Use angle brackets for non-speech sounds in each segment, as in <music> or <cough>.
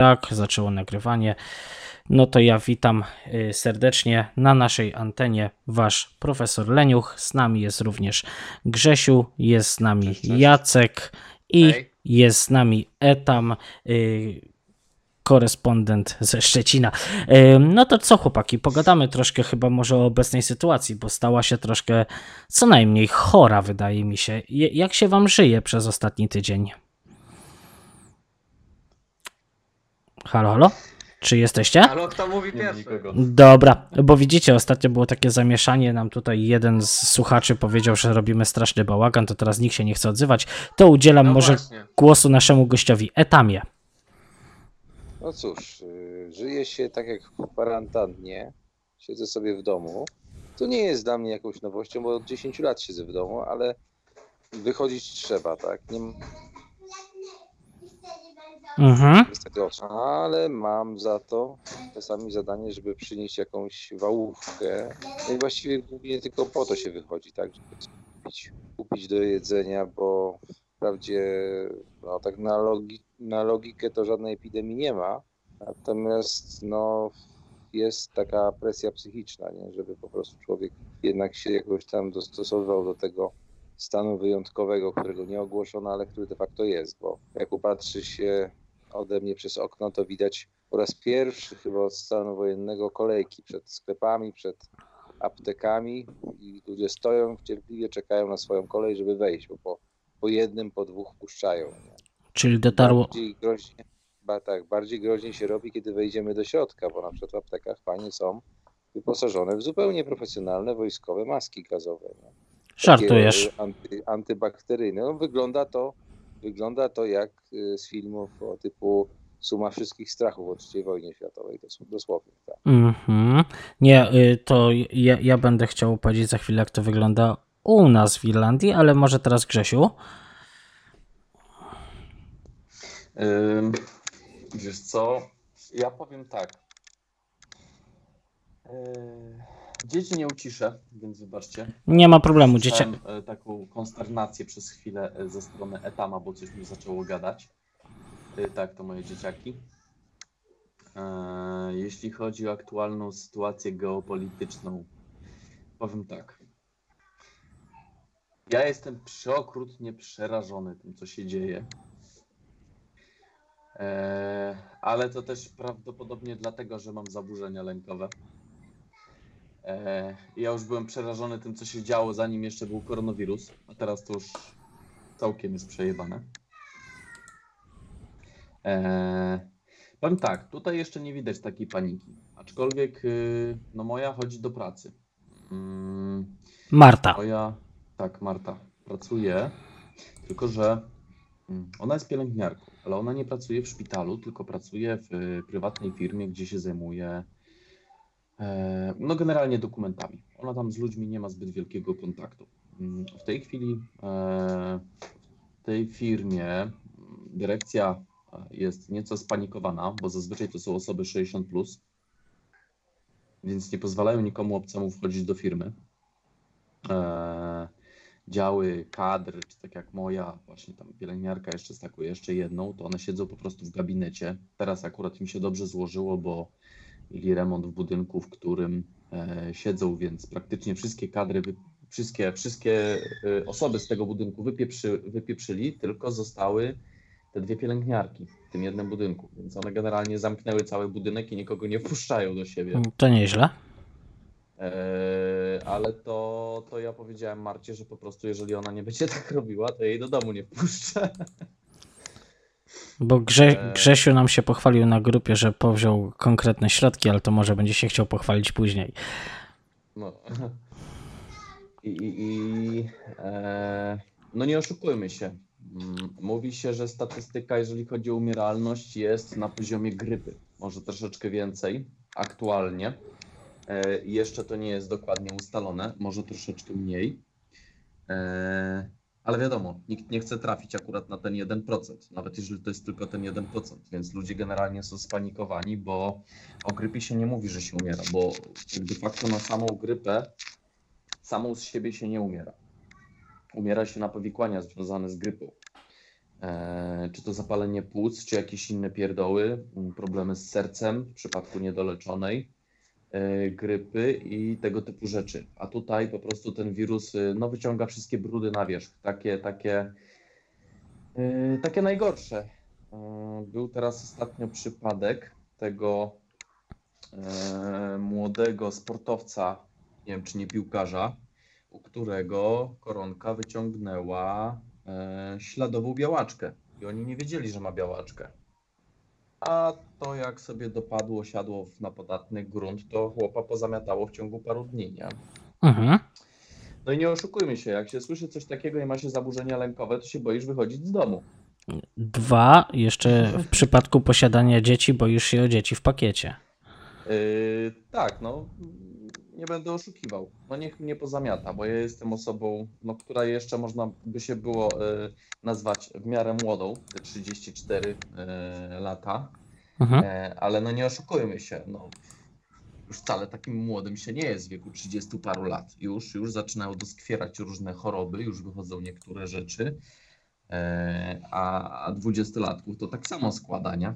Tak, zaczęło nagrywanie. No to ja witam y, serdecznie na naszej antenie wasz profesor Leniuch. Z nami jest również Grzesiu, jest z nami. Jacek i Hej. jest z nami Etam, y, korespondent ze Szczecina. Y, No to co chłopaki, pogadamy troszkę chyba może o obecnej sytuacji, bo stała się troszkę co najmniej chora wydaje mi się. Je- Jak się wam żyje przez ostatni tydzień? Halo, halo? Czy jesteście? Halo, kto mówi Nie ma pierwszy? nikogo. Dobra, bo widzicie, ostatnio było takie zamieszanie, nam tutaj jeden z słuchaczy powiedział, że robimy straszny bałagan, to teraz nikt się nie chce odzywać, to udzielam No może właśnie. głosu naszemu gościowi, Etamie. No cóż, y, żyje się tak jak w kwarantannie, siedzę sobie w domu. To nie jest dla mnie jakąś nowością, bo od 10 lat siedzę w domu, ale wychodzić trzeba, tak? Nie ma Mhm. Ale mam za to czasami zadanie, żeby przynieść jakąś wałówkę. No i właściwie głównie tylko po to się wychodzi, tak? Żeby kupić, kupić do jedzenia, bo wprawdzie no, tak na, logi, na logikę to żadnej epidemii nie ma. Natomiast no, jest taka presja psychiczna, nie? żeby po prostu człowiek jednak się jakoś tam dostosowywał do tego stanu wyjątkowego, którego nie ogłoszono, ale który de facto jest, bo jak upatrzy się ode mnie przez okno, to widać po raz pierwszy chyba od stanu wojennego kolejki przed sklepami, przed aptekami i ludzie stoją, cierpliwie czekają na swoją kolej, żeby wejść, bo po, po jednym, po dwóch puszczają. Nie? Czyli dotarło, Bardziej groźnie, ba, tak, bardziej groźnie się robi, kiedy wejdziemy do środka, bo na przykład w aptekach panie są wyposażone w zupełnie profesjonalne wojskowe maski gazowe. Nie? żartujesz. Takie, Anty, antybakteryjne. No, wygląda, to, wygląda to jak y, z filmów o typu Suma wszystkich strachów o III wojnie światowej, dos- dosłownie. Tak. Mhm. Nie, y, to ja, ja będę chciał powiedzieć za chwilę, jak to wygląda u nas w Irlandii, ale może teraz Grzesiu. Wiesz co? Ja powiem tak. Yy, dzieci nie uciszę, więc wybaczcie. Nie ma problemu, dziecię. Słyszałem, e, taką konsternację przez chwilę e, ze strony Etama, bo coś mi zaczęło gadać. E, Tak, to moje dzieciaki. E, Jeśli chodzi o aktualną sytuację geopolityczną, powiem tak. Ja jestem przeokrutnie przerażony tym, co się dzieje. E, ale to też prawdopodobnie dlatego, że mam zaburzenia lękowe. E, ja już byłem przerażony tym, co się działo, zanim jeszcze był koronawirus, a teraz to już całkiem jest przejebane. E, powiem tak, tutaj jeszcze nie widać takiej paniki, aczkolwiek y, no moja chodzi do pracy. Mm, Marta. moja, tak, Marta, pracuje, tylko że mm, ona jest pielęgniarką, ale ona nie pracuje w szpitalu, tylko pracuje w y, prywatnej firmie, gdzie się zajmuje no generalnie dokumentami. Ona tam z ludźmi nie ma zbyt wielkiego kontaktu. Mm, W tej chwili e, w tej firmie mm, dyrekcja e, jest nieco spanikowana, bo zazwyczaj to są osoby 60+, plus, więc nie pozwalają nikomu obcemu wchodzić do firmy e, działy kadr, czy tak jak moja, właśnie tam pielęgniarka jeszcze z taką jeszcze jedną, to one siedzą po prostu w gabinecie. Teraz akurat im się dobrze złożyło, bo mieli remont w budynku, w którym e, siedzą, więc praktycznie wszystkie kadry, wszystkie, wszystkie e, osoby z tego budynku wypieprzy, wypieprzyli, tylko zostały te dwie pielęgniarki w tym jednym budynku, więc one generalnie zamknęły cały budynek i nikogo nie wpuszczają do siebie. To nieźle. Eee, ale to, to ja powiedziałem Marcie, że po prostu jeżeli ona nie będzie tak robiła, to jej do domu nie wpuszczę. <laughs> Bo Grze, Eee. Grzesiu nam się pochwalił na grupie, że powziął konkretne środki, ale to może będzie się chciał pochwalić później. No. I, i, i e, no nie oszukujmy się. Mm, Mówi się, że statystyka, jeżeli chodzi o umieralność, jest na poziomie grypy. Może troszeczkę więcej aktualnie. E, jeszcze to nie jest dokładnie ustalone, może troszeczkę mniej. E, ale wiadomo, nikt nie chce trafić akurat na ten 1%, nawet jeżeli to jest tylko ten 1%, więc ludzie generalnie są spanikowani, bo o grypie się nie mówi, że się umiera, bo de facto na samą grypę samą z siebie się nie umiera. Umiera się na powikłania związane z grypą. E, czy to zapalenie płuc, czy jakieś inne pierdoły, m, problemy z sercem w przypadku niedoleczonej grypy i tego typu rzeczy. A tutaj po prostu ten wirus y, no, wyciąga wszystkie brudy na wierzch, takie, takie, y, takie najgorsze. E, Był teraz ostatnio przypadek tego e, młodego sportowca, nie wiem czy nie piłkarza, u którego koronka wyciągnęła e, śladową białaczkę. I oni nie wiedzieli, że ma białaczkę. A to jak sobie dopadło, siadło na podatny grunt, to chłopa pozamiatało w ciągu paru dni, nie? Mhm. No i nie oszukujmy się, jak się słyszy coś takiego i ma się zaburzenia lękowe, to się boisz wychodzić z domu. Dwa, jeszcze w przypadku posiadania dzieci boisz się o dzieci w pakiecie. Yy, tak, no nie będę oszukiwał. No niech mnie pozamiata, bo ja jestem osobą, no, która jeszcze można by się było yy, nazwać w miarę młodą, te 34 yy, lata, Mhm. E, ale no nie oszukujmy się, no już wcale takim młodym się nie jest w wieku 30 paru lat. Już, już zaczynają doskwierać różne choroby, już wychodzą niektóre rzeczy, e, a, a dwudziestolatków to tak samo składania.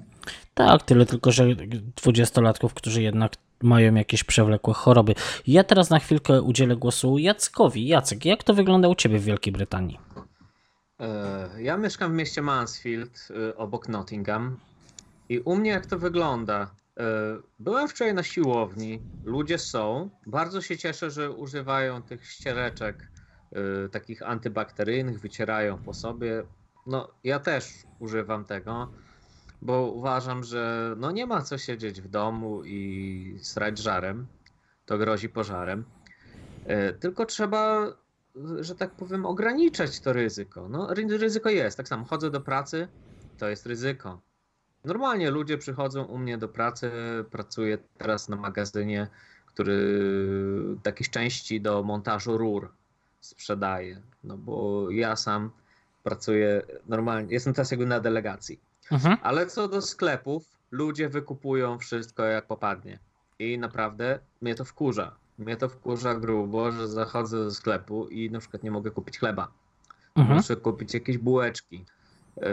Tak, tyle tylko, że dwudziestolatków, którzy jednak mają jakieś przewlekłe choroby. Ja teraz na chwilkę udzielę głosu Jackowi. Jacek, jak to wygląda u Ciebie w Wielkiej Brytanii? E, Ja mieszkam w mieście Mansfield e, obok Nottingham i u mnie jak to wygląda? E, Byłem wczoraj na siłowni, ludzie są. Bardzo się cieszę, że używają tych ściereczek takich antybakteryjnych, wycierają po sobie. No, ja też używam tego, bo uważam, że no nie ma co siedzieć w domu i srać żarem. To grozi pożarem. E, Tylko trzeba że tak powiem, ograniczać to ryzyko. No, ry- ryzyko jest. Tak samo chodzę do pracy, to jest ryzyko. Normalnie ludzie przychodzą u mnie do pracy, pracuję teraz na magazynie, który jakieś części do montażu rur sprzedaje. No bo ja sam pracuję normalnie, jestem teraz jakby na delegacji. Mhm. Ale co do sklepów, ludzie wykupują wszystko jak popadnie. I naprawdę mnie to wkurza. Mnie to wkurza grubo, że zachodzę do sklepu i na przykład nie mogę kupić chleba. Mhm. Muszę kupić jakieś bułeczki. Yy,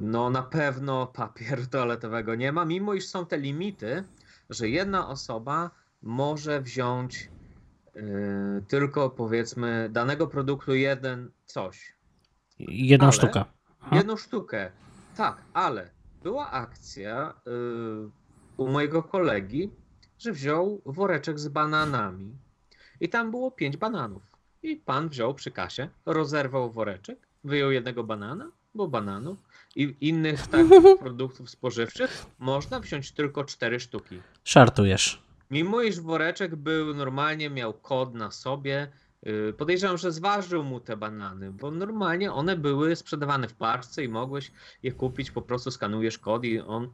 No na pewno papieru <laughs> toaletowego nie ma, mimo iż są te limity, że jedna osoba może wziąć yy, tylko powiedzmy danego produktu jeden coś. Jedną Ale- sztukę. Aha. Jedną sztukę. Tak, ale była akcja yy, u mojego kolegi, że wziął woreczek z bananami i tam było pięć bananów. I pan wziął przy kasie, rozerwał woreczek, wyjął jednego banana, bo bananów i innych tak <laughs> produktów spożywczych można wziąć tylko cztery sztuki. Żartujesz. Mimo iż woreczek był normalnie, miał kod na sobie, podejrzewam, że zważył mu te banany, bo normalnie one były sprzedawane w paczce i mogłeś je kupić, po prostu skanujesz kod i on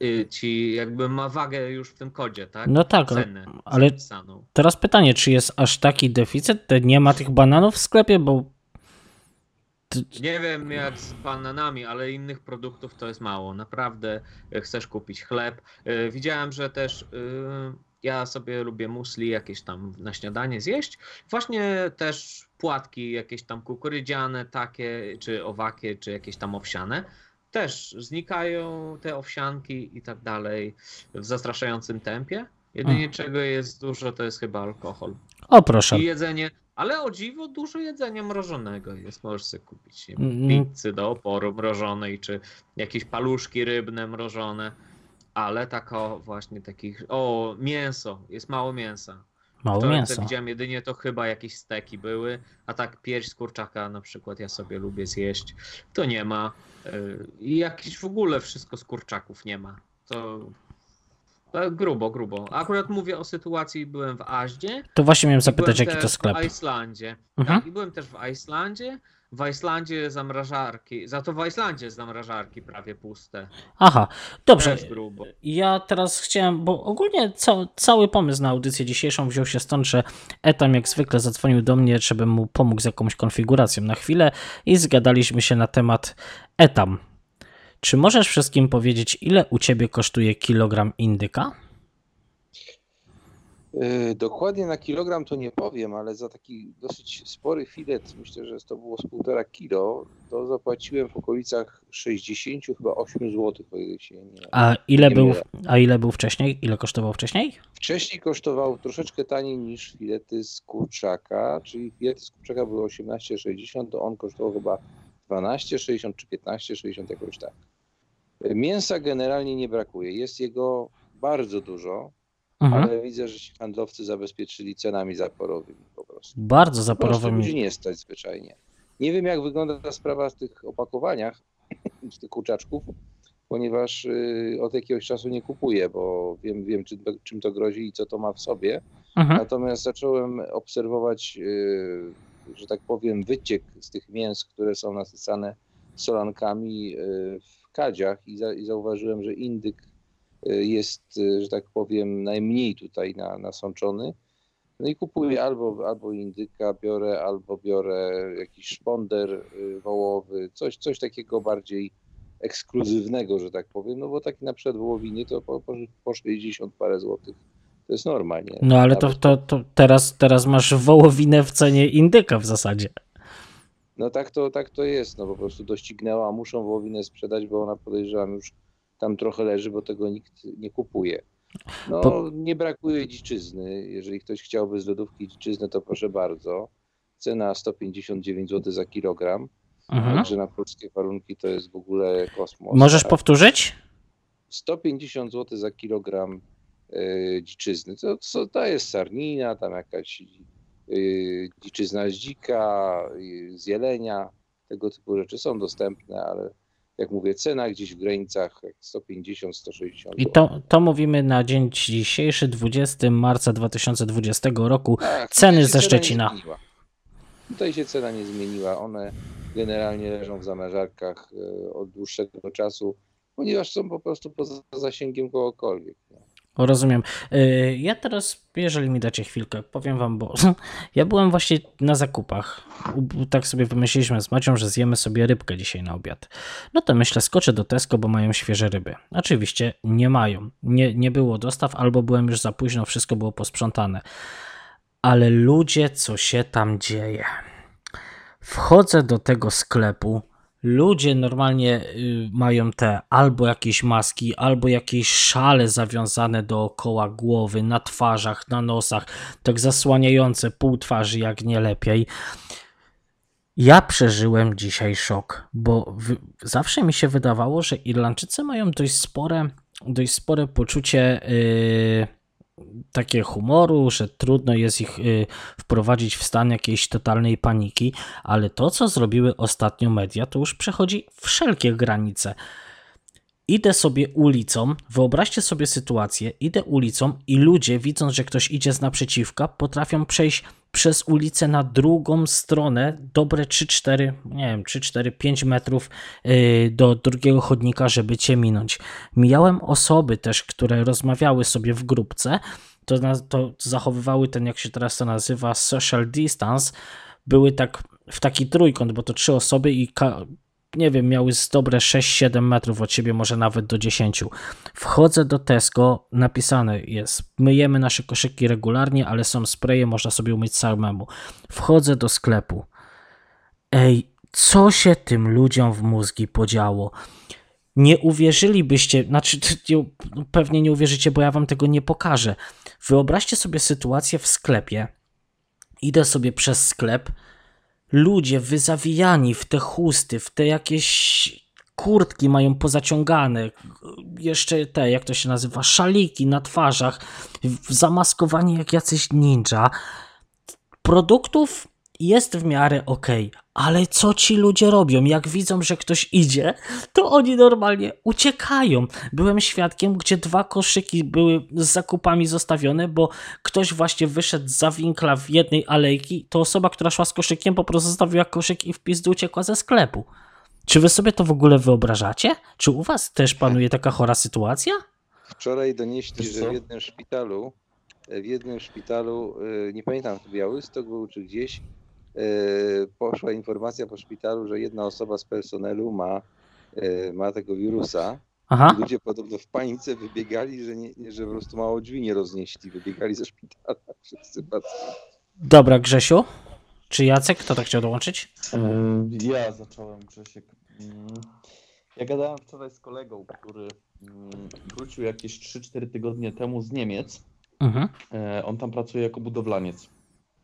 yy, ci jakby ma wagę już w tym kodzie, tak? No tak, ale- Cenę ale- zapisaną. Teraz pytanie, czy jest aż taki deficyt? Nie ma tych bananów w sklepie, bo Nie wiem jak z bananami, ale innych produktów to jest mało. Naprawdę e, chcesz kupić chleb. Widziałem, że też e, ja sobie lubię musli jakieś tam na śniadanie zjeść. Właśnie też płatki jakieś tam kukurydziane takie, czy owakie, czy jakieś tam owsiane. Też znikają te owsianki i tak dalej w zastraszającym tempie. Jedynie Mm. czego jest dużo, to jest chyba alkohol. o proszę. I jedzenie, ale o dziwo dużo jedzenia mrożonego jest. Możesz sobie kupić nie Mm. pizzy do oporu mrożonej, czy jakieś paluszki rybne mrożone. Ale tako właśnie takich. O, mięso. Jest mało mięsa. Mało Wczoraj mięsa. widziałem jedynie to chyba jakieś steki były, a tak pierś z kurczaka na przykład ja sobie lubię zjeść. To nie ma. Yy, I jakiś w ogóle wszystko z kurczaków nie ma. To, to grubo, grubo. Akurat mówię o sytuacji, byłem w Aździe. To właśnie miałem zapytać, jaki to sklep. W Islandzie. Mhm. Tak, i byłem też w Islandzie. W Islandzie zamrażarki, za to w Islandzie zamrażarki prawie puste. Aha, dobrze. Ja teraz chciałem, bo ogólnie ca- cały pomysł na audycję dzisiejszą wziął się stąd, że Etam jak zwykle zadzwonił do mnie, żebym mu pomógł z jakąś konfiguracją na chwilę i zgadaliśmy się na temat Etam. Czy możesz wszystkim powiedzieć, ile u ciebie kosztuje kilogram indyka? Yy, Dokładnie na kilogram to nie powiem, ale za taki dosyć spory filet, myślę, że to było z półtora kilo, to zapłaciłem w okolicach 60 chyba 8 zł, o ile się nie... A ile, Nie był, a ile był wcześniej? Ile kosztował wcześniej? Wcześniej kosztował troszeczkę taniej niż filety z kurczaka, czyli filety z kurczaka były 18,60, to on kosztował chyba 12,60 czy 15,60 jakoś tak. Mięsa generalnie nie brakuje, jest jego bardzo dużo, Mhm. ale widzę, że się handlowcy zabezpieczyli cenami zaporowymi po prostu. Bardzo zaporowymi. ludzi nie stać zwyczajnie. Nie wiem, jak wygląda ta sprawa w tych opakowaniach, <clears throat> z tych kurczaczków, ponieważ y, od jakiegoś czasu nie kupuję, bo wiem, wiem czym, to, czym to grozi i co to ma w sobie. Mhm. Natomiast zacząłem obserwować, y, że tak powiem, wyciek z tych mięs, które są nasycane solankami y, w kadziach i, za, i zauważyłem, że indyk jest, y, że tak powiem, najmniej tutaj na, nasączony. No i kupuję albo, albo indyka biorę, albo biorę jakiś szponder y, wołowy, coś, coś takiego bardziej ekskluzywnego, że tak powiem, no bo taki na przykład wołowiny to po, po, po 60 parę złotych. To jest normalnie. No ale to, to, to teraz, teraz masz wołowinę w cenie indyka w zasadzie. No tak to, tak to jest, no po prostu doścignęła, muszą wołowinę sprzedać, bo ona podejrzewam już tam trochę leży, bo tego nikt nie kupuje. No nie brakuje dziczyzny, jeżeli ktoś chciałby z lodówki dziczyznę, to proszę bardzo. Cena 159 zł za kilogram, Mhm. także na polskie warunki to jest w ogóle kosmos. Możesz tak? powtórzyć? 150 zł za kilogram y, dziczyzny. To, to, to jest sarnina, tam jakaś y, dziczyzna z dzika, y, z jelenia, tego typu rzeczy są dostępne, ale jak mówię, cena gdzieś w granicach jak 150-160 I to, to mówimy na dzień dzisiejszy, 20 marca 2020 roku. Tak, Ceny ze Szczecina. Tutaj się cena nie zmieniła. One generalnie leżą w zamrażarkach y, od dłuższego czasu, ponieważ są po prostu poza zasięgiem kogokolwiek. Rozumiem. Y, Ja teraz, jeżeli mi dacie chwilkę, powiem wam, bo <laughs> ja byłem właśnie na zakupach. Tak sobie wymyśliliśmy z Macią, że zjemy sobie rybkę dzisiaj na obiad. No to myślę, skoczę do Tesco, bo mają świeże ryby. Oczywiście nie mają. Nie, nie było dostaw, albo byłem już za późno, wszystko było posprzątane. Ale ludzie, co się tam dzieje? Wchodzę do tego sklepu. Ludzie normalnie y, mają te albo jakieś maski, albo jakieś szale zawiązane dookoła głowy, na twarzach, na nosach, tak zasłaniające pół twarzy, jak nie lepiej. Ja przeżyłem dzisiaj szok, bo zawsze mi się wydawało, że Irlandczycy mają dość spore, dość spore poczucie yy, takie humoru, że trudno jest ich yy, wprowadzić w stan jakiejś totalnej paniki, ale to, co zrobiły ostatnio media, to już przechodzi wszelkie granice. Idę sobie ulicą, wyobraźcie sobie sytuację, idę ulicą i ludzie, widząc, że ktoś idzie z naprzeciwka, potrafią przejść przez ulicę na drugą stronę, dobre 3-4, nie wiem, 3-4, 5 metrów yy, do drugiego chodnika, żeby cię minąć. Mijałem osoby też, które rozmawiały sobie w grupce, to, to zachowywały ten, jak się teraz to nazywa, social distance, były tak w taki trójkąt, bo to trzy osoby i nie wiem, miały z dobre 6-7 metrów od siebie, może nawet do 10. Wchodzę do Tesco, napisane jest, myjemy nasze koszyki regularnie, ale są spreje, można sobie umyć samemu. Wchodzę do sklepu. Ej, co się tym ludziom w mózgi podziało? Nie uwierzylibyście, znaczy nie, pewnie nie uwierzycie, bo ja wam tego nie pokażę. Wyobraźcie sobie sytuację w sklepie. Idę sobie przez sklep, ludzie wyzawijani w te chusty, w te jakieś kurtki mają pozaciągane, jeszcze te, jak to się nazywa, szaliki na twarzach, zamaskowani jak jacyś ninja. Produktów jest w miarę ok, ale co ci ludzie robią? Jak widzą, że ktoś idzie, to oni normalnie uciekają. Byłem świadkiem, gdzie dwa koszyki były z zakupami zostawione, bo ktoś właśnie wyszedł za winkla w jednej alejki, to osoba, która szła z koszykiem, po prostu zostawiła koszyk i w pizdu uciekła ze sklepu. Czy wy sobie to w ogóle wyobrażacie? Czy u was też panuje taka chora sytuacja? Wczoraj donieśli, że w jednym szpitalu, w jednym szpitalu, y, nie pamiętam, czy Białystok był, czy gdzieś, poszła informacja po szpitalu, że jedna osoba z personelu ma, y, ma tego wirusa. Aha. Ludzie podobno w panice wybiegali, że, nie, że po prostu mało drzwi nie roznieśli. Wybiegali ze szpitala <laughs> wszyscy pacjenci. Dobra, Grzesiu. Czy Jacek? Kto tak chciał dołączyć? Yy, Ja zacząłem, Grzesiek. Mm, Ja gadałem wczoraj z kolegą, który mm, wrócił jakieś 3-4 tygodnie temu z Niemiec. Mhm. E, On tam pracuje jako budowlaniec.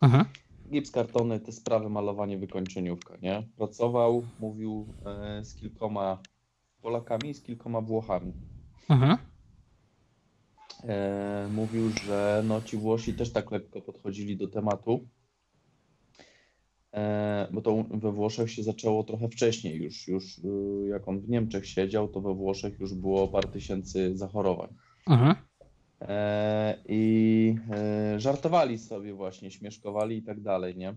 Mhm. Gips, kartony, te sprawy, malowanie, wykończeniówka, nie? Pracował, mówił e, z kilkoma Polakami i z kilkoma Włochami. Mhm. E, mówił, że no ci Włosi też tak lekko podchodzili do tematu, e, bo to we Włoszech się zaczęło trochę wcześniej już, już y, jak on w Niemczech siedział, to we Włoszech już było parę tysięcy zachorowań. Mhm. E, I e, żartowali sobie właśnie, śmieszkowali i tak dalej, nie?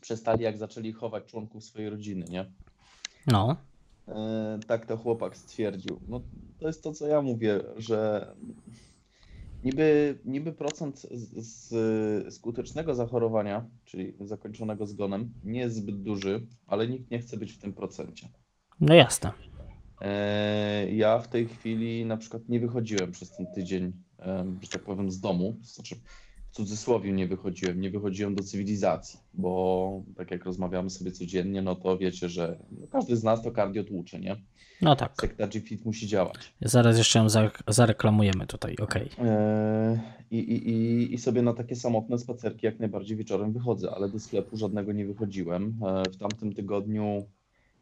Przestali jak zaczęli chować członków swojej rodziny, nie? No. E, tak to chłopak stwierdził. No, to jest to, co ja mówię, że niby, niby procent z, z skutecznego zachorowania, czyli zakończonego zgonem, nie jest zbyt duży, ale nikt nie chce być w tym procencie. No jasne. Ja w tej chwili na przykład nie wychodziłem przez ten tydzień, że tak powiem, z domu. Znaczy, w cudzysłowie nie wychodziłem, nie wychodziłem do cywilizacji, bo tak jak rozmawiamy sobie codziennie, no to wiecie, że no każdy z nas to kardio tłucze, nie? No tak. Sekta G-Fit musi działać. Zaraz jeszcze ją za- zareklamujemy tutaj, okej. E, I, i, i, sobie na takie samotne spacerki jak najbardziej wieczorem wychodzę, ale do sklepu żadnego nie wychodziłem. E, W tamtym tygodniu,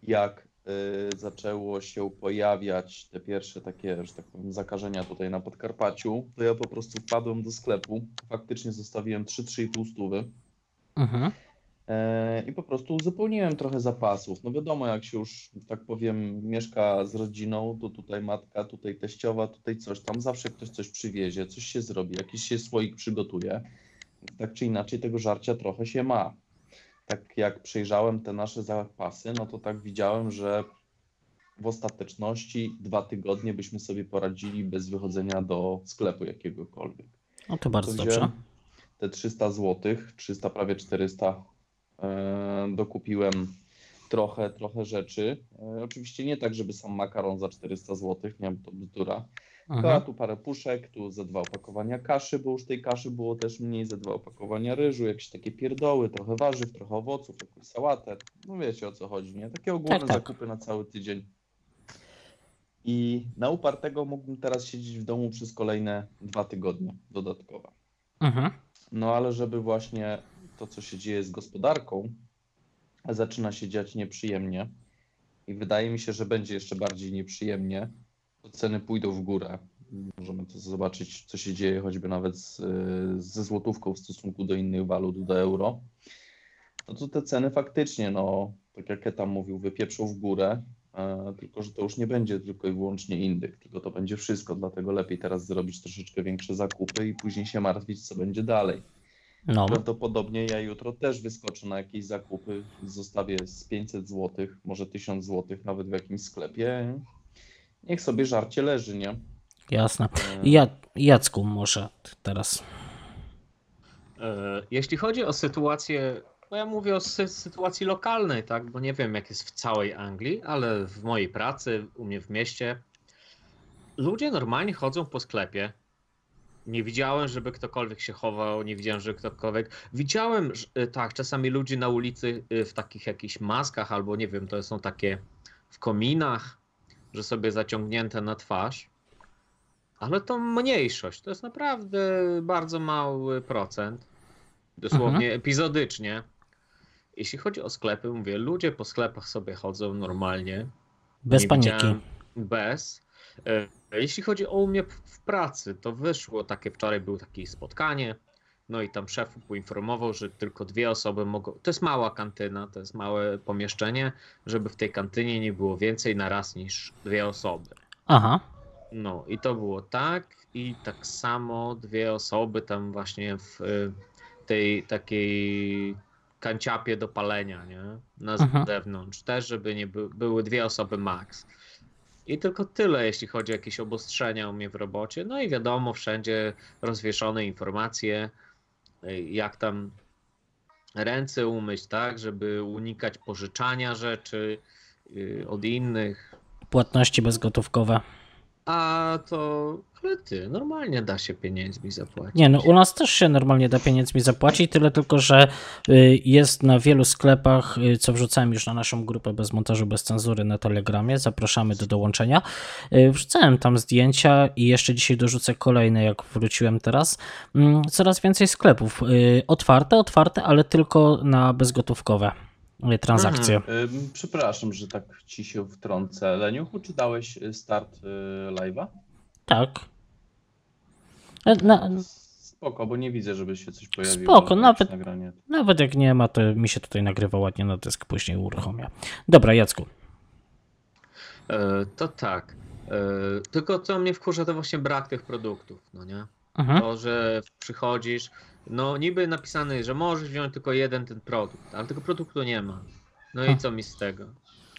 jak zaczęło się pojawiać te pierwsze takie, że tak powiem, zakażenia tutaj na Podkarpaciu, to ja po prostu wpadłem do sklepu. Faktycznie zostawiłem 3-3,5 stówy. Mhm. E, I po prostu uzupełniłem trochę zapasów. No wiadomo, jak się już, tak powiem, mieszka z rodziną, to tutaj matka, tutaj teściowa, tutaj coś tam, zawsze ktoś coś przywiezie, coś się zrobi, jakiś się słoik przygotuje. Tak czy inaczej tego żarcia trochę się ma. Tak jak przejrzałem te nasze zapasy, no to tak widziałem, że w ostateczności dwa tygodnie byśmy sobie poradzili bez wychodzenia do sklepu jakiegokolwiek No to bardzo to dobrze. Te 300 zł, 300, prawie 400 e, dokupiłem trochę, trochę rzeczy. E, oczywiście nie tak, żeby sam makaron za 400 zł, nie wiem, to bzdura. A Mhm. tu parę puszek, tu ze dwa opakowania kaszy, bo już tej kaszy było też mniej, ze dwa opakowania ryżu, jakieś takie pierdoły, trochę warzyw, trochę owoców, jakąś sałatę. No wiecie o co chodzi, nie? Takie ogólne Tak, tak. zakupy na cały tydzień. I na upartego mógłbym teraz siedzieć w domu przez kolejne dwa tygodnie dodatkowe. Mhm. No ale żeby właśnie to, co się dzieje z gospodarką, zaczyna się dziać nieprzyjemnie i wydaje mi się, że będzie jeszcze bardziej nieprzyjemnie, to ceny pójdą w górę. Możemy to zobaczyć, co się dzieje choćby nawet z, ze złotówką w stosunku do innych walut, do euro. No to te ceny faktycznie, no tak jak ja tam mówił, wypieprzą w górę, e, tylko że to już nie będzie tylko i wyłącznie indyk, tylko to będzie wszystko, dlatego lepiej teraz zrobić troszeczkę większe zakupy i później się martwić, co będzie dalej. No. Prawdopodobnie ja jutro też wyskoczę na jakieś zakupy, zostawię z 500 zł, może 1000 zł nawet w jakimś sklepie. Niech sobie żarcie leży, nie? Jasne. E, Ja, Jacku może teraz. E, Jeśli chodzi o sytuację, bo ja mówię o sy- sytuacji lokalnej, tak, bo nie wiem jak jest w całej Anglii, ale w mojej pracy, u mnie w mieście, ludzie normalnie chodzą po sklepie. Nie widziałem, żeby ktokolwiek się chował, nie widziałem, że ktokolwiek. Widziałem, że- e, tak, czasami ludzi na ulicy e, w takich jakichś maskach, albo nie wiem, to są takie w kominach, że sobie zaciągnięte na twarz. Ale to mniejszość, to jest naprawdę bardzo mały procent. Dosłownie epizodycznie. Jeśli chodzi o sklepy, mówię, ludzie po sklepach sobie chodzą normalnie. Bez Nie paniki. Bez. E, Jeśli chodzi o mnie w pracy, to wyszło takie, wczoraj było takie spotkanie, no i tam szef poinformował, że tylko dwie osoby mogą, to jest mała kantyna, to jest małe pomieszczenie, żeby w tej kantynie nie było więcej na raz niż dwie osoby. Aha. No i to było tak i tak samo dwie osoby tam właśnie w y, tej takiej kanciapie do palenia, nie? Na Mhm. zewnątrz też, żeby nie by, były dwie osoby max. I tylko tyle, jeśli chodzi o jakieś obostrzenia u mnie w robocie. No i wiadomo, wszędzie rozwieszone informacje, y, jak tam ręce umyć, tak, żeby unikać pożyczania rzeczy y, od innych. Płatności bezgotówkowe. A to, ale normalnie da się pieniędzmi zapłacić. Nie, no u nas też się normalnie da pieniędzmi zapłacić, tyle tylko, że y, jest na wielu sklepach, y, co wrzucałem już na naszą grupę bez montażu, bez cenzury na Telegramie, zapraszamy do dołączenia. Y, Wrzucałem tam zdjęcia i jeszcze dzisiaj dorzucę kolejne, jak wróciłem teraz. Mm, Coraz więcej sklepów. Otwarte, otwarte, ale tylko na bezgotówkowe transakcje. Ym, Przepraszam, że tak ci się wtrącę. Leniuchu, czy dałeś y, start y, live'a? Tak. E, Na, Spoko, bo nie widzę, żeby się coś pojawiło. Spoko, nawet- Nagranie. nawet jak nie ma, to mi się tutaj nagrywa ładnie na dysk, później uruchomię. Dobra, Jacku. E, to tak. E, tylko co mnie wkurza, to właśnie brak tych produktów, no nie? Mhm. To, że przychodzisz, no niby napisane, że możesz wziąć tylko jeden ten produkt, ale tego produktu nie ma. No i co mi z tego?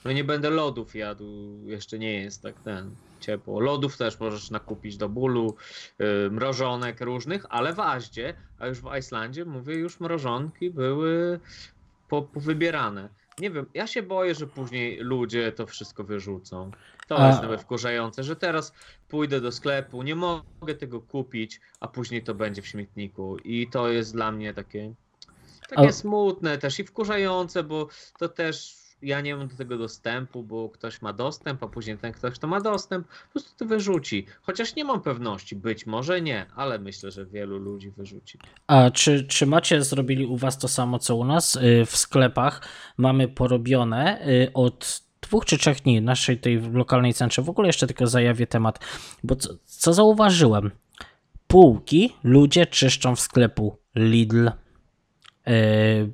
No nie będę lodów jadł, jeszcze nie jest tak ten ciepło. Lodów też możesz nakupić do bólu, yy, mrożonek różnych, ale w Aździe, a już w Islandzie, mówię, już mrożonki były po, powybierane. Nie wiem, ja się boję, że później ludzie to wszystko wyrzucą. To A- jest nawet wkurzające, że teraz pójdę do sklepu, nie mogę tego kupić, a później to będzie w śmietniku. I to jest dla mnie takie, takie A- smutne też i wkurzające, bo to też ja nie mam do tego dostępu, bo ktoś ma dostęp, a później ten ktoś, kto ma dostęp, po prostu to wyrzuci. Chociaż nie mam pewności, być może nie, ale myślę, że wielu ludzi wyrzuci. A czy, czy macie zrobili u was to samo co u nas? Y, W sklepach mamy porobione y, od dwóch czy trzech dni naszej tej lokalnej centrze. W ogóle jeszcze tylko zajawię temat, bo co, co zauważyłem? Półki ludzie czyszczą w sklepu Lidl. Y,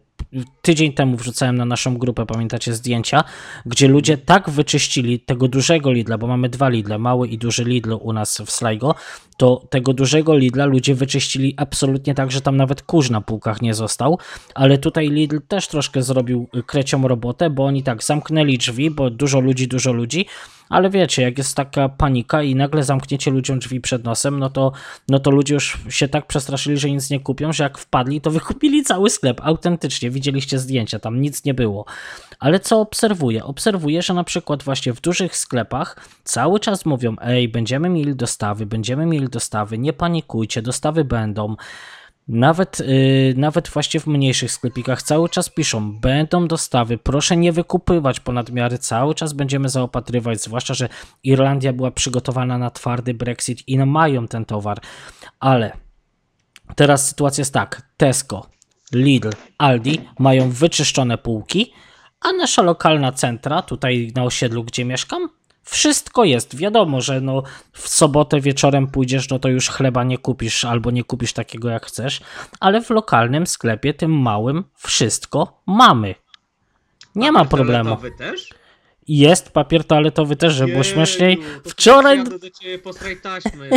Tydzień temu wrzucałem na naszą grupę, pamiętacie, zdjęcia, gdzie ludzie tak wyczyścili tego dużego Lidla, bo mamy dwa Lidle, mały i duży Lidl u nas w Sligo, to tego dużego Lidla ludzie wyczyścili absolutnie tak, że tam nawet kurz na półkach nie został, ale tutaj Lidl też troszkę zrobił y, krecią robotę, bo oni tak zamknęli drzwi, bo dużo ludzi, dużo ludzi, ale wiecie, jak jest taka panika i nagle zamkniecie ludziom drzwi przed nosem, no to, no to ludzie już się tak przestraszyli, że nic nie kupią, że jak wpadli, to wykupili cały sklep, autentycznie, widzieliście zdjęcia, tam nic nie było. Ale co obserwuję? Obserwuję, że na przykład właśnie w dużych sklepach cały czas mówią, ej, będziemy mieli dostawy, będziemy mieli dostawy, nie panikujcie, dostawy będą. Nawet, yy, nawet właśnie w mniejszych sklepikach cały czas piszą, będą dostawy, proszę nie wykupywać ponad miary, cały czas będziemy zaopatrywać, zwłaszcza, że Irlandia była przygotowana na twardy Brexit i mają ten towar, ale teraz sytuacja jest tak, Tesco, Lidl, Aldi mają wyczyszczone półki, a nasza lokalna centra, tutaj na osiedlu, gdzie mieszkam, wszystko jest. Wiadomo, że no w sobotę wieczorem pójdziesz, no to już chleba nie kupisz albo nie kupisz takiego jak chcesz, ale w lokalnym sklepie, tym małym, wszystko mamy. Nie ma Papier problemu. też? Jest papier toaletowy też, żeby było Jeju, śmieszniej. to Wczoraj do ciebie po taśmy.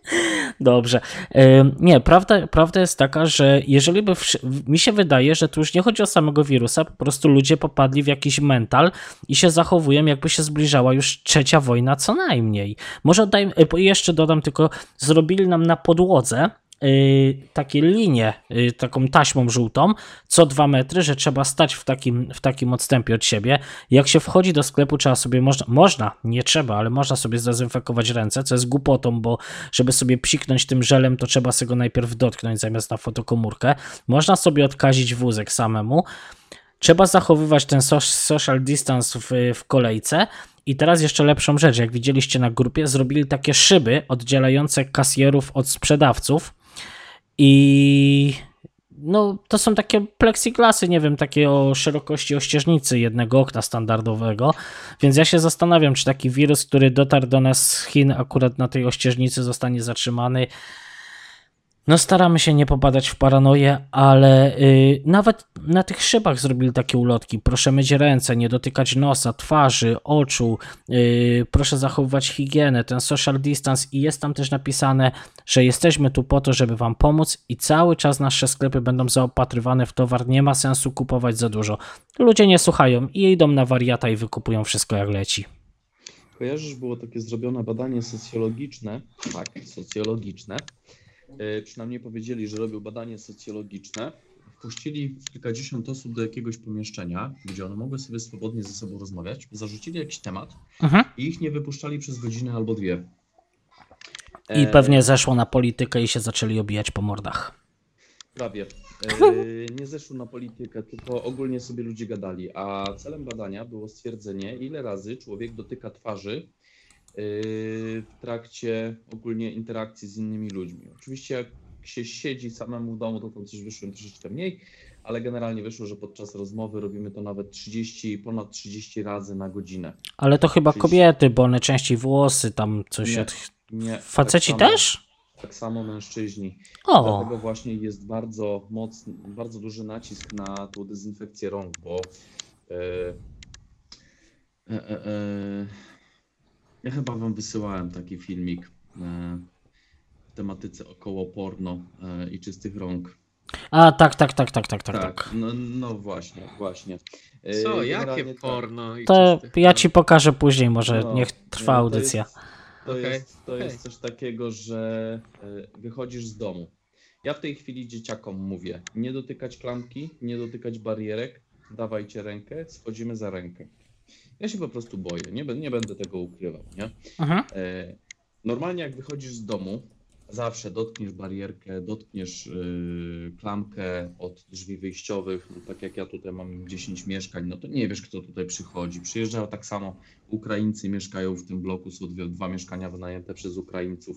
<laughs> Dobrze. Ym, Nie, prawda, prawda jest taka, że jeżeli by. Mi się wydaje, że tu już nie chodzi o samego wirusa, po prostu ludzie popadli w jakiś mental i się zachowują, jakby się zbliżała już trzecia wojna, co najmniej. Może daj, y, jeszcze dodam tylko, zrobili nam na podłodze. Y, takie linie, y, taką taśmą żółtą, co dwa metry, że trzeba stać w takim, w takim odstępie od siebie. Jak się wchodzi do sklepu, trzeba sobie, można, można, nie trzeba, ale można sobie zdezynfekować ręce, co jest głupotą, bo żeby sobie psiknąć tym żelem, to trzeba sobie go najpierw dotknąć zamiast na fotokomórkę. Można sobie odkazić wózek samemu. Trzeba zachowywać ten so- social distance w, w kolejce. I teraz jeszcze lepszą rzecz, jak widzieliście na grupie, zrobili takie szyby oddzielające kasjerów od sprzedawców. I no, to są takie plexiglasy, nie wiem, takie o szerokości ościeżnicy jednego okna standardowego. Więc ja się zastanawiam, czy taki wirus, który dotarł do nas z Chin, akurat na tej ościeżnicy zostanie zatrzymany. No, staramy się nie popadać w paranoję, ale y, nawet na tych szybach zrobili takie ulotki. Proszę myć ręce, nie dotykać nosa, twarzy, oczu, y, proszę zachowywać higienę, ten social distance i jest tam też napisane, że jesteśmy tu po to, żeby Wam pomóc i cały czas nasze sklepy będą zaopatrywane w towar. Nie ma sensu kupować za dużo. Ludzie nie słuchają i idą na wariata i wykupują wszystko jak leci. Kojarzysz, było takie zrobione badanie socjologiczne, tak, socjologiczne. Yy, przynajmniej powiedzieli, że robią badanie socjologiczne. Wpuścili kilkadziesiąt osób do jakiegoś pomieszczenia, gdzie one mogły sobie swobodnie ze sobą rozmawiać, zarzucili jakiś temat Mhm. i ich nie wypuszczali przez godzinę albo dwie. I E, pewnie zeszło na politykę i się zaczęli obijać po mordach. Prawie. E, nie zeszło na politykę, tylko ogólnie sobie ludzie gadali. A celem badania było stwierdzenie, ile razy człowiek dotyka twarzy e, w trakcie ogólnie interakcji z innymi ludźmi. Oczywiście jak się siedzi samemu w domu, to tam coś wyszło troszeczkę mniej, ale generalnie wyszło, że podczas rozmowy robimy to nawet 30, ponad 30 razy na godzinę. Ale to chyba Czyli- kobiety, bo one częściej włosy tam coś Nie, od... Nie, Faceci tak samo, też? Tak samo mężczyźni. O, Dlatego właśnie jest bardzo mocny, bardzo duży nacisk na tą dezynfekcję rąk, bo e, e, e, ja chyba wam wysyłałem taki filmik e, w tematyce około porno e, i czystych rąk. a tak, tak, tak, tak, tak, tak, tak. no, no właśnie, właśnie. E, Co, generalnie jakie tak. porno? i To ja ci pokażę później, może No, niech trwa nie, to audycja. Jest, to Okej, jest, to jest coś takiego, że wychodzisz z domu. Ja w tej chwili dzieciakom mówię, nie dotykać klamki, nie dotykać barierek, dawajcie rękę, schodzimy za rękę. Ja się po prostu boję, nie, nie będę tego ukrywał, nie? Mhm. E, Normalnie jak wychodzisz z domu, zawsze dotkniesz barierkę, dotkniesz y, klamkę od drzwi wyjściowych, no, tak jak ja tutaj mam 10 mieszkań, no to nie wiesz kto tutaj przychodzi. Przyjeżdżają tak samo Ukraińcy, mieszkają w tym bloku, są dwie, dwa mieszkania wynajęte przez Ukraińców.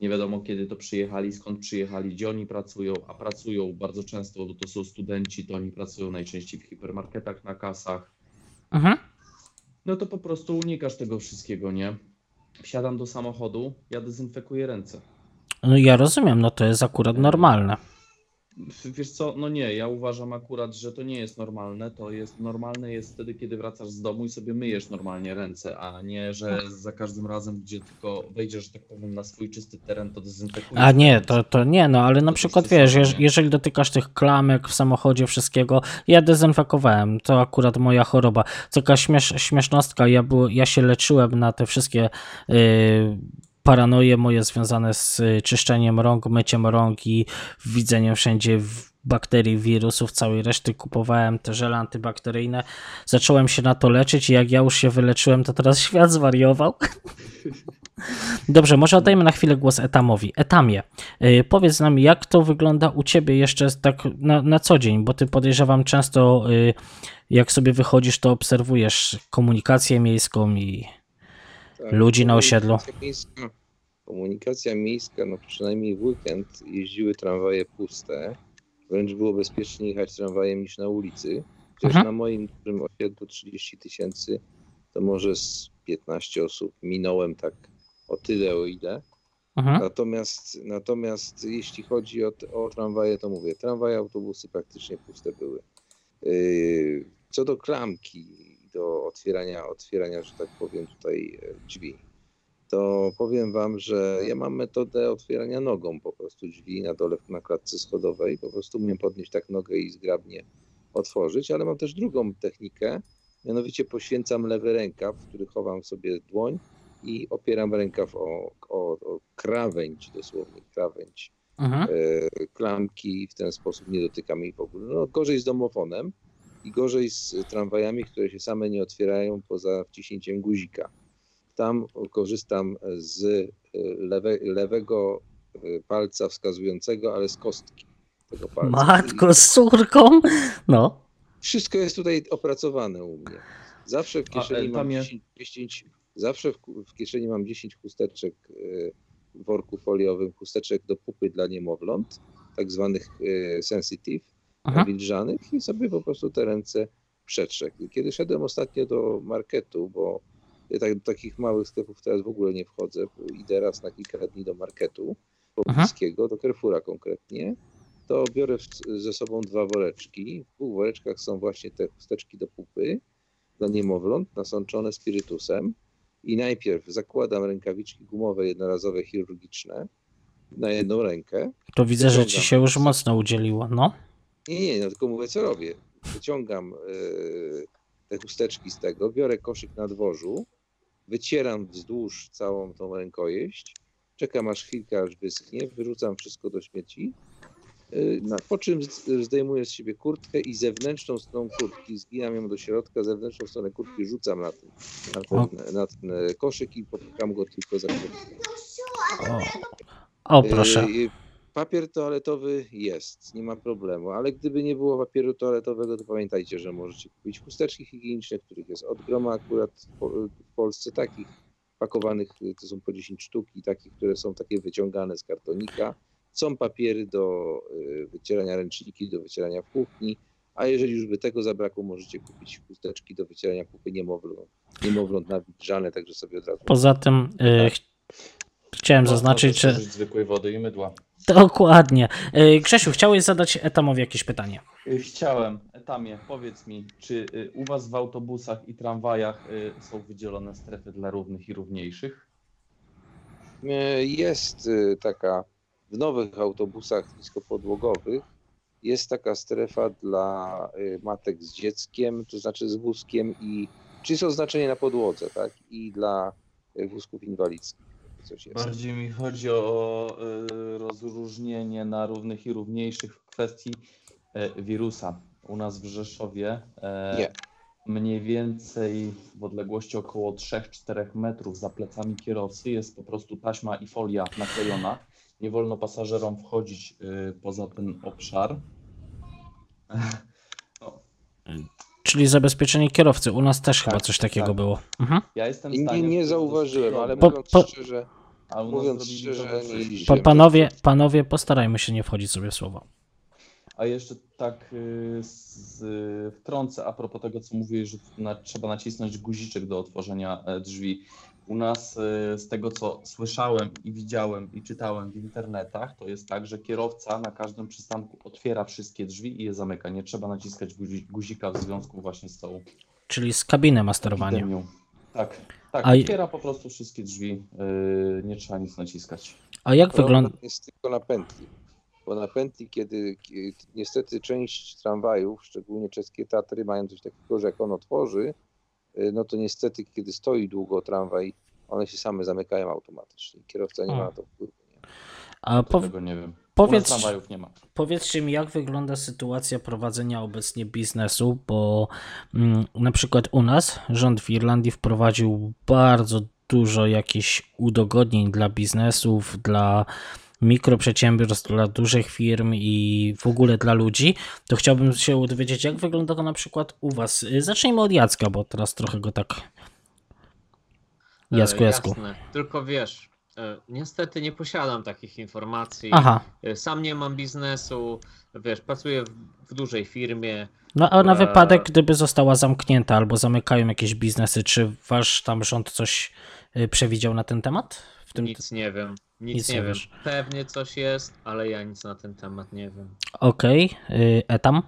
Nie wiadomo kiedy to przyjechali, skąd przyjechali, gdzie oni pracują, a pracują bardzo często, bo to są studenci, to oni pracują najczęściej w hipermarketach na kasach, Mhm. No to po prostu unikasz tego wszystkiego, nie? Wsiadam do samochodu, ja dezynfekuję ręce. No ja rozumiem, no to jest akurat normalne. Wiesz co, no nie, ja uważam akurat, że to nie jest normalne. To jest normalne jest wtedy, kiedy wracasz z domu i sobie myjesz normalnie ręce, a nie, że za każdym razem, gdzie tylko wejdziesz, że tak powiem, na swój czysty teren, to dezynfekujesz. A nie, to, to nie, no ale na przykład wiesz, jeżeli dotykasz tych klamek w samochodzie, wszystkiego, ja dezynfekowałem, to akurat moja choroba. To taka śmiesz, śmiesznostka, ja, był, ja się leczyłem na te wszystkie yy, paranoje moje związane z y, czyszczeniem rąk, myciem rąk i widzeniem wszędzie bakterii, wirusów, całej reszty kupowałem te żele antybakteryjne. Zacząłem się na to leczyć i jak ja już się wyleczyłem, to teraz świat zwariował. <laughs> Dobrze, może oddajmy na chwilę głos Etamowi. Etamie, yy, powiedz nam, jak to wygląda u ciebie jeszcze tak na, na co dzień, bo ty podejrzewam często, yy, jak sobie wychodzisz, to obserwujesz komunikację miejską i Ludzi na osiedlu. Komunikacja miejska, komunikacja miejska, no przynajmniej w weekend jeździły tramwaje puste. Wręcz było bezpiecznie jechać tramwajem niż na ulicy. Chociaż Mhm. na moim dużym osiedlu 30 tysięcy to może z 15 osób minąłem tak o tyle, o ile. mhm. Natomiast, natomiast jeśli chodzi o, o tramwaje, to mówię, tramwaje, autobusy praktycznie puste były. Yy, Co do klamki, do otwierania, otwierania, że tak powiem, tutaj e, drzwi, to powiem wam, że ja mam metodę otwierania nogą po prostu drzwi na dole na klatce schodowej. Po prostu umiem podnieść tak nogę i zgrabnie otworzyć, ale mam też drugą technikę, mianowicie poświęcam lewy rękaw, w który chowam sobie dłoń i opieram rękaw o, o, o krawędź, dosłownie krawędź Mhm. e, klamki i w ten sposób nie dotykam jej w ogóle. No, gorzej z domofonem i gorzej z tramwajami, które się same nie otwierają poza wciśnięciem guzika. Tam korzystam z e, lewe, lewego e, palca wskazującego, ale z kostki tego palca. Matko z córką? No. Wszystko jest tutaj opracowane u mnie. Zawsze w A, kieszeni e, mam tam je- 10, 10 zawsze w, w kieszeni mam 10 chusteczek w worku foliowym, chusteczek do pupy dla niemowląt, tak zwanych sensitive, Aha. nawilżanych i sobie po prostu te ręce przetrzek. Kiedy szedłem ostatnio do marketu, bo ja tak, do takich małych sklepów teraz w ogóle nie wchodzę, idę raz na kilka dni do marketu pobliskiego, do Carrefoura konkretnie, to biorę ze sobą dwa woreczki. W dwóch woreczkach są właśnie te chusteczki do pupy dla niemowląt nasączone spirytusem i najpierw zakładam rękawiczki gumowe jednorazowe chirurgiczne na jedną rękę. To widzę, że ci się już mocno udzieliło, no. Nie, nie, no tylko mówię co robię. Wyciągam e, te chusteczki z tego, biorę koszyk na dworzu, wycieram wzdłuż całą tą rękojeść, czekam aż chwilkę aż wyschnie, wyrzucam wszystko do śmieci, e, na, po czym zdejmuję z siebie kurtkę i zewnętrzną stroną kurtki, zginam ją do środka, zewnętrzną stronę kurtki rzucam na ten, na ten, na ten e, koszyk i popycham go tylko za kurtkę. O, o proszę. Papier toaletowy jest, nie ma problemu, ale gdyby nie było papieru toaletowego, to pamiętajcie, że możecie kupić chusteczki higieniczne, których jest od groma akurat w Po- w Polsce takich pakowanych, to są po 10 sztuk i takich, które są takie wyciągane z kartonika. Są papiery do y, wycierania ręczniki, do wycierania w kuchni, a jeżeli już by tego zabrakło, możecie kupić chusteczki do wycierania pupy niemowląt, niemowląt nawilżane, także sobie od razu Poza tym y, ch- chciałem zaznaczyć, że zwykłej wody i mydła. Dokładnie. Y, Grzesiu, chciałeś zadać Etamowi jakieś pytanie. Y, Chciałem, Etamie, powiedz mi, czy y, u Was w autobusach i tramwajach są wydzielone strefy dla równych i równiejszych? E, Jest taka w nowych autobusach niskopodłogowych jest taka strefa dla matek z dzieckiem, to znaczy z wózkiem i czy jest oznaczenie na podłodze, tak? I dla wózków inwalidzkich. Coś jest. Bardziej mi chodzi o y, rozróżnienie na równych i równiejszych w kwestii e, wirusa. U nas w Rzeszowie e, Nie. mniej więcej w odległości około 3-4 metrów za plecami kierowcy jest po prostu taśma i folia naklejona. Nie wolno pasażerom wchodzić poza ten obszar. <laughs> No, Czyli zabezpieczenie kierowcy. U nas też chyba Tak, coś takiego tak. było. Mhm. ja jestem w Nie, stanie nie to zauważyłem, ale Po- mówiąc po- szczerze, A u nas mówiąc zrobili szczerze, to nie. Pa, panowie, panowie, postarajmy się nie wchodzić sobie w słowo. A jeszcze tak y, z, wtrącę a propos tego, co mówiłeś, że na, trzeba nacisnąć guziczek do otworzenia e, drzwi. U nas y, z tego, co słyszałem i widziałem i czytałem w internetach, to jest tak, że kierowca na każdym przystanku otwiera wszystkie drzwi i je zamyka. Nie trzeba naciskać guzi, guzika w związku właśnie z tą Czyli z kabiny ma sterowanie. epidemią. Tak, tak, A i- otwiera po prostu wszystkie drzwi, y, nie trzeba nic naciskać. A jak wygląda... Jest tylko na pętli. Bo na pętli, kiedy kie- niestety część tramwajów, szczególnie czeskie Tatry, mają coś takiego, że jak on otworzy, y, no to niestety, kiedy stoi długo tramwaj, one się same zamykają automatycznie. Kierowca nie ma na to wpływu. Nie? A To po, tego nie wiem. Powiedz... tramwajów nie ma. powiedzcie mi, jak wygląda sytuacja prowadzenia obecnie biznesu, bo mm, na przykład u nas rząd w Irlandii wprowadził bardzo dużo jakichś udogodnień dla biznesów, dla mikroprzedsiębiorstw, dla dużych firm i w ogóle dla ludzi, to chciałbym się dowiedzieć, jak wygląda to na przykład u Was. Zacznijmy od Jacka, bo teraz trochę go tak... E, Jacku, Jacku. Jasne. Tylko wiesz, niestety nie posiadam takich informacji. Aha, E, Sam nie mam biznesu, wiesz, pracuję w, w dużej firmie. no a na Która- wypadek, gdyby została zamknięta albo zamykają jakieś biznesy, czy Wasz tam rząd coś przewidział na ten temat? W tym... Nic nie wiem. Nic, Nic nie nie wiem. Pewnie coś jest, ale ja nic na ten temat nie wiem. Okej, y, Etam?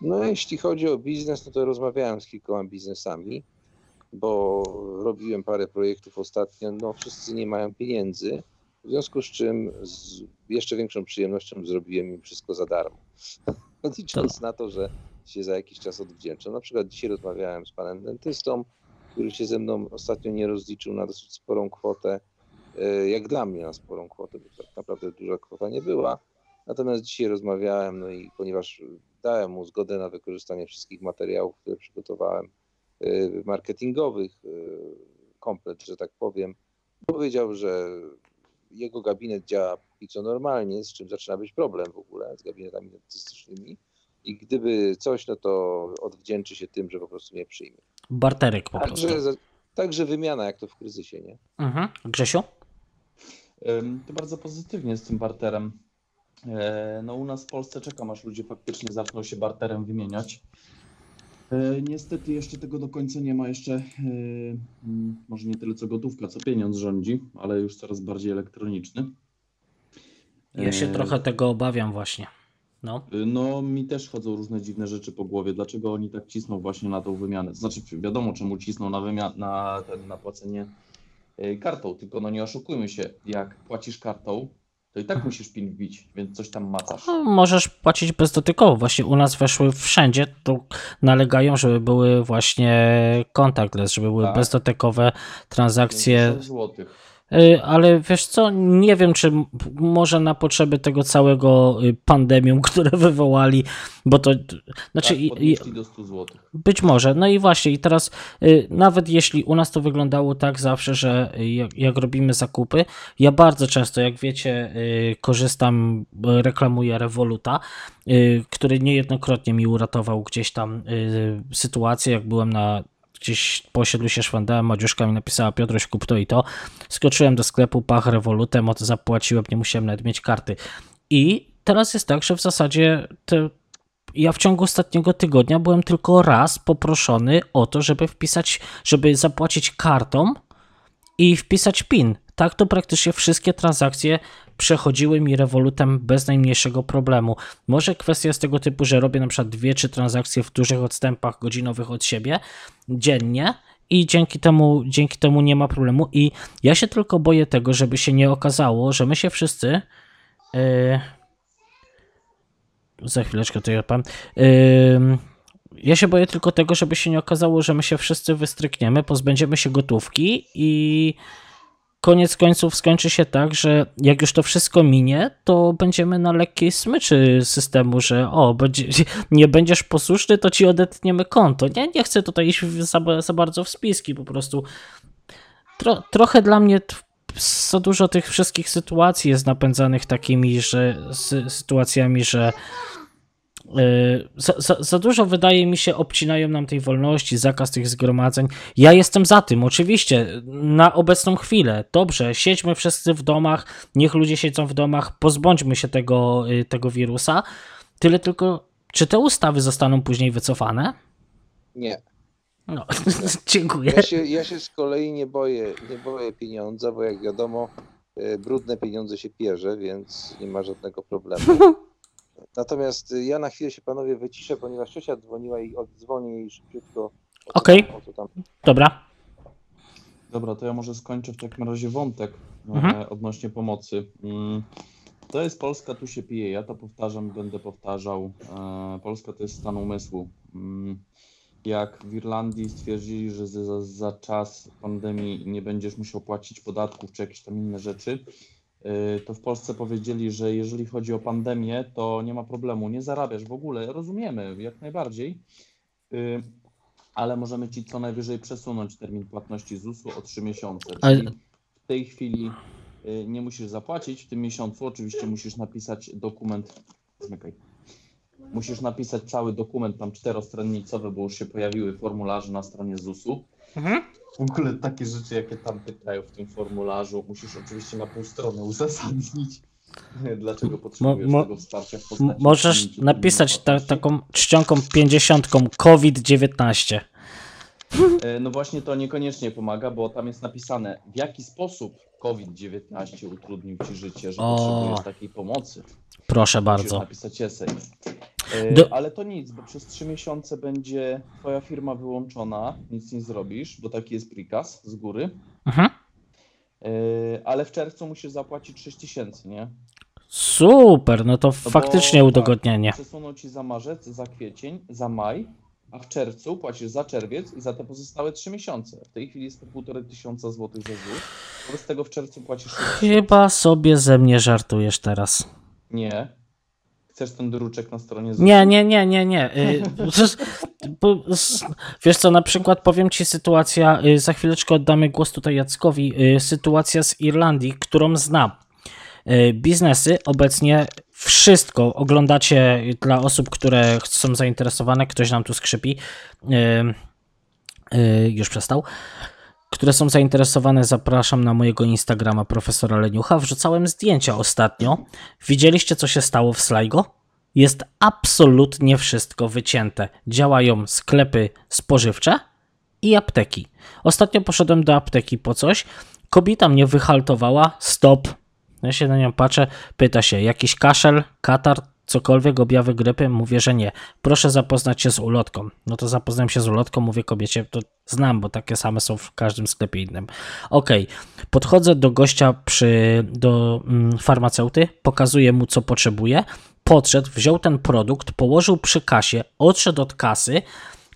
No jeśli chodzi o biznes, no to rozmawiałem z kilkoma biznesami, bo robiłem parę projektów ostatnio, no wszyscy nie mają pieniędzy, w związku z czym z jeszcze większą przyjemnością zrobiłem im wszystko za darmo. <laughs> Licząc na to, że się za jakiś czas odwdzięczą. Na przykład dzisiaj rozmawiałem z panem dentystą, który się ze mną ostatnio nie rozliczył na dosyć sporą kwotę, e, jak dla mnie na sporą kwotę, bo tak naprawdę duża kwota nie była. Natomiast dzisiaj rozmawiałem, no i ponieważ dałem mu zgodę na wykorzystanie wszystkich materiałów, które przygotowałem, marketingowych, y, komplet, że tak powiem, powiedział, że jego gabinet działa póki co normalnie, z czym zaczyna być problem w ogóle z gabinetami dentystycznymi. I gdyby coś, no to odwdzięczy się tym, że po prostu mnie przyjmie. Barterek po prostu. Także, także wymiana, jak to w kryzysie, nie? Mhm. Grzesiu? Ym, To bardzo pozytywnie z tym barterem. E, No u nas w Polsce czekam, aż ludzie faktycznie zaczną się barterem wymieniać. E, Niestety jeszcze tego do końca nie ma. Jeszcze e, mm, może nie tyle co gotówka, co pieniądz rządzi, ale już coraz bardziej elektroniczny. Ja się E, trochę tego obawiam właśnie. No. No, mi też chodzą różne dziwne rzeczy po głowie. Dlaczego oni tak cisną właśnie na tą wymianę? Znaczy, wiadomo, czemu cisną na, wymian- na, ten, na płacenie kartą, tylko no nie oszukujmy się, jak płacisz kartą, to i tak musisz PIN wbić, więc coś tam macasz. No, Możesz płacić bezdotykowo. Właśnie u nas weszły wszędzie, to nalegają, żeby były właśnie contactless, żeby były Tak. bezdotykowe transakcje. 50 złotych. Y, Ale wiesz co, nie wiem, czy może na potrzeby tego całego y, pandemium, <laughs> które wywołali, bo to, znaczy, tak, do 100 zł. być może. No i właśnie, i teraz y, nawet jeśli u nas to wyglądało tak zawsze, że jak, jak robimy zakupy, ja bardzo często, jak wiecie, korzystam, reklamuję Revoluta, który niejednokrotnie mi uratował gdzieś tam sytuację, jak byłem na gdzieś po osiedlu się szwendałem, Madziuszka mi napisała Piotruś kup to i to, skoczyłem do sklepu, pach Revolutem, o to zapłaciłem, nie musiałem nawet mieć karty. I teraz jest tak, że w zasadzie te, ja w ciągu ostatniego tygodnia byłem tylko raz poproszony o to, żeby wpisać, żeby zapłacić kartą i wpisać PIN. Tak to praktycznie wszystkie transakcje przechodziły mi rewolutem bez najmniejszego problemu. Może kwestia jest tego typu, że robię na przykład dwie, trzy transakcje w dużych odstępach godzinowych od siebie dziennie i dzięki temu, dzięki temu nie ma problemu. I ja się tylko boję tego, żeby się nie okazało, że my się wszyscy. Yy, za chwileczkę to ja powiem. Ym, ja się boję tylko tego, żeby się nie okazało, że my się wszyscy wystrykniemy, pozbędziemy się gotówki i koniec końców skończy się tak, że jak już to wszystko minie, to będziemy na lekkiej smyczy systemu, że o, będzie, <laughs> nie będziesz posłuszny, to ci odetniemy konto. Nie, nie chcę tutaj iść za, za bardzo w spiski, po prostu tro, trochę dla mnie za dużo tych wszystkich sytuacji jest napędzanych takimi, że sy, sytuacjami, że za, za, za dużo wydaje mi się obcinają nam tej wolności, zakaz tych zgromadzeń. Ja jestem za tym, oczywiście, na obecną chwilę. Dobrze, siedźmy wszyscy w domach, niech ludzie siedzą w domach, pozbądźmy się tego, yy, tego wirusa. Tyle tylko, czy te ustawy zostaną później wycofane? Nie. No, <laughs> dziękuję. Ja się, ja się z kolei nie boję, nie boję pieniądza, bo jak wiadomo, e, brudne pieniądze się pierze, więc nie ma żadnego problemu. <laughs> Natomiast e, ja na chwilę się panowie wyciszę, ponieważ ciocia dzwoniła i odzwonię jej szybciutko. Okej. tam- o co tam Dobra. Dobra, to ja może skończę w takim razie wątek Mhm. e, odnośnie pomocy. Mm, To jest Polska, tu się pije. Ja to powtarzam, będę powtarzał. E, Polska to jest stan umysłu. Mm, Jak w Irlandii stwierdzili, że za, za czas pandemii nie będziesz musiał płacić podatków czy jakieś tam inne rzeczy, to w Polsce powiedzieli, że jeżeli chodzi o pandemię, to nie ma problemu, nie zarabiasz w ogóle. Rozumiemy, jak najbardziej. Y, ale możemy ci co najwyżej przesunąć termin płatności ZUS-u o 3 miesiące. Czyli w tej chwili y, nie musisz zapłacić w tym miesiącu. Oczywiście musisz napisać dokument. Zmykaj. Musisz napisać cały dokument, tam czterostronnicowy, bo już się pojawiły formularze na stronie ZUS-u. Mhm. W ogóle takie rzeczy, jakie tam pytają w tym formularzu, musisz oczywiście na pół strony uzasadnić, <laughs> dlaczego potrzebujesz mo- tego wsparcia w postaci Możesz napisać ta, taką czcionką 50 COVID-19. E, No właśnie to niekoniecznie pomaga, bo tam jest napisane, w jaki sposób COVID-19 utrudnił Ci życie, że O. potrzebujesz takiej pomocy. Proszę Musisz bardzo. napisać esej. E, Do- Ale to nic, bo przez trzy miesiące będzie Twoja firma wyłączona, nic nie zrobisz, bo taki jest prikaz z góry. Mhm. E, Ale w czerwcu musisz zapłacić 6 tysięcy, nie? Super, no to No faktycznie bo, udogodnienie. Tak, przesuną Ci za marzec, za kwiecień, za maj, a w czerwcu płacisz za czerwiec i za te pozostałe trzy miesiące. W tej chwili jest to półtorej tysiąca złotych za ZUS. Wobec tego w czerwcu płacisz 6 Chyba sobie ze mnie żartujesz teraz. Nie. Chcesz ten druczek na stronie ZUS? Nie, nie, nie, nie, nie. Y, <laughs> Wiesz co, na przykład powiem ci sytuacja, y, za chwileczkę oddamy głos tutaj Jackowi, y, sytuacja z Irlandii, którą znam. Biznesy obecnie wszystko oglądacie dla osób, które są zainteresowane, ktoś nam tu skrzypi, już przestał, które są zainteresowane, zapraszam na mojego Instagrama profesora Leniucha. Wrzucałem zdjęcia ostatnio. Widzieliście, co się stało w Sligo? Jest absolutnie wszystko wycięte. Działają sklepy spożywcze i apteki. Ostatnio poszedłem do apteki po coś. Kobieta mnie wyhaltowała. Stop. Ja się na nią patrzę. Pyta się, jakiś kaszel, katar, cokolwiek, objawy grypy? Mówię, że nie. Proszę zapoznać się z ulotką. No to zapoznałem się z ulotką, mówię kobiecie, to znam, bo takie same są w każdym sklepie innym. Okej, podchodzę do gościa przy, do mm, farmaceuty, pokazuję mu, co potrzebuje. Podszedł, wziął ten produkt, położył przy kasie, odszedł od kasy.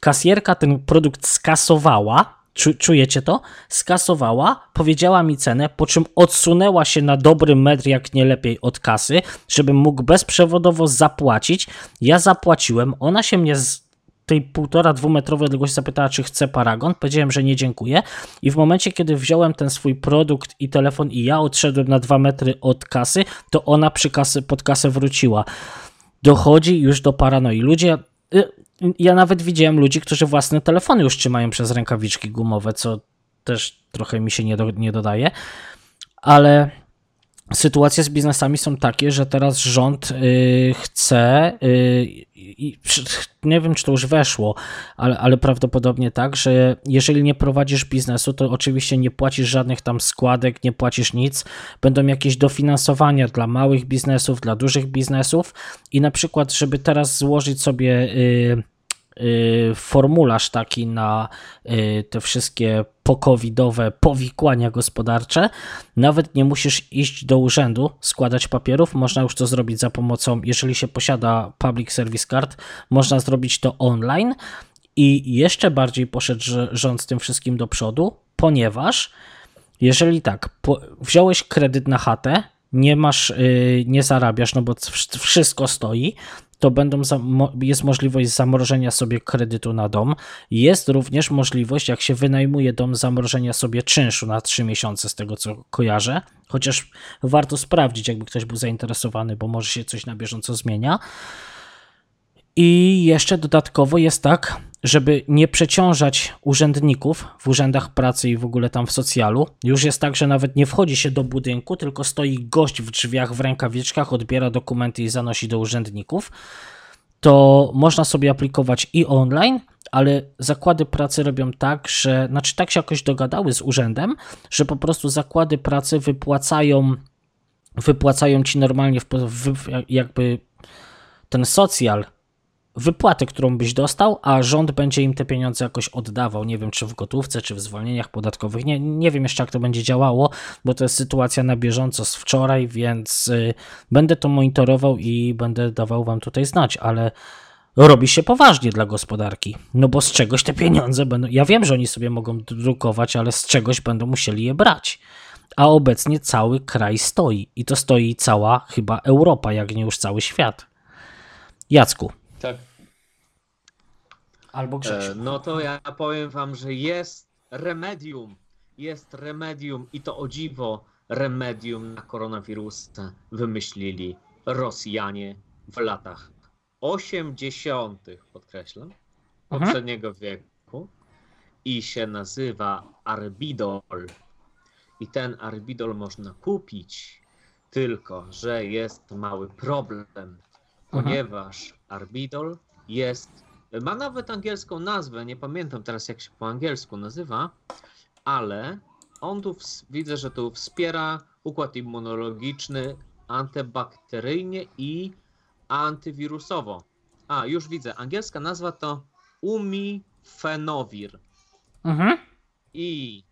Kasjerka ten produkt skasowała, Czu, czujecie to? Skasowała, powiedziała mi cenę, po czym odsunęła się na dobry metr, jak nie lepiej, od kasy, żebym mógł bezprzewodowo zapłacić. Ja zapłaciłem, ona się mnie z tej półtora, dwumetrowej odległości zapytała, czy chcę paragon. Powiedziałem, że nie dziękuję. I w momencie, kiedy wziąłem ten swój produkt i telefon i ja odszedłem na dwa metry od kasy, to ona przy kasy, pod kasę wróciła. Dochodzi już do paranoi. Ludzie. Ja nawet widziałem ludzi, którzy własne telefony już trzymają przez rękawiczki gumowe, co też trochę mi się nie, do, nie dodaje. Ale sytuacje z biznesami są takie, że teraz rząd y, chce, y, nie wiem czy to już weszło, ale, ale prawdopodobnie tak, że jeżeli nie prowadzisz biznesu, to oczywiście nie płacisz żadnych tam składek, nie płacisz nic. Będą jakieś dofinansowania dla małych biznesów, dla dużych biznesów i na przykład, żeby teraz złożyć sobie y, y, formularz taki na y, te wszystkie pokowidowe powikłania gospodarcze. Nawet nie musisz iść do urzędu, składać papierów. Można już to zrobić za pomocą, jeżeli się posiada Public Service Card, można zrobić to online. I jeszcze bardziej poszedł rząd z tym wszystkim do przodu, ponieważ jeżeli tak, wziąłeś kredyt na chatę, nie masz, yy, nie zarabiasz, no bo wszystko stoi, to będą jest możliwość zamrożenia sobie kredytu na dom. Jest również możliwość, jak się wynajmuje dom, zamrożenia sobie czynszu na 3 miesiące, z tego co kojarzę. Chociaż warto sprawdzić, jakby ktoś był zainteresowany, bo może się coś na bieżąco zmienia. I jeszcze dodatkowo jest tak, żeby nie przeciążać urzędników w urzędach pracy i w ogóle tam w socjalu. Już jest tak, że nawet nie wchodzi się do budynku, tylko stoi gość w drzwiach w rękawiczkach, odbiera dokumenty i zanosi do urzędników. To można sobie aplikować i online, ale zakłady pracy robią tak, że, znaczy tak się jakoś dogadały z urzędem, że po prostu zakłady pracy wypłacają, wypłacają ci normalnie w, w, jakby ten socjal wypłatę, którą byś dostał, a rząd będzie im te pieniądze jakoś oddawał. Nie wiem, czy w gotówce, czy w zwolnieniach podatkowych. Nie, nie wiem jeszcze, jak to będzie działało, bo to jest sytuacja na bieżąco z wczoraj, więc y, będę to monitorował i będę dawał wam tutaj znać, ale robi się poważnie dla gospodarki. No bo z czegoś te pieniądze będą. Ja wiem, że oni sobie mogą drukować, ale z czegoś będą musieli je brać. A obecnie cały kraj stoi. I to stoi cała chyba Europa, jak nie już cały świat. Jacku. Albo E, no to ja powiem wam, że jest remedium. Jest remedium i to o dziwo remedium na koronawirusa wymyślili Rosjanie w latach 80. podkreślam, Mhm. poprzedniego wieku i się nazywa Arbidol. I ten Arbidol można kupić, tylko że jest mały problem, ponieważ Arbidol jest ma nawet angielską nazwę, nie pamiętam teraz jak się po angielsku nazywa, ale on tu widzę, że tu wspiera układ immunologiczny antybakteryjnie i antywirusowo. A, już widzę, angielska nazwa to Umifenowir Mhm. i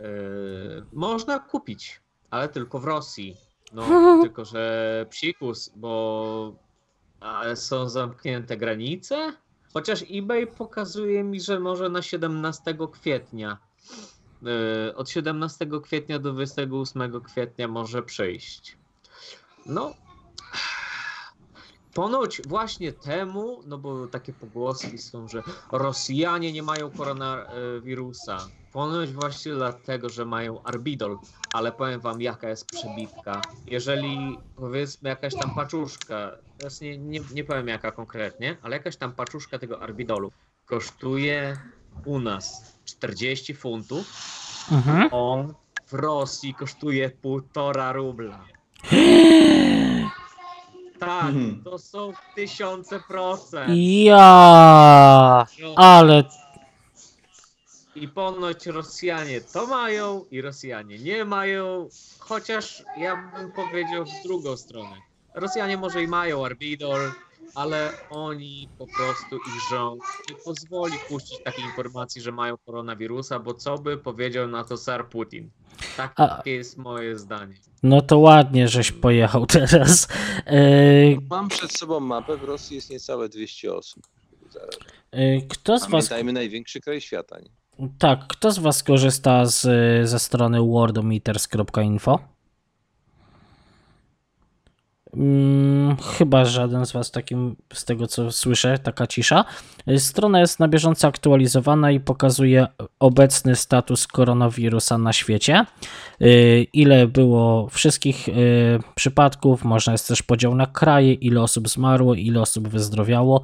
yy, można kupić, ale tylko w Rosji. No, <laughs> tylko że psikus, bo są zamknięte granice. Chociaż eBay pokazuje mi, że może na 17 kwietnia. Yy, od 17 kwietnia do 28 kwietnia może przyjść. No. Ponoć właśnie temu, no bo takie pogłoski są, że Rosjanie nie mają koronawirusa. Ponoć właśnie dlatego, że mają Arbidol, ale powiem wam jaka jest przebitka. Jeżeli powiedzmy jakaś tam paczuszka, teraz nie, nie, nie powiem jaka konkretnie, ale jakaś tam paczuszka tego Arbidolu kosztuje u nas 40 funtów, Mhm. on w Rosji kosztuje półtora rubla. Tak, Mhm. to są tysiące procent. Ja, No, ale I ponoć Rosjanie to mają i Rosjanie nie mają, chociaż ja bym powiedział w drugą stronę. Rosjanie może i mają Arbidol, ale oni po prostu ich rząd nie pozwoli puścić takiej informacji, że mają koronawirusa, bo co by powiedział na to Sar Putin? Takie A- jest moje zdanie. no to ładnie, żeś pojechał teraz. E, Mam przed sobą mapę, w Rosji jest niecałe 200 osób. E, kto z was Pamiętajmy, największy kraj świata. Nie? Tak, kto z Was korzysta z, ze strony wordometers.info? Mm, chyba żaden z Was takim, z tego co słyszę, taka cisza. Y, Strona jest na bieżąco aktualizowana i pokazuje obecny status koronawirusa na świecie. Y, Ile było wszystkich y, przypadków, można jest też podział na kraje, ile osób zmarło, ile osób wyzdrowiało.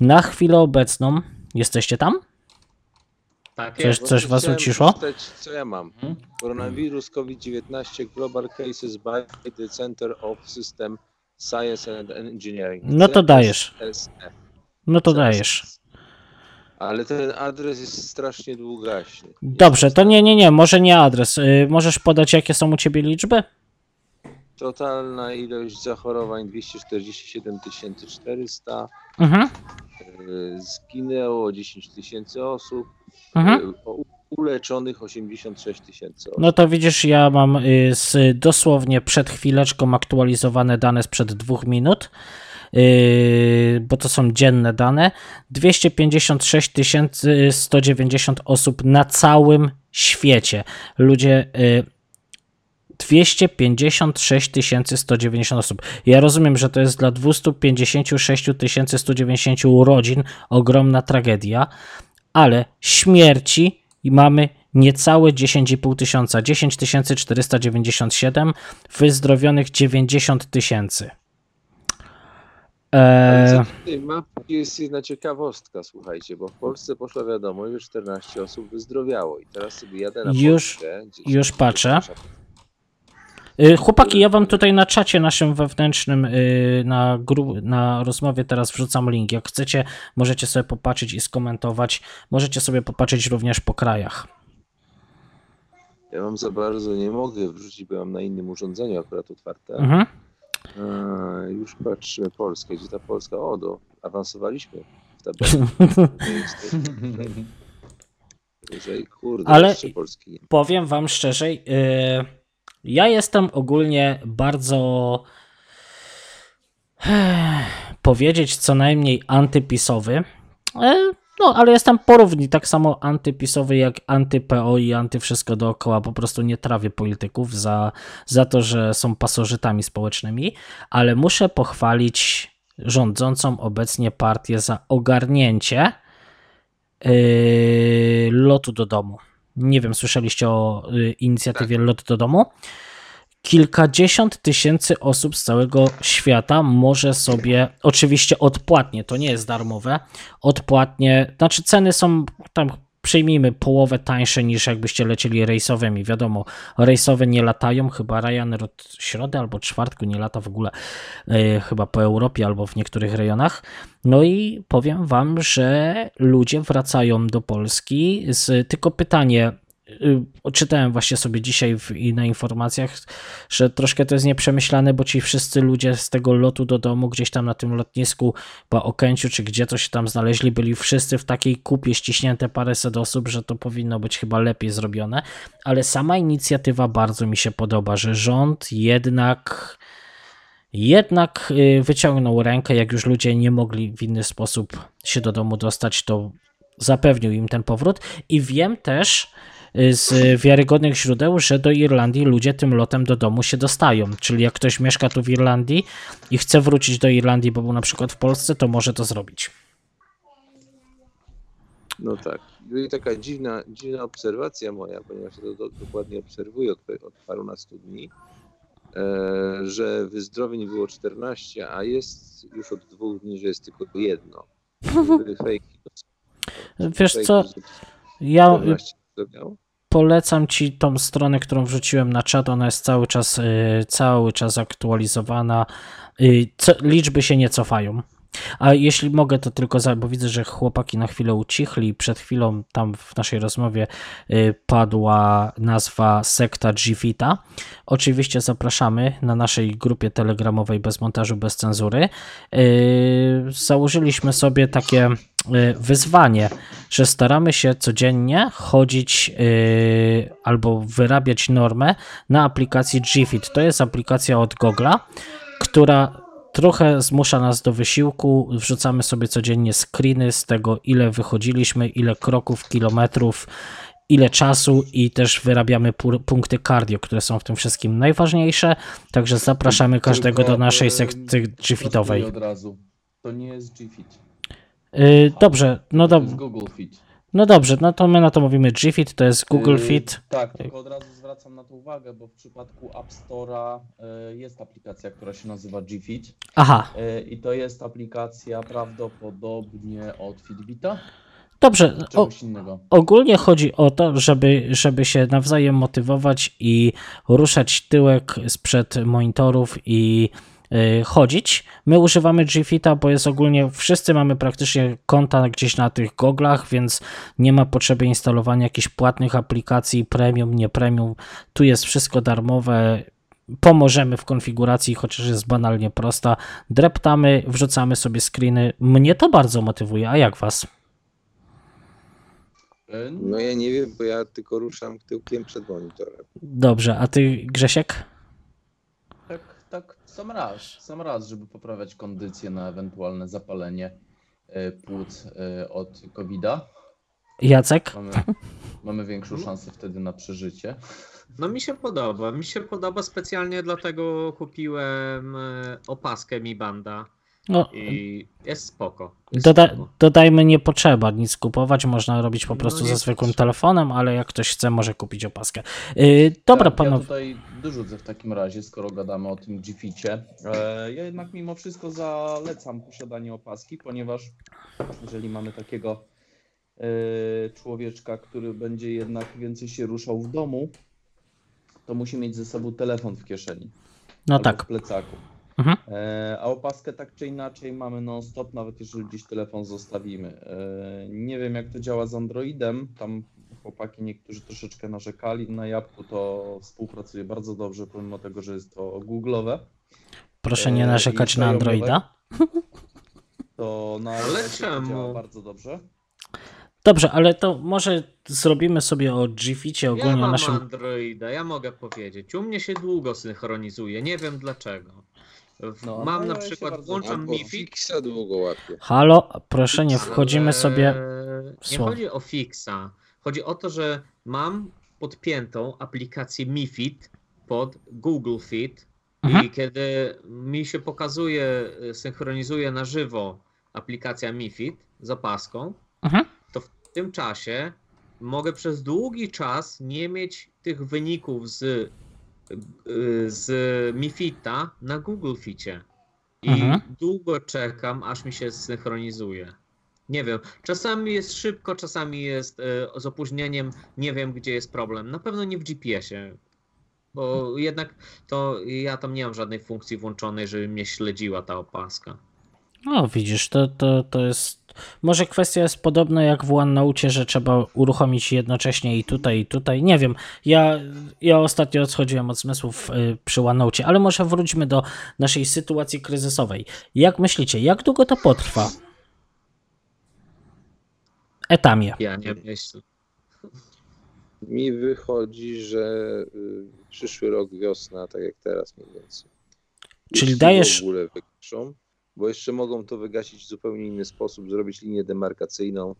Na chwilę obecną jesteście tam? Tak Coś- jest. coś was Chciałem uciszyło? przeczytać, co ja mam. Mhm. Koronawirus COVID-19 Global Cases by the Center of System Science and Engineering. No to dajesz. No to dajesz. Ale ten adres jest strasznie długaśny. Dobrze, to nie, nie, nie, może nie adres. Y, Możesz podać, jakie są u ciebie liczby? Totalna ilość zachorowań 247 400. Mhm, Zginęło 10 tysięcy osób. mhm. y, Uleczonych 86 tysięcy osób. No to widzisz, ja mam y, z, dosłownie przed chwileczką aktualizowane dane sprzed dwóch minut, y, bo to są dzienne dane. 256 190 osób na całym świecie. Ludzie. y, 256 190 osób. Ja rozumiem, że to jest dla 256 190 urodzin ogromna tragedia, ale śmierci mamy niecałe 10,5 tysiąca, 10 497, wyzdrowionych 90 tysięcy. Eee, tej mapie jest jedna ciekawostka, słuchajcie, bo w Polsce poszła wiadomość, że 14 osób wyzdrowiało i teraz sobie jadę na Już- Polskę. już patrzę. y, chłopaki, ja wam tutaj na czacie naszym wewnętrznym, y, na, gru, na rozmowie teraz wrzucam link. Jak chcecie, możecie sobie popatrzeć i skomentować. Możecie sobie popatrzeć również po krajach. Ja wam za bardzo nie mogę wrzucić, bo mam na innym urządzeniu akurat otwarte. Mhm. A, już patrzymy Polskę. Gdzie ta Polska? O, do, awansowaliśmy w tabeli. Wyżej, <laughs> kurde, Ale- jeszcze Polski nie ma. Powiem wam szczerze, yy, ja jestem ogólnie bardzo eh, powiedzieć co najmniej antypisowy. E, No, ale jestem porówni tak samo antypisowy jak anty-PO i anty-wszystko dookoła. Po prostu nie trawię polityków za, za to, że są pasożytami społecznymi, ale muszę pochwalić rządzącą obecnie partię za ogarnięcie yy, lotu do domu. Nie wiem, słyszeliście o y, inicjatywie Lot do domu? Kilkadziesiąt tysięcy osób z całego świata może sobie, oczywiście odpłatnie, to nie jest darmowe, odpłatnie, znaczy ceny są tam, przyjmijmy, połowę tańsze niż jakbyście lecieli rejsowymi. Wiadomo, rejsowe nie latają, chyba Ryanair od środy albo czwartku nie lata w ogóle, y, chyba po Europie albo w niektórych rejonach. No i powiem wam, że ludzie wracają do Polski z tylko pytanie. Y, Czytałem właśnie sobie dzisiaj w, i na informacjach, że troszkę to jest nieprzemyślane, bo ci wszyscy ludzie z tego lotu do domu, gdzieś tam na tym lotnisku, po Okęciu, czy gdzie to się tam znaleźli, byli wszyscy w takiej kupie ściśnięte paręset osób, że to powinno być chyba lepiej zrobione. Ale sama inicjatywa bardzo mi się podoba, że rząd jednak jednak y, wyciągnął rękę, jak już ludzie nie mogli w inny sposób się do domu dostać, to zapewnił im ten powrót. I wiem też y, z wiarygodnych źródeł, że do Irlandii ludzie tym lotem do domu się dostają. Czyli jak ktoś mieszka tu w Irlandii i chce wrócić do Irlandii, bo był na przykład w Polsce, to może to zrobić. No tak. I taka dziwna, dziwna obserwacja moja, ponieważ to do, dokładnie obserwuję od, od parunastu dni, e, że wyzdrowień było 14, a jest już od dwóch dni, że jest tylko jedno. <laughs> Fake. Wiesz co, ja 14 wyzdrowiało. polecam ci tą stronę, którą wrzuciłem na czat. Ona jest cały czas, y, cały czas aktualizowana. Y, liczby się nie cofają. A jeśli mogę, to tylko, za, bo widzę, że chłopaki na chwilę ucichli. Przed chwilą tam w naszej rozmowie y, padła nazwa sekta Gfita. Oczywiście zapraszamy na naszej grupie telegramowej bez montażu, bez cenzury. Y, Założyliśmy sobie takie y, wyzwanie, że staramy się codziennie chodzić albo wyrabiać normę na aplikacji Gfit. To jest aplikacja od Google'a, która trochę zmusza nas do wysiłku. Wrzucamy sobie codziennie screeny z tego, ile wychodziliśmy, ile kroków, kilometrów, ile czasu i też wyrabiamy pu- punkty cardio, które są w tym wszystkim najważniejsze. Także zapraszamy każdego Tylko, do naszej e, sekcji G-Fitowej. Prostuję od razu. To nie jest G-Fit. Y, Dobrze, no, To dob- jest Google Fit. No dobrze, no to my na to mówimy G-Fit, to jest Google Yy, Fit. Tak, tylko od razu zwracam na to uwagę, bo w przypadku App Store'a y, jest aplikacja, która się nazywa G-Fit. Aha, Y, I to jest aplikacja prawdopodobnie od Fitbita, dobrze. O, czegoś innego. ogólnie chodzi o to, żeby, żeby się nawzajem motywować i ruszać tyłek sprzed monitorów i chodzić. My używamy G-Fita, bo jest ogólnie, wszyscy mamy praktycznie konta gdzieś na tych goglach, więc nie ma potrzeby instalowania jakichś płatnych aplikacji, premium, nie premium. Tu jest wszystko darmowe. Pomożemy w konfiguracji, chociaż jest banalnie prosta. Dreptamy, wrzucamy sobie screeny. Mnie to bardzo motywuje, a jak was? Y, No ja nie wiem, bo ja tylko ruszam tyłkiem przed monitorem. Dobrze, a ty Grzesiek? Sam raz, sam raz, żeby poprawiać kondycję na ewentualne zapalenie y, płuc y, od COVID-a. Jacek? Mamy, mamy większą szansę wtedy na przeżycie. No mi się podoba. Mi się podoba specjalnie dlatego kupiłem e, opaskę Mi Banda No, i jest spoko. Jest doda spoko. dodajmy, nie potrzeba nic kupować, można robić po No prostu nie ze zwykłym telefonem, ale jak ktoś chce, może kupić opaskę. Yy, dobra, tak, Ja panowie. tutaj dorzucę w takim razie, skoro gadamy o tym G-Ficie. E, ja jednak mimo wszystko zalecam posiadanie opaski, ponieważ jeżeli mamy takiego e, człowieczka, który będzie jednak więcej się ruszał w domu, to musi mieć ze sobą telefon w kieszeni. No tak. W plecaku. Mhm. E, a opaskę tak czy inaczej mamy non-stop, nawet jeżeli gdzieś telefon zostawimy. E, nie wiem jak to działa z Androidem, tam chłopaki niektórzy troszeczkę narzekali, na Jabłku to współpracuje bardzo dobrze, pomimo tego, że jest to Google'owe. Proszę nie e, narzekać i na. Androida. <laughs> To na Ale działa bardzo dobrze. Dobrze, ale to może zrobimy sobie o G-Ficie Ja ogólnie mam naszym. Androida, ja mogę powiedzieć. U mnie się długo synchronizuje, nie wiem dlaczego. W- No, mam no na przykład, włączam Albo MiFi. fixa długo łapie. Halo, proszę nie wchodzimy ale sobie. Nie słowo. chodzi o fixa. Chodzi o to, że mam podpiętą aplikację MiFit pod Google Fit Mhm. i kiedy mi się pokazuje, y, synchronizuje na żywo aplikacja MiFit z opaską, Mhm. to w tym czasie mogę przez długi czas nie mieć tych wyników z, z MiFita na Google Ficie. I Mhm. długo czekam, aż mi się synchronizuje. Nie wiem, czasami jest szybko, czasami jest e, z opóźnieniem, nie wiem gdzie jest problem. Na pewno nie w GPS-ie, bo jednak to ja tam nie mam żadnej funkcji włączonej, żeby mnie śledziła ta opaska. No widzisz, to, to, to jest. Może kwestia jest podobna jak w OneNote, że trzeba uruchomić jednocześnie i tutaj, i tutaj. Nie wiem. Ja, ja ostatnio odchodziłem od zmysłów y, przy OneNote, ale może wróćmy do naszej sytuacji kryzysowej. Jak myślicie, jak długo to potrwa? Etamie. Ja nie myślę. Mi wychodzi, że y, przyszły rok wiosna, tak jak teraz mniej więcej. Czyli Jeśli dajesz- w ogóle bo jeszcze mogą to wygasić w zupełnie inny sposób, zrobić linię demarkacyjną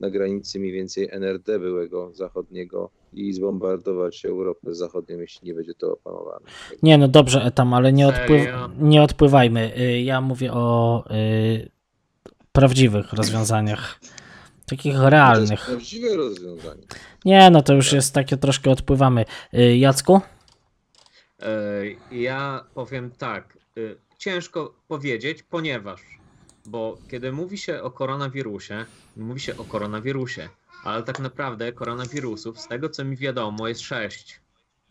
na granicy mniej więcej NRD byłego zachodniego i zbombardować Europę zachodnią, jeśli nie będzie to opanowane. Nie, no dobrze, Etam, ale nie, odpływ, nie odpływajmy. Y, Ja mówię o y, prawdziwych rozwiązaniach. Takich To jest realnych. prawdziwe rozwiązanie. Nie, no to już jest takie troszkę odpływamy. Y, Jacku? E, Ja powiem tak, y, ciężko powiedzieć, ponieważ, bo kiedy mówi się o koronawirusie, mówi się o koronawirusie, ale tak naprawdę koronawirusów, z tego co mi wiadomo, jest sześć.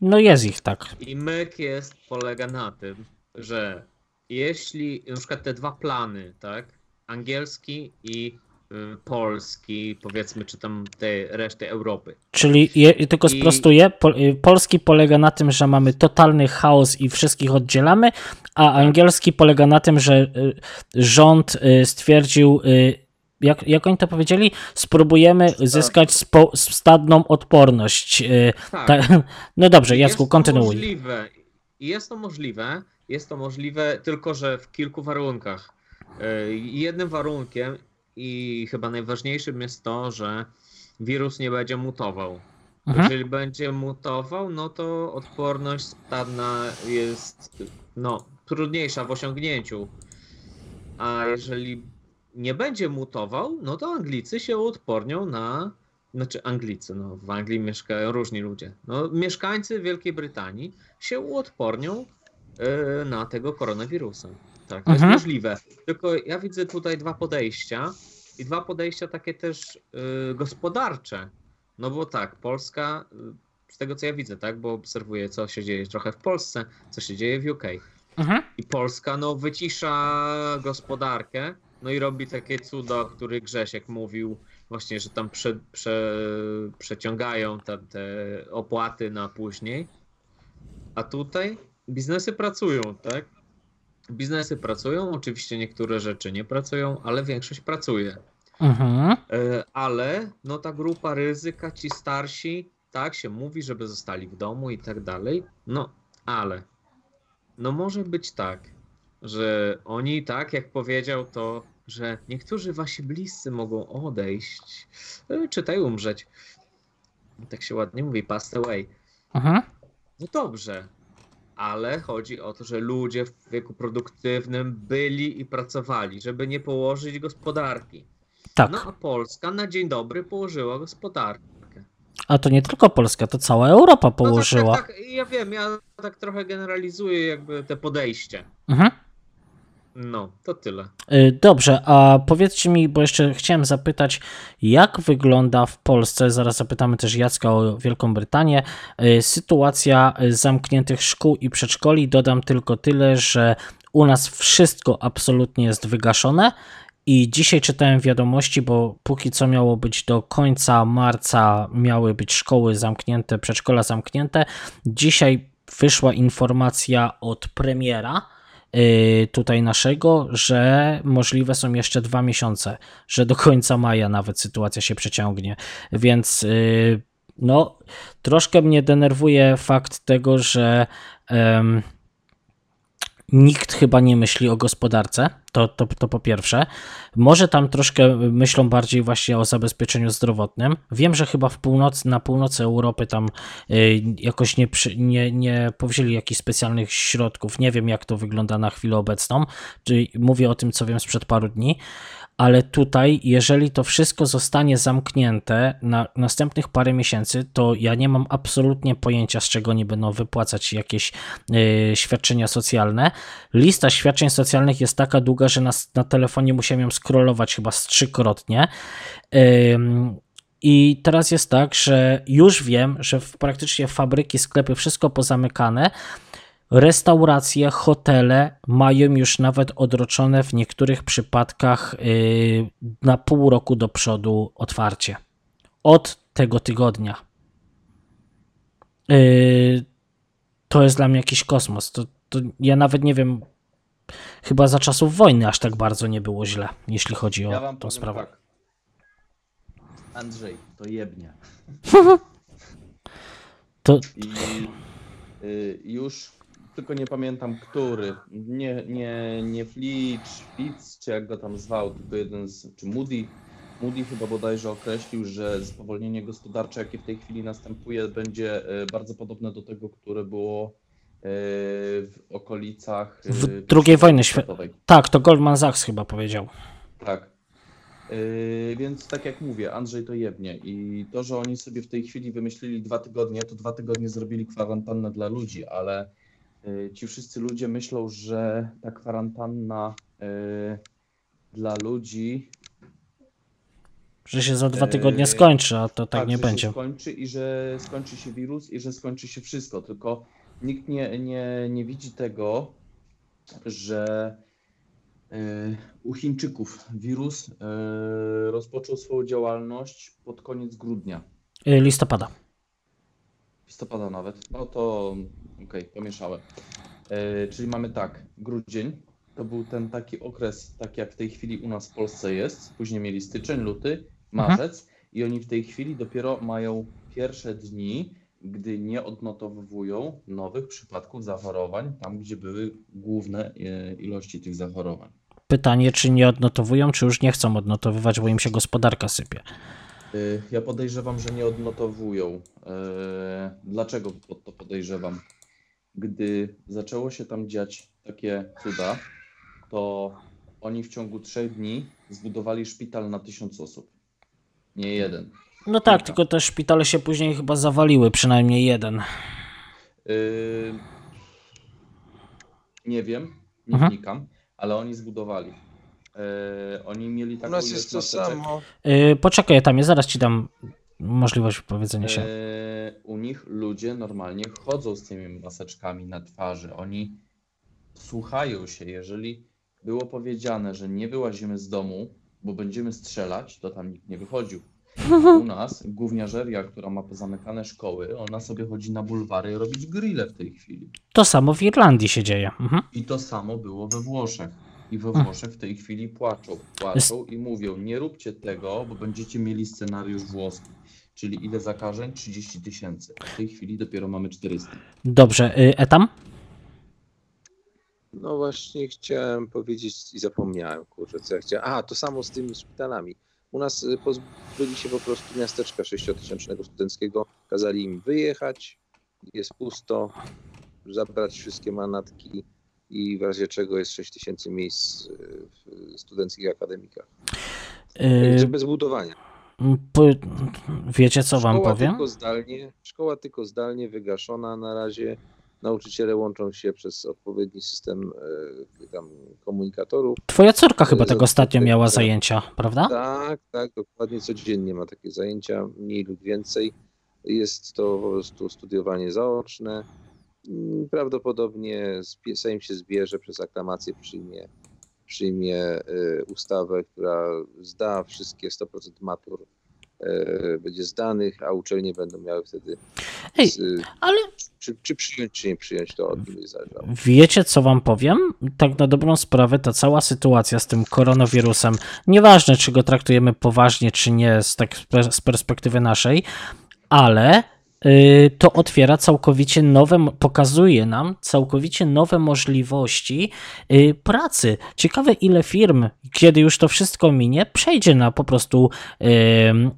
No jest ich tak. I myk jest, polega na tym, że jeśli na przykład te dwa plany, tak, angielski i polski, powiedzmy, czy tam tej reszty Europy, Czyli je, tylko sprostuję, y, polski polega na tym, że mamy totalny chaos i wszystkich oddzielamy, a angielski polega na tym, że y, rząd y, stwierdził, y, jak, jak oni to powiedzieli, spróbujemy zyskać spo, stadną odporność. y, tak, Ta, <laughs> no dobrze, Jacku, kontynuuj. Możliwe, jest to możliwe, jest to możliwe, tylko że w kilku warunkach. Jednym warunkiem i chyba najważniejszym jest to, że wirus nie będzie mutował. Mhm. Jeżeli będzie mutował, no to odporność stadna jest no, trudniejsza w osiągnięciu. A jeżeli nie będzie mutował, no to Anglicy się uodpornią na. Znaczy Anglicy, no w Anglii mieszkają różni ludzie. No, mieszkańcy Wielkiej Brytanii się uodpornią e, na tego koronawirusa. Tak, to Mhm. jest możliwe. Tylko ja widzę tutaj dwa podejścia i dwa podejścia takie też e, gospodarcze. No bo tak, Polska, y, z tego co ja widzę, tak, bo obserwuję, co się dzieje trochę w Polsce, co się dzieje w UK. Mhm. I Polska, no, wycisza gospodarkę, no i robi takie cuda, o których Grzesiek mówił, właśnie, że tam prze, prze, przeciągają te opłaty na później. A tutaj biznesy pracują, tak? Biznesy pracują, oczywiście niektóre rzeczy nie pracują, ale większość pracuje. Mhm. E, ale no ta grupa ryzyka, ci starsi, tak się mówi, żeby zostali w domu i tak dalej. No, ale no może być tak, że oni tak jak powiedział to, że niektórzy wasi bliscy mogą odejść, e, czytaj umrzeć. Tak się ładnie mówi, passed away. Mhm. No dobrze, ale chodzi o to, że ludzie w wieku produktywnym byli i pracowali, żeby nie położyć gospodarki. Tak. No a Polska na dzień dobry położyła gospodarkę. A to nie tylko Polska, to cała Europa No położyła. tak, tak, tak, ja wiem, ja tak trochę generalizuję jakby te podejście. Mhm. No, to tyle. Y, Dobrze, a powiedzcie mi, bo jeszcze chciałem zapytać, jak wygląda w Polsce, zaraz zapytamy też Jacka o Wielką Brytanię, y, sytuacja y, zamkniętych szkół i przedszkoli. Dodam tylko tyle, że u nas wszystko absolutnie jest wygaszone. I dzisiaj czytałem wiadomości, bo póki co miało być do końca marca, miały być szkoły zamknięte, przedszkola zamknięte. Dzisiaj wyszła informacja od premiera, tutaj naszego, że możliwe są jeszcze dwa miesiące, że do końca maja nawet sytuacja się przeciągnie. Więc y, no, troszkę mnie denerwuje fakt tego, że em, nikt chyba nie myśli o gospodarce. To, to, to po pierwsze. Może tam troszkę myślą bardziej właśnie o zabezpieczeniu zdrowotnym. Wiem, że chyba w północy, na północy Europy tam y, jakoś nie, nie, nie powzięli jakichś specjalnych środków. Nie wiem, jak to wygląda na chwilę obecną. Czyli mówię o tym, co wiem sprzed paru dni. Ale tutaj, jeżeli to wszystko zostanie zamknięte na następnych parę miesięcy, to ja nie mam absolutnie pojęcia, z czego nie będą wypłacać jakieś y, świadczenia socjalne. Lista świadczeń socjalnych jest taka długa, że na, na telefonie musiałem ją scrollować chyba z trzykrotnie. Ym, I teraz jest tak, że już wiem, że praktycznie fabryki, sklepy, wszystko pozamykane. Restauracje, hotele mają już nawet odroczone w niektórych przypadkach yy, na pół roku do przodu otwarcie. Od tego tygodnia. Yy, to jest dla mnie jakiś kosmos. To, to ja nawet nie wiem, chyba za czasów wojny aż tak bardzo nie było źle, jeśli chodzi o Ja tą sprawę. tak. Andrzej, to jebnie. <laughs> To I y, już tylko nie pamiętam który. Nie, nie, nie Flitch, Fitz, czy jak go tam zwał, tylko jeden z. czy Moody. Moody chyba bodajże określił, że spowolnienie gospodarcze, jakie w tej chwili następuje, będzie y, bardzo podobne do tego, które było y, w okolicach. y, W II wojny światowej. tak, to Goldman Sachs chyba powiedział. Tak. Yy, więc tak jak mówię, Andrzej to jebnie i to, że oni sobie w tej chwili wymyślili dwa tygodnie, to dwa tygodnie zrobili kwarantannę dla ludzi, ale ci wszyscy ludzie myślą, że ta kwarantanna yy, dla ludzi Że się za dwa Eee, tygodnie skończy, a to tak, nie że będzie. się skończy i że skończy się wirus i że skończy się wszystko, tylko nikt nie, nie, nie widzi tego, że u Chińczyków wirus rozpoczął swoją działalność pod koniec grudnia, Listopada. listopada nawet. No to okej, pomieszałem. Yy, czyli mamy tak, grudzień to był ten taki okres, tak jak w tej chwili u nas w Polsce jest. Później mieli styczeń, luty, marzec i oni w tej chwili dopiero mają pierwsze dni gdy nie odnotowują nowych przypadków zachorowań tam, gdzie były główne e, ilości tych zachorowań. Pytanie, czy nie odnotowują, czy już nie chcą odnotowywać, bo im się gospodarka sypie. Y, Ja podejrzewam, że nie odnotowują. E, Dlaczego to podejrzewam? Gdy zaczęło się tam dziać takie cuda, to oni w ciągu trzech dni zbudowali szpital na tysiąc osób. Nie jeden. No tak, Kilka. tylko te szpitale się później chyba zawaliły, przynajmniej jeden. Y, Nie wiem, nie Mhm. wnikam, ale oni zbudowali. E, Oni mieli U taką nas ilość jest to maseczek. samo. Yy, poczekaj, tam jest, zaraz ci dam możliwość wypowiedzenia się. E, u nich ludzie normalnie chodzą z tymi maseczkami na twarzy. Oni słuchają się. Jeżeli było powiedziane, że nie wyłazimy z domu, bo będziemy strzelać, to tam nikt nie wychodził. U <laughs> nas gówniarzeria, która ma pozamykane szkoły, ona sobie chodzi na bulwary robić grille w tej chwili. To samo w Irlandii się dzieje. Mhm. I to samo było we Włoszech. I we Mm. Włoszech w tej chwili płaczą. Płaczą i mówią, nie róbcie tego, bo będziecie mieli scenariusz włoski. Czyli ile zakażeń? 30 tysięcy. W tej chwili dopiero mamy 400. Dobrze, yy, Etam? No właśnie chciałem powiedzieć i zapomniałem, kurczę, co ja chciałem. A, to samo z tymi szpitalami. U nas y, pozbyli się po prostu miasteczka sześciotysięcznego studenckiego, kazali im wyjechać, jest pusto, zabrać wszystkie manatki i w razie czego jest 6 tysięcy miejsc y, w studenckich akademikach. Yy, bez budowania. Wiecie, co wam Szkoła powiem? Tylko zdalnie, szkoła tylko zdalnie, wygaszona na razie. Nauczyciele łączą się przez odpowiedni system e, tam komunikatorów. Twoja córka chyba Yy, tak ostatnio zapytaj- miała zajęcia, prawda? Tak, tak, dokładnie codziennie ma takie zajęcia, mniej lub więcej. Jest to po prostu studiowanie zaoczne. Mm, Prawdopodobnie Sejm się zbierze, przez aklamację przyjmie, przyjmie e, ustawę, która zda wszystkie 100% matur, e, będzie zdanych, a uczelnie będą miały wtedy Ej, z, ale czy, czy przyjąć, czy nie przyjąć, to od nich zależało. Wiecie, co wam powiem? Tak na dobrą sprawę, ta cała sytuacja z tym koronawirusem, nieważne czy go traktujemy poważnie, czy nie, z, tak z perspektywy naszej, ale y, to otwiera całkowicie nowe, pokazuje nam całkowicie nowe możliwości y, pracy. Ciekawe, ile firm, kiedy już to wszystko minie, przejdzie na po prostu y,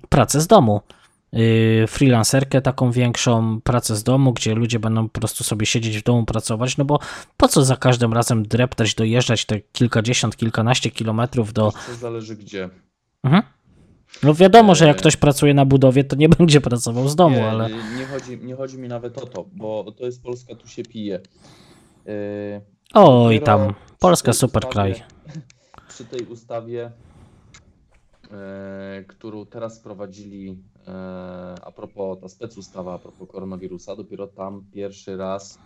pracę z domu y, freelancerkę taką większą, pracę z domu, gdzie ludzie będą po prostu sobie siedzieć w domu, pracować, no bo po co za każdym razem dreptać, dojeżdżać te kilkadziesiąt, kilkanaście kilometrów do... To zależy gdzie. Mhm. No wiadomo, że jak Eee. ktoś pracuje na budowie, to nie <laughs> będzie pracował z domu, nie, ale... nie, chodzi, nie chodzi mi nawet o to, bo to jest Polska, tu się pije. E, Oj dopiero tam, przy Polska tej super ustawie- kraj. <laughs> Przy tej ustawie, e, którą teraz wprowadzili, e, a propos, ta specustawa a propos koronawirusa, dopiero tam pierwszy raz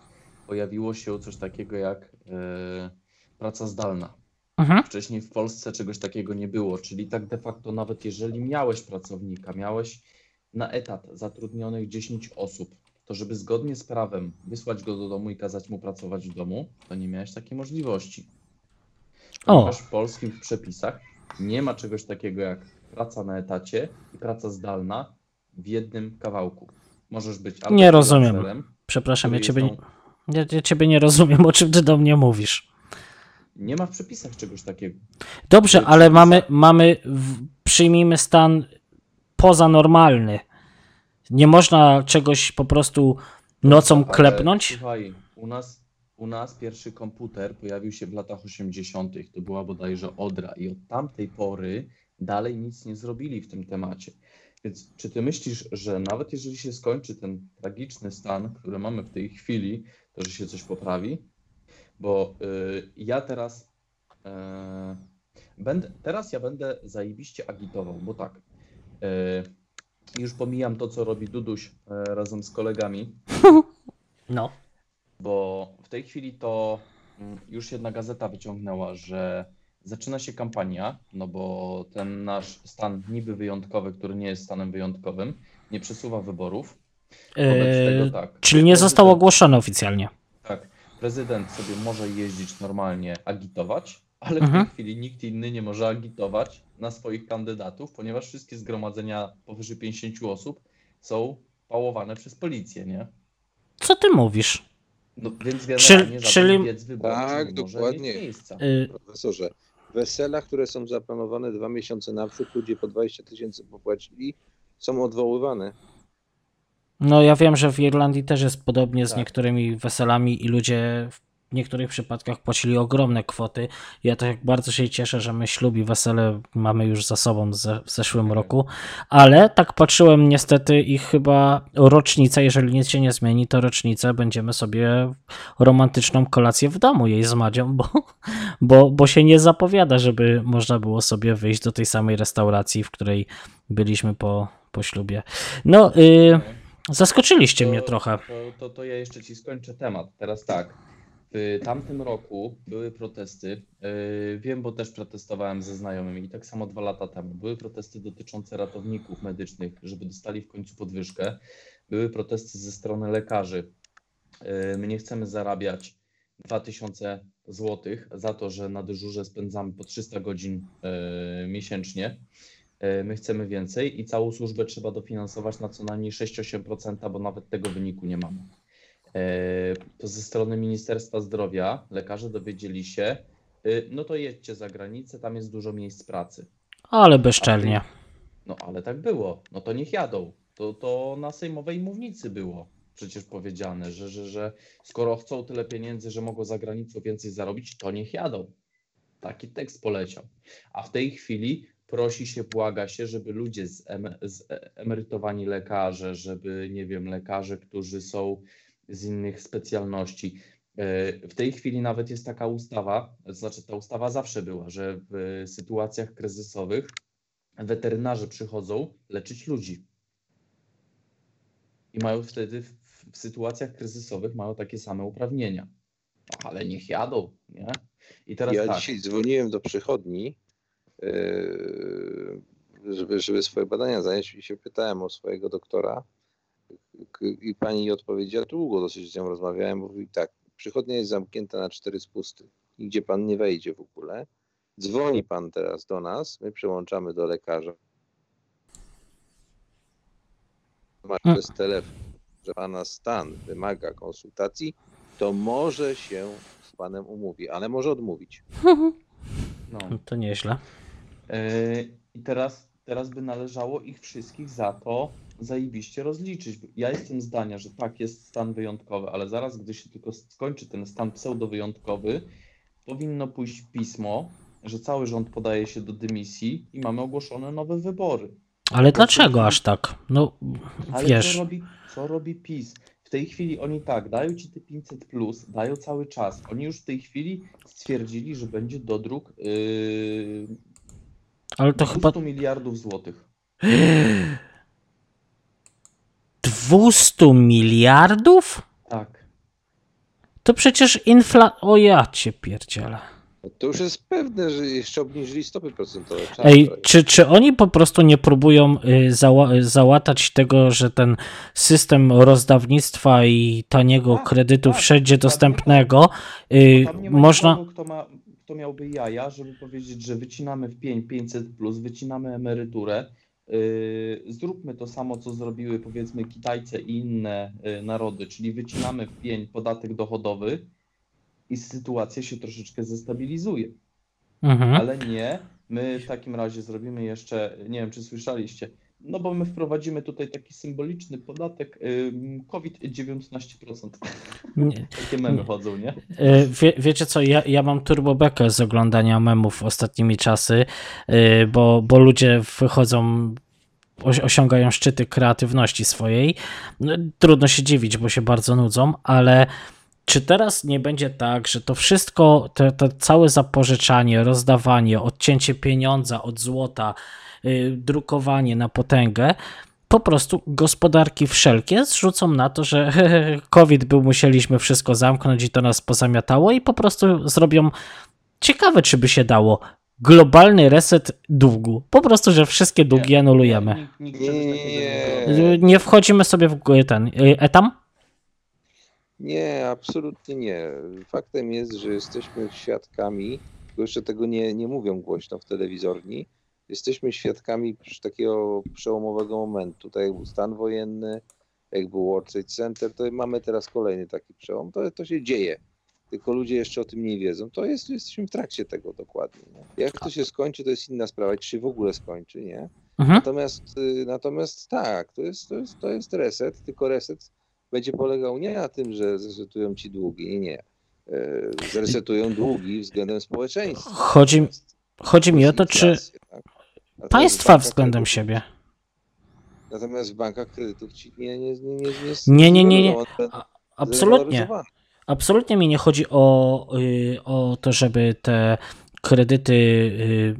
pojawiło się coś takiego jak e, praca zdalna. Mhm. Wcześniej w Polsce czegoś takiego nie było, czyli tak de facto nawet jeżeli miałeś pracownika, miałeś na etat zatrudnionych 10 osób, to żeby zgodnie z prawem wysłać go do domu i kazać mu pracować w domu, to nie miałeś takiej możliwości. O. Ponieważ w polskich przepisach nie ma czegoś takiego jak praca na etacie i praca zdalna w jednym kawałku. Możesz być albo Nie rozumiem. Przepraszam, ja ciebie, nie, ja, ja ciebie nie rozumiem, o czym ty do mnie mówisz. Nie ma w przepisach czegoś takiego. Dobrze, ale mamy, mamy w, przyjmijmy stan pozanormalny. Nie można czegoś po prostu nocą Ale klepnąć? Słuchaj, u nas, u nas pierwszy komputer pojawił się w latach 80. To była bodajże Odra i od tamtej pory dalej nic nie zrobili w tym temacie. Więc czy ty myślisz, że nawet jeżeli się skończy ten tragiczny stan, który mamy w tej chwili, to że się coś poprawi? Bo y, ja teraz y, będę, teraz ja będę zajebiście agitował, bo tak. Y, już pomijam to, co robi Duduś y, razem z kolegami, <laughs> No. bo w tej chwili to mm, już jedna gazeta wyciągnęła, że zaczyna się kampania, no bo ten nasz stan niby wyjątkowy, który nie jest stanem wyjątkowym, nie przesuwa wyborów. Wobec Eee, tego tak. czyli nie zostało prezydent- ogłoszone oficjalnie. Prezydent sobie może jeździć normalnie, agitować, ale w Mhm. tej chwili nikt inny nie może agitować na swoich kandydatów, ponieważ wszystkie zgromadzenia powyżej 50 osób są pałowane przez policję, nie? Co ty mówisz? No, więc Czy- generalnie czyli- żaden biec wyborczy Tak, dokładnie. miejsca. Y, Profesorze, wesela, które są zaplanowane dwa miesiące naprzód, ludzie po 20 tysięcy popłacili, są odwoływane. No ja wiem, że w Irlandii też jest podobnie z Tak. niektórymi weselami i ludzie w niektórych przypadkach płacili ogromne kwoty. Ja tak bardzo się cieszę, że my ślub i wesele mamy już za sobą ze, w zeszłym Tak. roku, ale tak patrzyłem niestety i chyba rocznicę, jeżeli nic się nie zmieni, to rocznicę będziemy sobie romantyczną kolację w domu jej z Madzią, bo, <laughs> bo, bo się nie zapowiada, żeby można było sobie wyjść do tej samej restauracji, w której byliśmy po, po ślubie. No, y, Zaskoczyliście mnie To- trochę. To, to, to ja jeszcze ci skończę temat. Teraz tak. W tamtym roku były protesty. Yy, wiem, bo też protestowałem ze znajomymi i tak samo dwa lata temu. Były protesty dotyczące ratowników medycznych, żeby dostali w końcu podwyżkę. Były protesty ze strony lekarzy. Yy, my nie chcemy zarabiać 2000 zł za to, że na dyżurze spędzamy po 300 godzin yy, miesięcznie. E, My chcemy więcej i całą służbę trzeba dofinansować na co najmniej 6-8%, bo nawet tego wyniku nie mamy. E, To ze strony Ministerstwa Zdrowia lekarze dowiedzieli się, e, no to jedźcie za granicę, tam jest dużo miejsc pracy. Ale bezczelnie. No ale tak było, no to niech jadą. To, to na sejmowej mównicy było przecież powiedziane, że, że, że skoro chcą tyle pieniędzy, że mogą za granicą więcej zarobić, to niech jadą. Taki tekst poleciał. A w tej chwili prosi się, błaga się, żeby ludzie z, em, z e- emerytowani lekarze, żeby, nie wiem, lekarze, którzy są z innych specjalności. e, W tej chwili nawet jest taka ustawa, to znaczy ta ustawa zawsze była, że w sytuacjach kryzysowych weterynarze przychodzą leczyć ludzi. I mają wtedy w, w sytuacjach kryzysowych mają takie same uprawnienia. No, ale niech jadą, nie? I teraz ja tak. dzisiaj dzwoniłem do przychodni, żeby, żeby swoje badania zająć i się pytałem o swojego doktora i pani odpowiedziała, długo dosyć z nią rozmawiałem, mówi tak, przychodnia jest zamknięta na cztery spusty, nigdzie pan nie wejdzie w ogóle, dzwoni pan teraz do nas, my przełączamy do lekarza, ma Mm. przez telefon, że pana stan wymaga konsultacji, to może się z panem umówi, ale może odmówić. <laughs> No. To nieźle. Yy, I teraz, teraz by należało ich wszystkich za to zajebiście rozliczyć. Ja jestem zdania, że tak, jest stan wyjątkowy, ale zaraz, gdy się tylko skończy ten stan pseudo-wyjątkowy, powinno pójść pismo, że cały rząd podaje się do dymisji i mamy ogłoszone nowe wybory. Ale dlaczego aż tak? No, Ale wiesz, co robi, co robi PiS? W tej chwili oni tak, dają ci te 500 plus, dają cały czas. Oni już w tej chwili stwierdzili, że będzie dodruk yy, ale to 200 chyba miliardów złotych. <gasps> 200 miliardów? Tak. To przecież infla... O ja cię pierdzielę. No To już jest pewne, że jeszcze obniżyli stopy procentowe. Ej, czy, czy oni po prostu nie próbują y, zała załatać tego, że ten system rozdawnictwa i taniego Tak, kredytu tak, wszędzie dostępnego y, można... kto, ma, kto miałby jaja, żeby powiedzieć, że wycinamy w pień 500 plus, wycinamy emeryturę. Yy, zróbmy to samo, co zrobiły powiedzmy Kitajce i inne yy, narody, czyli wycinamy w pień podatek dochodowy i sytuacja się troszeczkę zestabilizuje. Mhm. Ale nie, my w takim razie zrobimy jeszcze, nie wiem czy słyszeliście, no bo my wprowadzimy tutaj taki symboliczny podatek ym, COVID-19%. Nie, Takie memy chodzą, nie? Y, Wie, wiecie co, ja, ja mam turbobekę z oglądania memów ostatnimi czasy, y, bo, bo ludzie wychodzą, osi- osiągają szczyty kreatywności swojej. No, Trudno się dziwić, bo się bardzo nudzą, ale czy teraz nie będzie tak, że to wszystko, to, to całe zapożyczanie, rozdawanie, odcięcie pieniądza od złota, drukowanie na potęgę, po prostu gospodarki wszelkie zrzucą na to, że <laughs> COVID był, musieliśmy wszystko zamknąć i to nas pozamiatało i po prostu zrobią ciekawe, czy by się dało globalny reset długu. Po prostu, że wszystkie długi anulujemy. Nie, czegoś nie, nie. nie Y, Nie wchodzimy sobie w ten y, etam? Nie, absolutnie nie. Faktem jest, że jesteśmy świadkami, tylko jeszcze tego nie, nie mówią głośno w telewizorni, jesteśmy świadkami takiego przełomowego momentu. Tutaj był stan wojenny, jak był World Trade Center, to mamy teraz kolejny taki przełom. To, to się dzieje. Tylko ludzie jeszcze o tym nie wiedzą. To jest, jesteśmy w trakcie tego dokładnie. Nie? Jak to się skończy, to jest inna sprawa, czy się w ogóle skończy, nie? Mhm. Natomiast, y, natomiast tak, to jest, to, jest, to jest reset, tylko reset będzie polegał nie na tym, że zresetują ci długi, nie. Y, Zresetują długi względem społeczeństwa. Chodzi, chodzi mi o to, czy państwa względem siebie. Natomiast w bankach kredytów ci nie, nie, nie, nie, Nie, nie, nie, nie. Absolutnie. Absolutnie mi nie chodzi o, y, o to, żeby te kredyty y,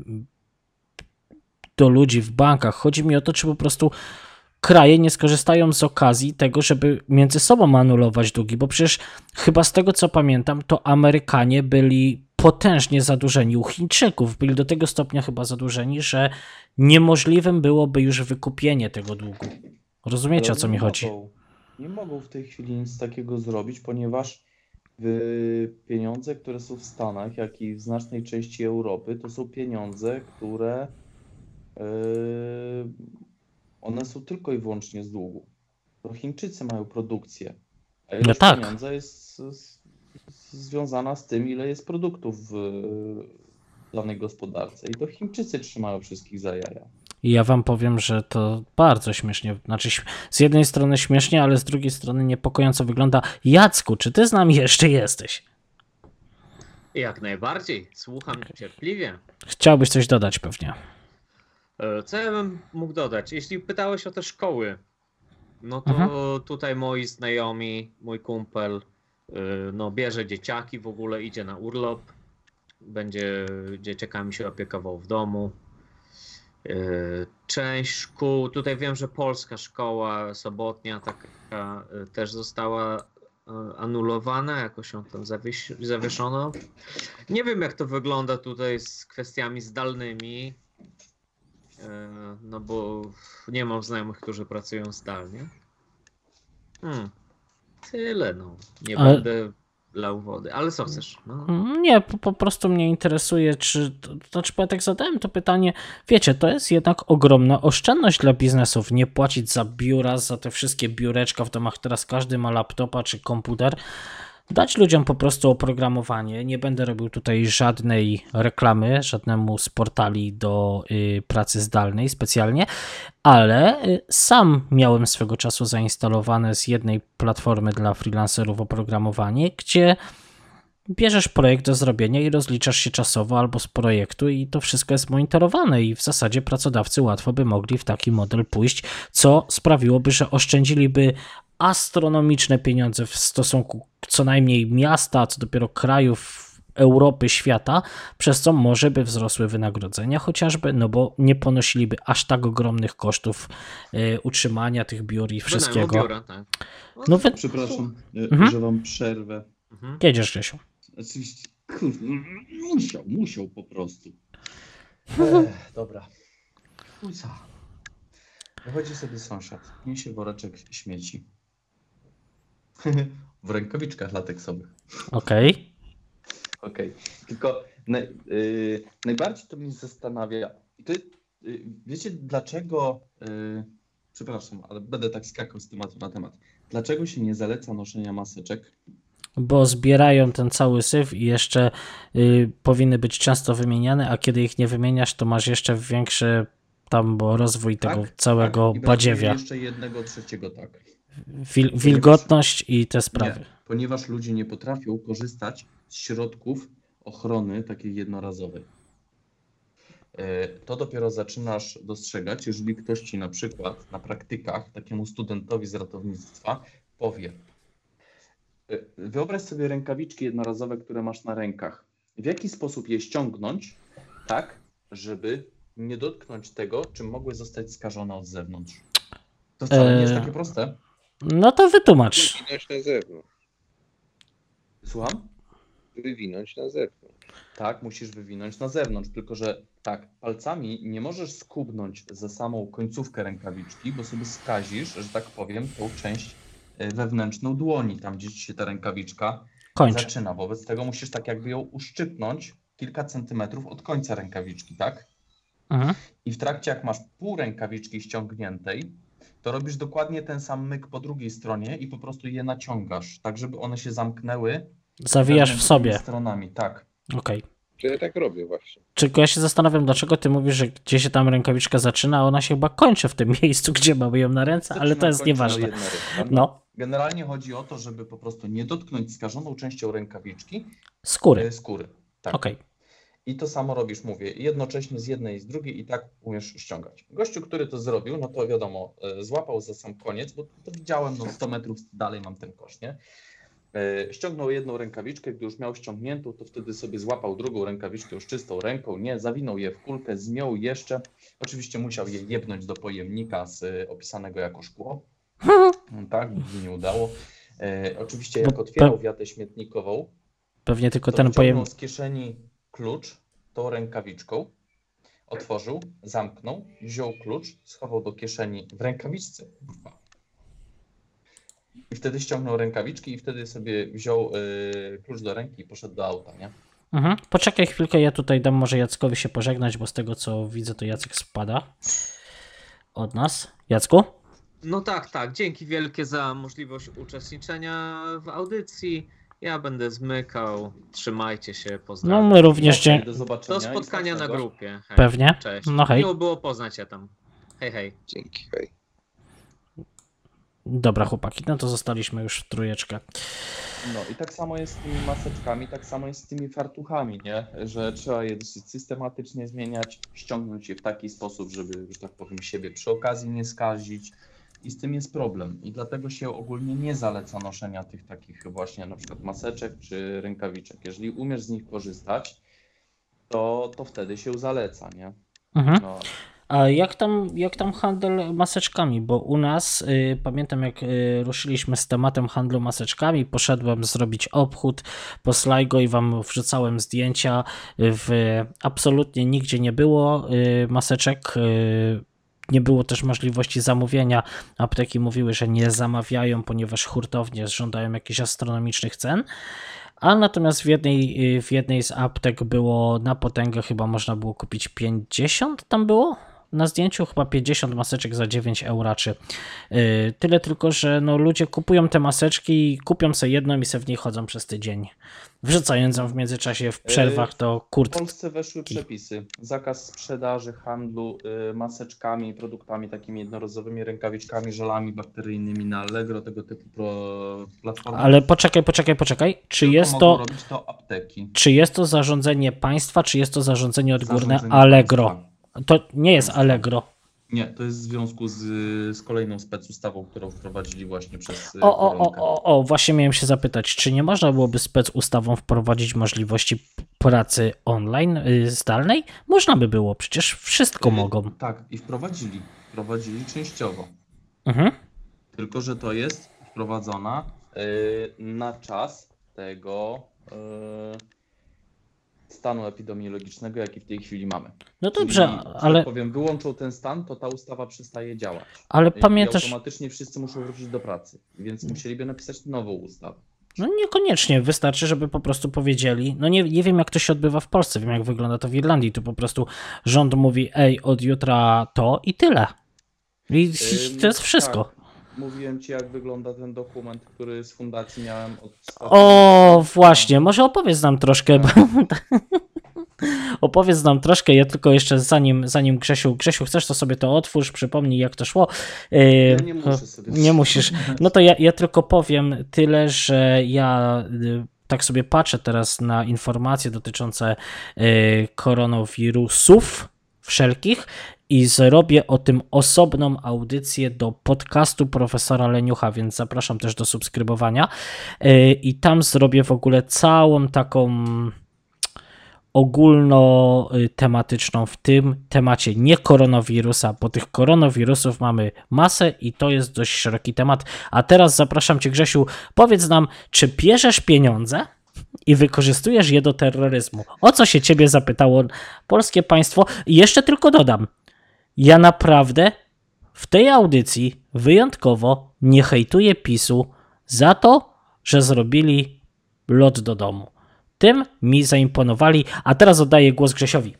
do ludzi w bankach. Chodzi mi o to, czy po prostu kraje nie skorzystają z okazji tego, żeby między sobą anulować długi, bo przecież chyba z tego co pamiętam, to Amerykanie byli potężnie zadłużeni u Chińczyków. Byli do tego stopnia chyba zadłużeni, że niemożliwym byłoby już wykupienie tego długu. Rozumiecie o co mi chodzi? Nie mogą w tej chwili nic takiego zrobić, ponieważ y, pieniądze, które są w Stanach, jak i w znacznej części Europy, to są pieniądze, które y, one są tylko i wyłącznie z długu. To Chińczycy mają produkcję, a ilość tak. pieniądza jest z, związana z tym, ile jest produktów w danej gospodarce. I to Chińczycy trzymają wszystkich za jaja. I ja wam powiem, że to bardzo śmiesznie. Znaczy, z jednej strony śmiesznie, ale z drugiej strony niepokojąco wygląda. Jacku, czy ty z nami jeszcze jesteś? Jak najbardziej, słucham cierpliwie. Chciałbyś coś dodać pewnie. E, Co ja bym mógł dodać? Jeśli pytałeś o te szkoły, no to Mhm. tutaj moi znajomi, mój kumpel, no bierze dzieciaki w ogóle, idzie na urlop, będzie dzieciakami się opiekował w domu. Y, Część szkół, tutaj wiem, że polska szkoła sobotnia taka y, też została y, anulowana, jakoś ją tam zawies- zawieszono. Nie wiem, jak to wygląda tutaj z kwestiami zdalnymi. No bo nie mam znajomych, którzy pracują zdalnie. Hmm. Tyle, no. Nie Ale- będę lał wody. Ale co chcesz? No. Nie, po, po prostu mnie interesuje, czy. To znaczy, bo ja tak zadałem to pytanie. Wiecie, to jest jednak ogromna oszczędność dla biznesów. Nie płacić za biura, za te wszystkie biureczka w domach. Teraz każdy ma laptopa czy komputer. Dać ludziom po prostu oprogramowanie. Nie będę robił tutaj żadnej reklamy, żadnemu z portali do y, pracy zdalnej specjalnie, ale y, sam miałem swego czasu zainstalowane z jednej platformy dla freelancerów oprogramowanie, gdzie bierzesz projekt do zrobienia i rozliczasz się czasowo albo z projektu i to wszystko jest monitorowane i w zasadzie pracodawcy łatwo by mogli w taki model pójść, co sprawiłoby, że oszczędziliby astronomiczne pieniądze w stosunku co najmniej miasta, a co dopiero krajów Europy, świata, przez co może by wzrosły wynagrodzenia chociażby, no bo nie ponosiliby aż tak ogromnych kosztów e, utrzymania tych biur i Wynajmu wszystkiego. biura, tak. No wy... Przepraszam, e, Mhm. że wam przerwę. Mhm. Jedziesz, Grzesiu. Oczywiście, kurde, no, musiał, musiał po prostu. Ech, dobra. Kuca. Wychodzi sobie sąsiad, niesie woreczek śmieci. W rękawiczkach lateksowych. Okej. Okej. Tylko naj, y, najbardziej to mnie zastanawia. I to, y, wiecie, dlaczego. Y, przepraszam, ale będę tak skakał z tematu na temat. Dlaczego się nie zaleca noszenia maseczek? bo zbierają ten cały syf i jeszcze y, powinny być często wymieniane, a kiedy ich nie wymieniasz, to masz jeszcze większy tam bo rozwój tego całego tak? I brakuje badziewia. jeszcze jednego trzeciego, tak. Wil, wilgotność i te sprawy. Nie, ponieważ ludzie nie potrafią korzystać z środków ochrony takiej jednorazowej. E, To dopiero zaczynasz dostrzegać, jeżeli ktoś ci na przykład na praktykach takiemu studentowi z ratownictwa powie: e, Wyobraź sobie rękawiczki jednorazowe, które masz na rękach. W jaki sposób je ściągnąć, tak, żeby nie dotknąć tego, czym mogły zostać skażone od zewnątrz? To wcale nie jest Eee. takie proste. No to wytłumacz. Wywinąć na zewnątrz. Słucham? Wywinąć na zewnątrz. Tak, musisz wywinąć na zewnątrz, tylko że tak, palcami nie możesz skubnąć za samą końcówkę rękawiczki, bo sobie skazisz, że tak powiem, tą część e, wewnętrzną dłoni, tam gdzie ci się ta rękawiczka Kończ. zaczyna. Wobec tego musisz tak jakby ją uszczypnąć kilka centymetrów od końca rękawiczki, tak? Mhm. I w trakcie, jak masz pół rękawiczki ściągniętej, to robisz dokładnie ten sam myk po drugiej stronie i po prostu je naciągasz, tak żeby one się zamknęły Zawijasz w sobie. stronami. Tak. Okej. To ja tak robię właśnie. Tylko ja się zastanawiam, dlaczego ty mówisz, że gdzie się tam rękawiczka zaczyna, a ona się chyba kończy w tym <laughs> miejscu, gdzie mamy ją na ręce, ale to jest nieważne. ręką. No, Generalnie chodzi o to, żeby po prostu nie dotknąć skażoną częścią rękawiczki skóry. e, skóry. Tak. Okej. I to samo robisz, mówię, jednocześnie z jednej i z drugiej i tak umiesz ściągać. Gościu, który to zrobił, no to wiadomo, e, złapał za sam koniec, bo to widziałem, no 100 metrów dalej mam ten kosz, nie? E, Ściągnął jedną rękawiczkę, gdy już miał ściągniętą, to wtedy sobie złapał drugą rękawiczkę już czystą ręką, nie, zawinął je w kulkę, zmiął jeszcze. Oczywiście musiał je jebnąć do pojemnika z e, opisanego jako szkło. No <laughs> Tak, nie udało. E, oczywiście jak Bo otwierał wiatę śmietnikową, Pewnie tylko ten wyciągnął pojem. z kieszeni klucz tą rękawiczką, otworzył, zamknął, wziął klucz, schował do kieszeni w rękawiczce. I wtedy ściągnął rękawiczki i wtedy sobie wziął y, klucz do ręki i poszedł do auta, nie? Mhm. Poczekaj chwilkę, ja tutaj dam może Jackowi się pożegnać, bo z tego co widzę, to Jacek spada od nas. Jacku? No tak, tak. Dzięki wielkie za możliwość uczestniczenia w audycji. Ja będę zmykał. Trzymajcie się, No pozdrawiam. my również dzie- do zobaczenia. Do i spotkania na smacznego. grupie. Hej. Pewnie. Cześć. No hej. Miło było poznać cię tam. Hej, hej. Dzięki, hej. Dobra chłopaki, no to zostaliśmy już w trójeczkę. No i tak samo jest z tymi maseczkami, tak samo jest z tymi fartuchami, nie? Że trzeba je dosyć systematycznie zmieniać, ściągnąć je w taki sposób, żeby, że tak powiem, siebie przy okazji nie skazić. I z tym jest problem. I dlatego się ogólnie nie zaleca noszenia tych takich właśnie na przykład maseczek czy rękawiczek. Jeżeli umiesz z nich korzystać, to, to wtedy się zaleca, nie? Mhm. No, A jak tam, jak tam handel maseczkami? Bo u nas, y, pamiętam jak y, ruszyliśmy z tematem handlu maseczkami, poszedłem zrobić obchód po Sligo i wam wrzucałem zdjęcia. W, absolutnie nigdzie nie było y, maseczek. Nie było też możliwości zamówienia. Apteki mówiły, że nie zamawiają, ponieważ hurtownie żądają jakichś astronomicznych cen. A natomiast w jednej, w jednej z aptek było na potęgę, chyba można było kupić 50 tam było? Na zdjęciu chyba 50 maseczek za 9 euraczy. Yy, tyle tylko, że no, ludzie kupują te maseczki, kupią sobie jedną i se w niej chodzą przez tydzień. Wrzucając ją w międzyczasie w przerwach do W kurt. Polsce weszły przepisy. Zakaz sprzedaży, handlu y, maseczkami, produktami takimi jednorazowymi, rękawiczkami, żelami bakteryjnymi na Allegro, tego typu pro, platformy. Ale poczekaj, poczekaj, poczekaj. Czy Tylko jest to, robić to apteki. czy jest to zarządzenie państwa, czy jest to zarządzenie odgórne Zarządzenie Allegro? państwa. To nie jest Allegro. Nie, to jest w związku z, z kolejną specustawą, którą wprowadzili właśnie przez y, O, o, o, o, o, właśnie miałem się zapytać, czy nie można byłoby spec ustawą wprowadzić możliwości pracy online, y, zdalnej? Można by było, przecież wszystko Y, mogą. Tak, i wprowadzili. Wprowadzili częściowo. Mhm. Tylko, że to jest wprowadzona y, na czas tego y, stanu epidemiologicznego, jaki w tej chwili mamy. No Czyli, dobrze, że ale, powiem, wyłączą ten stan, to ta ustawa przestaje działać. ale I- pamiętasz, I automatycznie wszyscy muszą wrócić do pracy, więc musieliby napisać nową ustawę. no niekoniecznie, wystarczy, żeby po prostu powiedzieli, no nie, nie wiem jak to się odbywa w Polsce, wiem jak wygląda to w Irlandii, tu po prostu rząd mówi, ej, od jutra to i tyle. I to jest wszystko. Tak. Mówiłem ci, jak wygląda ten dokument, który z fundacji miałem od O, właśnie, może opowiedz nam troszkę. Bo... <laughs> opowiedz nam troszkę, ja tylko jeszcze zanim, zanim Grzesiu, Grzesiu, chcesz to sobie to otwórz, przypomnij jak to szło. Ja nie muszę sobie nie <laughs> musisz. No to ja, ja tylko powiem tyle, że ja y, tak sobie patrzę teraz na informacje dotyczące y, koronawirusów wszelkich i zrobię o tym osobną audycję do podcastu profesora Leniucha, więc zapraszam też do subskrybowania. Y, I tam zrobię w ogóle całą taką ogólnotematyczną w tym temacie nie koronawirusa, bo tych koronawirusów mamy masę i to jest dość szeroki temat. A teraz zapraszam Cię, Grzesiu, powiedz nam, czy bierzesz pieniądze i wykorzystujesz je do terroryzmu? O co się Ciebie zapytało polskie państwo? I jeszcze tylko dodam, ja naprawdę w tej audycji wyjątkowo nie hejtuję PiSu za to, że zrobili lot do domu. Tym mi zaimponowali, a teraz oddaję głos Grzesiowi.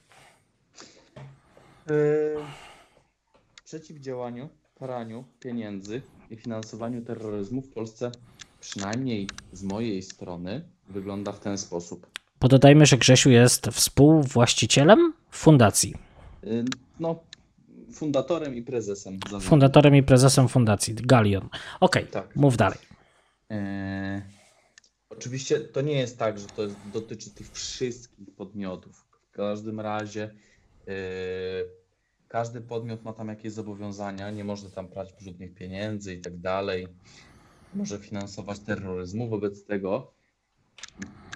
W przeciwdziałaniu praniu pieniędzy i finansowaniu terroryzmu w Polsce, przynajmniej z mojej strony, wygląda w ten sposób. Pododajmy, że Grzesiu jest współwłaścicielem fundacji. Y, No, fundatorem i prezesem. zarządu. Fundatorem i prezesem fundacji Galion. Okej, Tak. mów dalej. E, oczywiście to nie jest tak, że to jest, dotyczy tych wszystkich podmiotów. W każdym razie e, każdy podmiot ma tam jakieś zobowiązania, nie może tam brać brudnych pieniędzy i tak dalej. Może finansować terroryzmu. Wobec tego,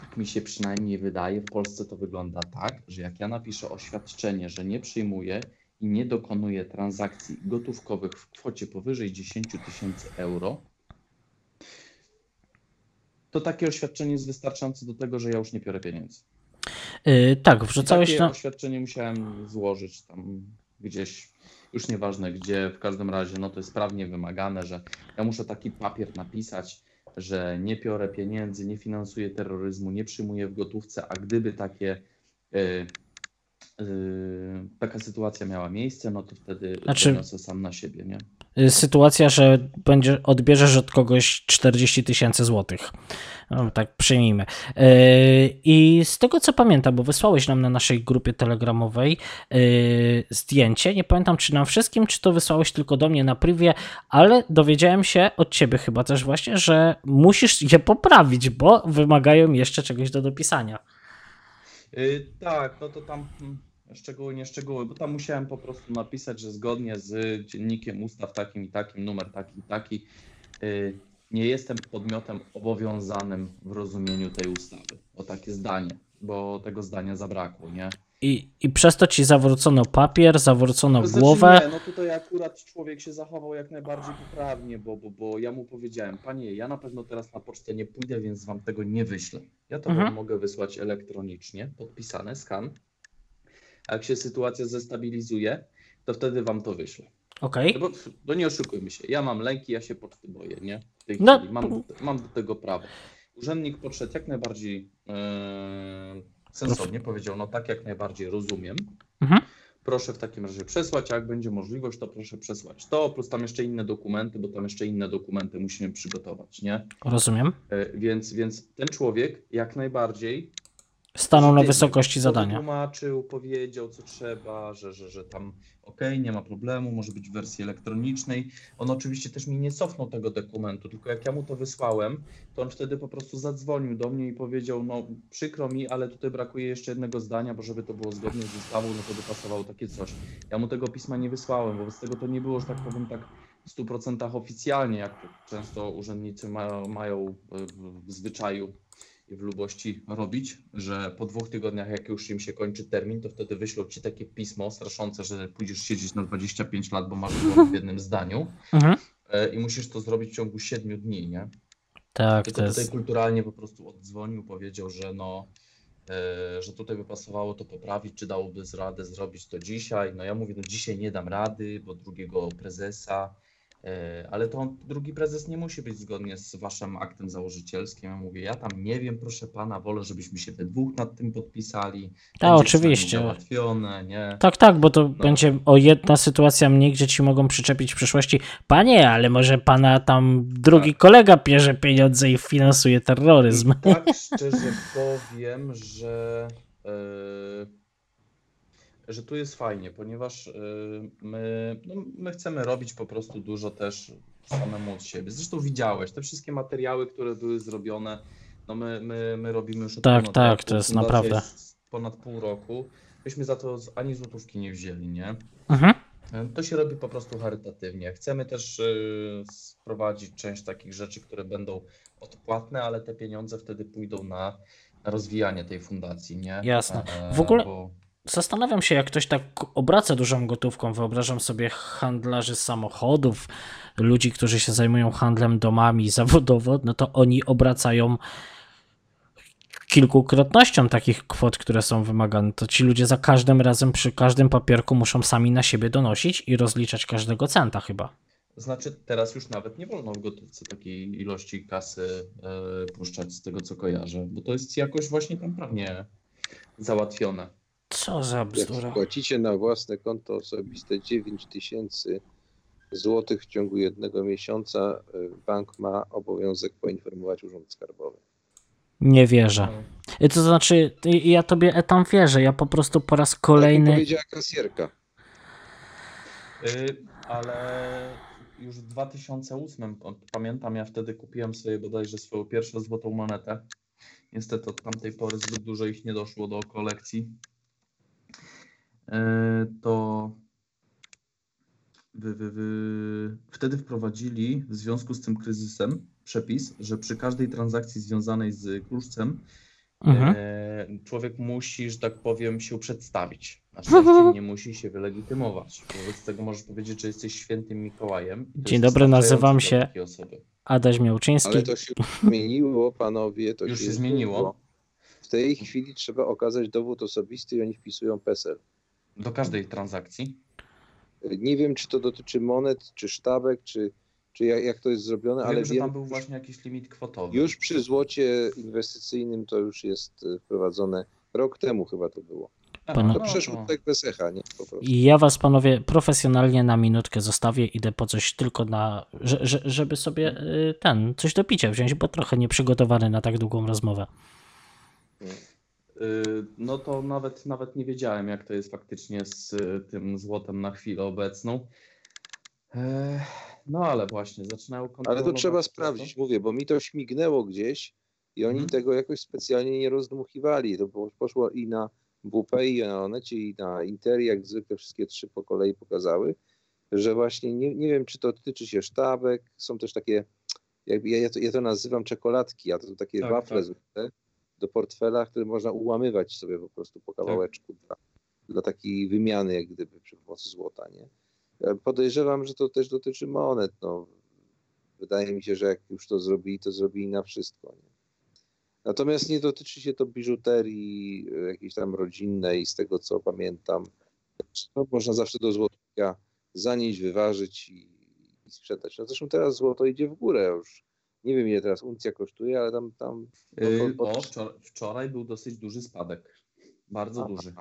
jak mi się przynajmniej wydaje, w Polsce to wygląda tak, że jak ja napiszę oświadczenie, że nie przyjmuję i nie dokonuję transakcji gotówkowych w kwocie powyżej 10 tysięcy euro, to takie oświadczenie jest wystarczające do tego, że ja już nie biorę pieniędzy. Yy, tak, wrzucałeś takie na. oświadczenie musiałem złożyć tam gdzieś, już nieważne gdzie, w każdym razie no to jest prawnie wymagane, że ja muszę taki papier napisać, że nie biorę pieniędzy, nie finansuję terroryzmu, nie przyjmuję w gotówce, a gdyby takie y, y, taka sytuacja miała miejsce, no to wtedy Znaczy- poniosę sam na siebie, nie? y, Sytuacja, że będzie, odbierzesz od kogoś 40 tysięcy złotych. No, tak przyjmijmy. Yy, I z tego co pamiętam, bo wysłałeś nam na naszej grupie telegramowej yy, zdjęcie, nie pamiętam czy nam wszystkim, czy to wysłałeś tylko do mnie na privie, ale dowiedziałem się od ciebie chyba też właśnie, że musisz je poprawić, bo wymagają jeszcze czegoś do dopisania. Yy, tak, no to tam mm, szczegóły, nie szczegóły, bo tam musiałem po prostu napisać, że zgodnie z dziennikiem ustaw takim i takim, numer taki i taki, yy, nie jestem podmiotem obowiązanym w rozumieniu tej ustawy. O takie zdanie, bo tego zdania zabrakło, nie? I, I przez to ci zawrócono papier, zawrócono To znaczy głowę. Nie, no tutaj akurat człowiek się zachował jak najbardziej poprawnie, bo, bo, bo ja mu powiedziałem, panie, ja na pewno teraz na pocztę nie pójdę, więc wam tego nie wyślę. Ja to Mhm. wam mogę wysłać elektronicznie, podpisane, skan. A jak się sytuacja zestabilizuje, to wtedy wam to wyślę. Okej. No bo no nie oszukujmy się, ja mam lęki, ja się poczty boję, nie? W tej No. mam, mam do tego prawo. Urzędnik podszedł jak najbardziej e, sensownie, powiedział, no tak jak najbardziej rozumiem. Mhm. Proszę w takim razie przesłać, a jak będzie możliwość, to proszę przesłać to, plus tam jeszcze inne dokumenty, bo tam jeszcze inne dokumenty musimy przygotować, nie? Rozumiem. E, Więc, więc ten człowiek jak najbardziej Stanął na wysokości zadania. Tłumaczył, powiedział co trzeba, że, że, że tam okej, nie ma problemu, może być w wersji elektronicznej. On oczywiście też mi nie cofnął tego dokumentu, tylko jak ja mu to wysłałem, to on wtedy po prostu zadzwonił do mnie i powiedział, no przykro mi, ale tutaj brakuje jeszcze jednego zdania, bo żeby to było zgodnie z ustawą, no to by pasowało takie coś. Ja mu tego pisma nie wysłałem, wobec tego to nie było, że tak powiem, tak w 100% oficjalnie, jak to często urzędnicy mają, mają w- zwyczaju w lubości robić, że po dwóch tygodniach, jak już im się kończy termin, to wtedy wyślą ci takie pismo straszące, że pójdziesz siedzieć na 25 lat, bo masz w jednym zdaniu Mhm. e, i musisz to zrobić w ciągu 7 dni, nie? Tak, Tylko to tutaj jest. kulturalnie po prostu oddzwonił, powiedział, że no, e, że tutaj by pasowało to poprawić, czy dałoby z radę zrobić to dzisiaj. No ja mówię, no dzisiaj nie dam rady, bo drugiego prezesa, ale to drugi prezes nie musi być zgodnie z waszym aktem założycielskim. Ja mówię, ja tam nie wiem, proszę pana, wolę, żebyśmy się we dwóch nad tym podpisali. Tak, oczywiście. Załatwione, nie? Tak, tak, bo to No. będzie o jedna sytuacja mniej, gdzie ci mogą przyczepić w przyszłości. Panie, ale może pana tam drugi Tak. kolega bierze pieniądze i finansuje terroryzm. I tak <laughs> szczerze powiem, że, e, że tu jest fajnie, ponieważ e, my, no, my chcemy robić po prostu dużo też samemu od siebie. Zresztą widziałeś te wszystkie materiały, które były zrobione. No my, my, my robimy już od Tak, ponad tak, roku. to jest Fundacja naprawdę. jest ponad pół roku. Myśmy za to ani złotówki nie wzięli, nie? Mhm. To się robi po prostu charytatywnie. Chcemy też y, wprowadzić część takich rzeczy, które będą odpłatne, ale te pieniądze wtedy pójdą na na rozwijanie tej fundacji, nie? Jasne. E, W ogóle- Bo... Zastanawiam się, jak ktoś tak obraca dużą gotówką. Wyobrażam sobie handlarzy samochodów, ludzi, którzy się zajmują handlem domami <laughs> zawodowo, no to oni obracają kilkukrotnością takich kwot, które są wymagane. To ci ludzie za każdym razem, przy każdym papierku muszą sami na siebie donosić i rozliczać każdego centa chyba. Znaczy, teraz już nawet nie wolno w gotówce takiej ilości kasy e, puszczać z tego, co kojarzę, bo to jest jakoś właśnie tam prawnie załatwione. Co za Jak bzdura. wpłacicie na własne konto osobiste 9 tysięcy złotych w ciągu jednego miesiąca y, bank ma obowiązek poinformować Urząd Skarbowy. Nie wierzę. To znaczy, ja tobie etam wierzę, ja po prostu po raz Tak kolejny... powiedziała kasjerka. Y, ale już w 2008, o- pamiętam, ja wtedy kupiłem sobie bodajże swoją pierwszą złotą monetę. Niestety od tamtej pory zbyt dużo ich nie doszło do kolekcji. Y, To wy, wy, wy, wtedy wprowadzili w związku z tym kryzysem przepis, że przy każdej transakcji związanej z kruszcem Mhm. E, człowiek musi, że tak powiem, się przedstawić. Na szczęście nie musi się wylegitymować. Wobec tego możesz powiedzieć, że jesteś świętym Mikołajem. Dzień dobry, nazywam się. Adaś Miałczyński. Ale to się zmieniło, panowie. To Już się zmieniło? W tej chwili trzeba okazać dowód osobisty i oni wpisują PESEL. Do każdej transakcji. Nie wiem, czy to dotyczy monet, czy sztabek, czy, czy jak, jak to jest zrobione, Wiem, ale że wiem, tam był właśnie jakiś limit kwotowy. już przy złocie inwestycyjnym to już jest y, wprowadzone. Rok temu chyba to było. To przeszło tak bez echa, nie? Po prostu. I ja was, panowie, profesjonalnie na minutkę zostawię. Idę po coś tylko na. że- że- żeby sobie y, ten, coś do picia wziąć, bo trochę nieprzygotowany na tak długą rozmowę. Y, No to nawet, nawet nie wiedziałem, jak to jest faktycznie z y, tym złotem na chwilę obecną. E, No ale właśnie, zaczynają Ale to kontrolować trzeba to. sprawdzić, mówię, bo mi to śmignęło gdzieś i oni Mhm. tego jakoś specjalnie nie rozdmuchiwali. To poszło i na WP, i na Onecie, i na Interi, jak zwykle wszystkie trzy po kolei pokazały, że właśnie nie, nie wiem, czy to tyczy się sztabek, są też takie, jakby ja, ja, to, ja to nazywam czekoladki, a to są takie Tak, wafle tak. zwykle do portfela, które można ułamywać sobie po prostu po kawałeczku dla, dla takiej wymiany, jak gdyby przy pomocy złota, nie? Ja Podejrzewam, że to też dotyczy monet, no. Wydaje mi się, że jak już to zrobili, to zrobili na wszystko, nie? Natomiast nie dotyczy się to biżuterii e, jakiejś tam rodzinnej, z tego co pamiętam. No, można zawsze do złotnika zanieść, wyważyć i, i sprzedać. No zresztą teraz złoto idzie w górę już. Nie wiem ile teraz uncja kosztuje, ale tam, tam od- od- O, wczoraj, wczoraj był dosyć duży spadek. Bardzo Aha. duży.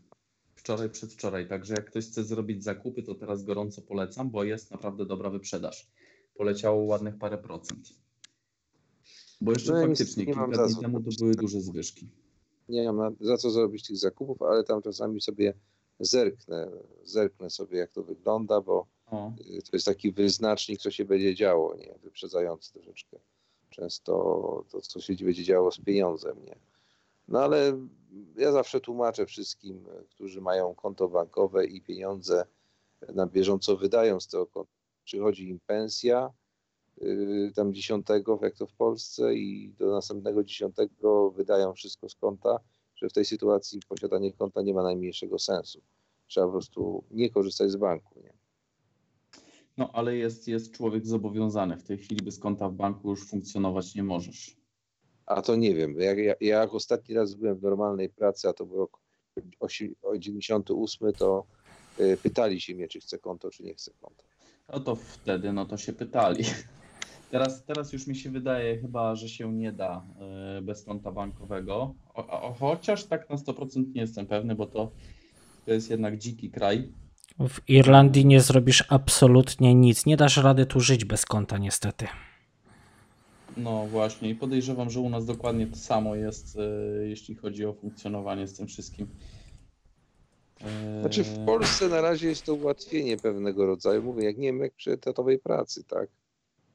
Wczoraj, przedwczoraj. Także jak ktoś chce zrobić zakupy, to teraz gorąco polecam, bo jest naprawdę dobra wyprzedaż. Poleciało ładnych parę procent. Bo jeszcze No faktycznie kilka dni temu to były duże zwyżki. nie mam za co zrobić tych zakupów, ale tam czasami sobie zerknę, zerknę sobie jak to wygląda, bo O, to jest taki wyznacznik, co się będzie działo, nie? Wyprzedzający troszeczkę. Często to, co się będzie działo z pieniądzem, nie? No ale ja zawsze tłumaczę wszystkim, którzy mają konto bankowe i pieniądze na bieżąco wydają z tego konta. Przychodzi im pensja, y, tam dziesiątego, jak to w Polsce, i do następnego dziesiątego wydają wszystko z konta, że w tej sytuacji posiadanie konta nie ma najmniejszego sensu. Trzeba po prostu nie korzystać z banku. Nie? No ale jest, jest człowiek zobowiązany. W tej chwili bez konta w banku już funkcjonować nie możesz. A to nie wiem. Jak, ja, ja jak ostatni raz byłem w normalnej pracy, a to był rok osi- o 98, to y, pytali się mnie, czy chcę konto, czy nie chcę konta. No to wtedy, no to się pytali. <laughs> Teraz, teraz już mi się wydaje chyba, że się nie da e, bez konta bankowego. O, o, chociaż tak na 100% nie jestem pewny, bo to, to jest jednak dziki kraj. W Irlandii nie zrobisz absolutnie nic. Nie dasz rady tu żyć bez konta, niestety. No właśnie i podejrzewam, że u nas dokładnie to samo jest, e, jeśli chodzi o funkcjonowanie z tym wszystkim. E, Znaczy w Polsce na razie jest to ułatwienie pewnego rodzaju. Mówię, jak nie wiem, jak przy etatowej pracy, tak?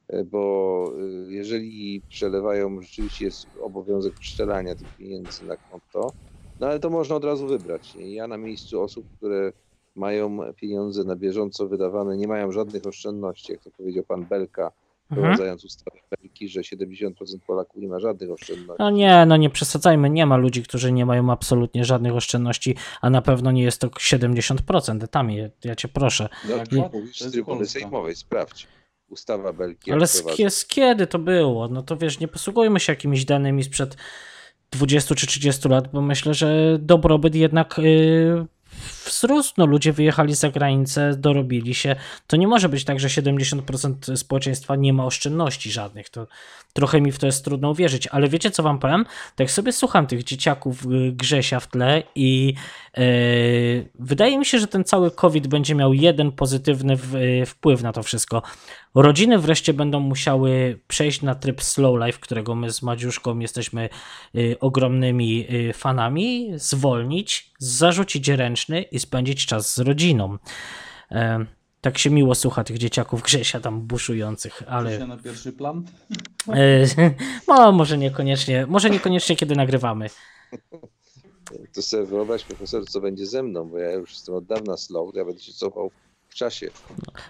E, Bo jeżeli przelewają, rzeczywiście jest obowiązek przelania tych pieniędzy na konto, no ale to można od razu wybrać. Nie? Ja na miejscu osób, które mają pieniądze na bieżąco wydawane, nie mają żadnych oszczędności, jak to powiedział pan Belka, Mhm. wprowadzając ustawę Belki, że 70% Polaków nie ma żadnych oszczędności. No nie, no nie przesadzajmy. Nie ma ludzi, którzy nie mają absolutnie żadnych oszczędności, a na pewno nie jest to 70%. Tam je, ja cię proszę. No, Tak, to mówisz z trybuny sejmowej, sprawdź. Ustawa Belki. Ale z, z kiedy to było? No to wiesz, nie posługujmy się jakimiś danymi sprzed 20 czy 30 lat, bo myślę, że dobrobyt jednak y, w wzrósł. No, ludzie wyjechali za granicę, dorobili się. To nie może być tak, że 70% społeczeństwa nie ma oszczędności żadnych. To trochę mi w to jest trudno uwierzyć, ale wiecie co wam powiem? Tak sobie słucham tych dzieciaków y, Grzesia w tle i yy, wydaje mi się, że ten cały COVID będzie miał jeden pozytywny w, y, wpływ na to wszystko. Rodziny wreszcie będą musiały przejść na tryb slow life, którego my z Madziuszką jesteśmy y, ogromnymi y, fanami, zwolnić, zarzucić ręczny i spędzić czas z rodziną. E, tak się miło słucha tych dzieciaków Grzesia tam buszujących, ale Się na pierwszy plan? e, no, może niekoniecznie, może niekoniecznie kiedy nagrywamy. To sobie wyobraź, profesor, co będzie ze mną, bo ja już jestem od dawna slow, ja będę się cofał w czasie.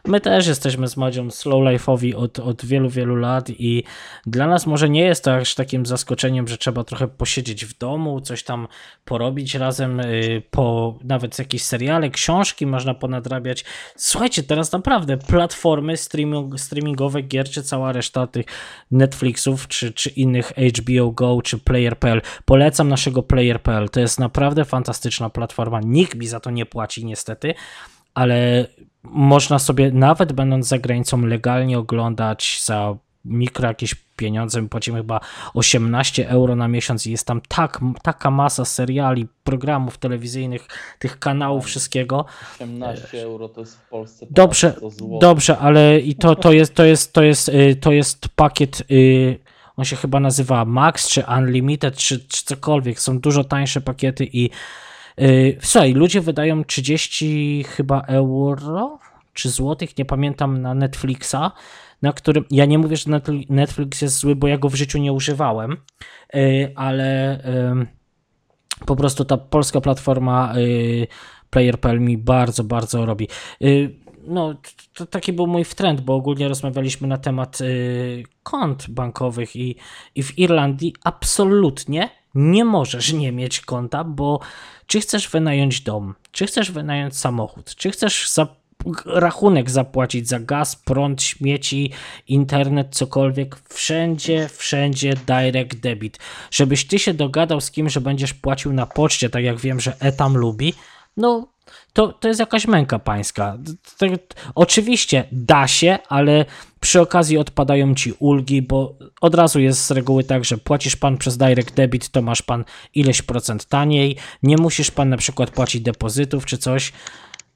My też jesteśmy z Madzią slow life'owi od, od wielu, wielu lat i dla nas może nie jest to aż takim zaskoczeniem, że trzeba trochę posiedzieć w domu, coś tam porobić razem, y, po nawet jakieś seriale, książki można ponadrabiać. Słuchajcie, teraz naprawdę platformy streaming, streamingowe, gier, czy cała reszta tych Netflixów, czy, czy innych HBO Go, czy Player.pl. Polecam naszego Player.pl. To jest naprawdę fantastyczna platforma. Nikt mi za to nie płaci niestety, ale można sobie, nawet będąc za granicą, legalnie oglądać za mikro jakieś pieniądze. My płacimy chyba 18 euro na miesiąc i jest tam tak, taka masa seriali, programów telewizyjnych, tych kanałów, wszystkiego. 18 euro to jest w Polsce. Dobrze, dobrze, ale i to, to jest, to jest, to jest, y, to jest pakiet, y, on się chyba nazywa Max, czy Unlimited, czy, czy cokolwiek. Są dużo tańsze pakiety i słuchaj, ludzie wydają 30 chyba euro, czy złotych, nie pamiętam, na Netflixa, na którym, ja nie mówię, że Netfli- Netflix jest zły, bo ja go w życiu nie używałem, y, ale ym, po prostu ta polska platforma y, Player.pl mi bardzo, bardzo robi. Y, no, to taki był mój trend, bo ogólnie rozmawialiśmy na temat y, kont bankowych i, i w Irlandii absolutnie nie możesz nie mieć konta, bo czy chcesz wynająć dom, czy chcesz wynająć samochód, czy chcesz za, rachunek zapłacić za gaz, prąd, śmieci, internet, cokolwiek, wszędzie, wszędzie direct debit. Żebyś ty się dogadał z kim, że będziesz płacił na poczcie, tak jak wiem, że Etam lubi, no to, to jest jakaś męka pańska. To, oczywiście da się, ale przy okazji odpadają ci ulgi, bo od razu jest z reguły tak, że płacisz pan przez direct debit, to masz pan ileś procent taniej, nie musisz pan na przykład płacić depozytów czy coś.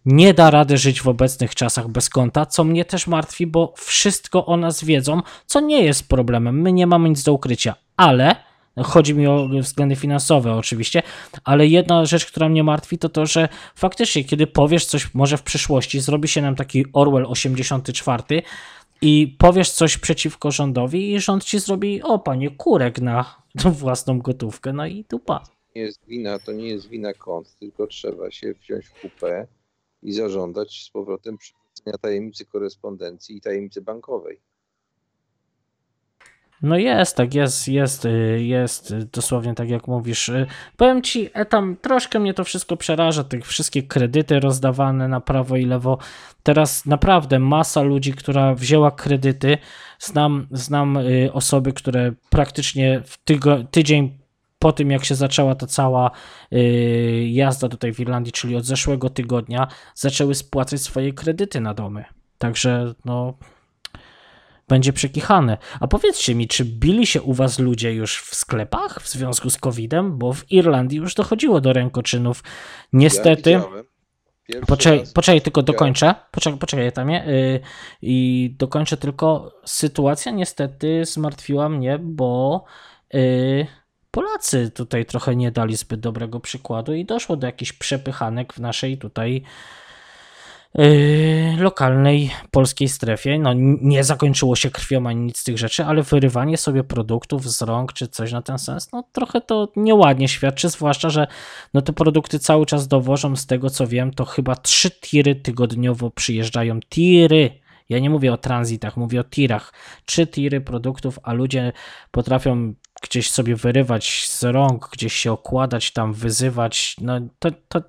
Nie da rady żyć w obecnych czasach bez konta, co mnie też martwi, bo wszystko o nas wiedzą, co nie jest problemem. My nie mamy nic do ukrycia, ale chodzi mi o względy finansowe oczywiście, ale jedna rzecz, która mnie martwi, to to, że faktycznie, kiedy powiesz coś może w przyszłości, zrobi się nam taki Orwell 84 i powiesz coś przeciwko rządowi i rząd ci zrobi, o panie, kurek na własną gotówkę, no i dupa. Nie jest wina, to nie jest wina kont, tylko trzeba się wziąć w kupę i zażądać z powrotem przywrócenia tajemnicy korespondencji i tajemnicy bankowej. No jest, tak jest, jest, y, jest y, dosłownie tak jak mówisz. Y, Powiem ci, e, tam troszkę mnie to wszystko przeraża, tych wszystkie kredyty rozdawane na prawo i lewo. Teraz naprawdę masa ludzi, która wzięła kredyty. Znam, znam osoby, które praktycznie w tygo, tydzień po tym, jak się zaczęła ta cała jazda tutaj w Irlandii, czyli od zeszłego tygodnia, zaczęły spłacać swoje kredyty na domy. Także no, będzie przekichane. A powiedzcie mi, czy bili się u was ludzie już w sklepach w związku z COVID-em? Bo w Irlandii już dochodziło do rękoczynów. Niestety. Ja Poczekaj, poczekaj, tylko dokończę. Poczekaj, poczekaj tam yy, I dokończę tylko. Sytuacja niestety zmartwiła mnie, bo yy, Polacy tutaj trochę nie dali zbyt dobrego przykładu i doszło do jakichś przepychanek w naszej tutaj lokalnej polskiej strefie. No, nie zakończyło się krwią ani nic z tych rzeczy, ale wyrywanie sobie produktów z rąk czy coś na ten sens, no trochę to nieładnie świadczy, zwłaszcza, że no te produkty cały czas dowożą, z tego co wiem, to chyba trzy tiry tygodniowo przyjeżdżają. Tiry! Ja nie mówię o tranzytach, mówię o tirach. Trzy tiry produktów, a ludzie potrafią gdzieś sobie wyrywać z rąk, gdzieś się okładać, tam wyzywać. No to, to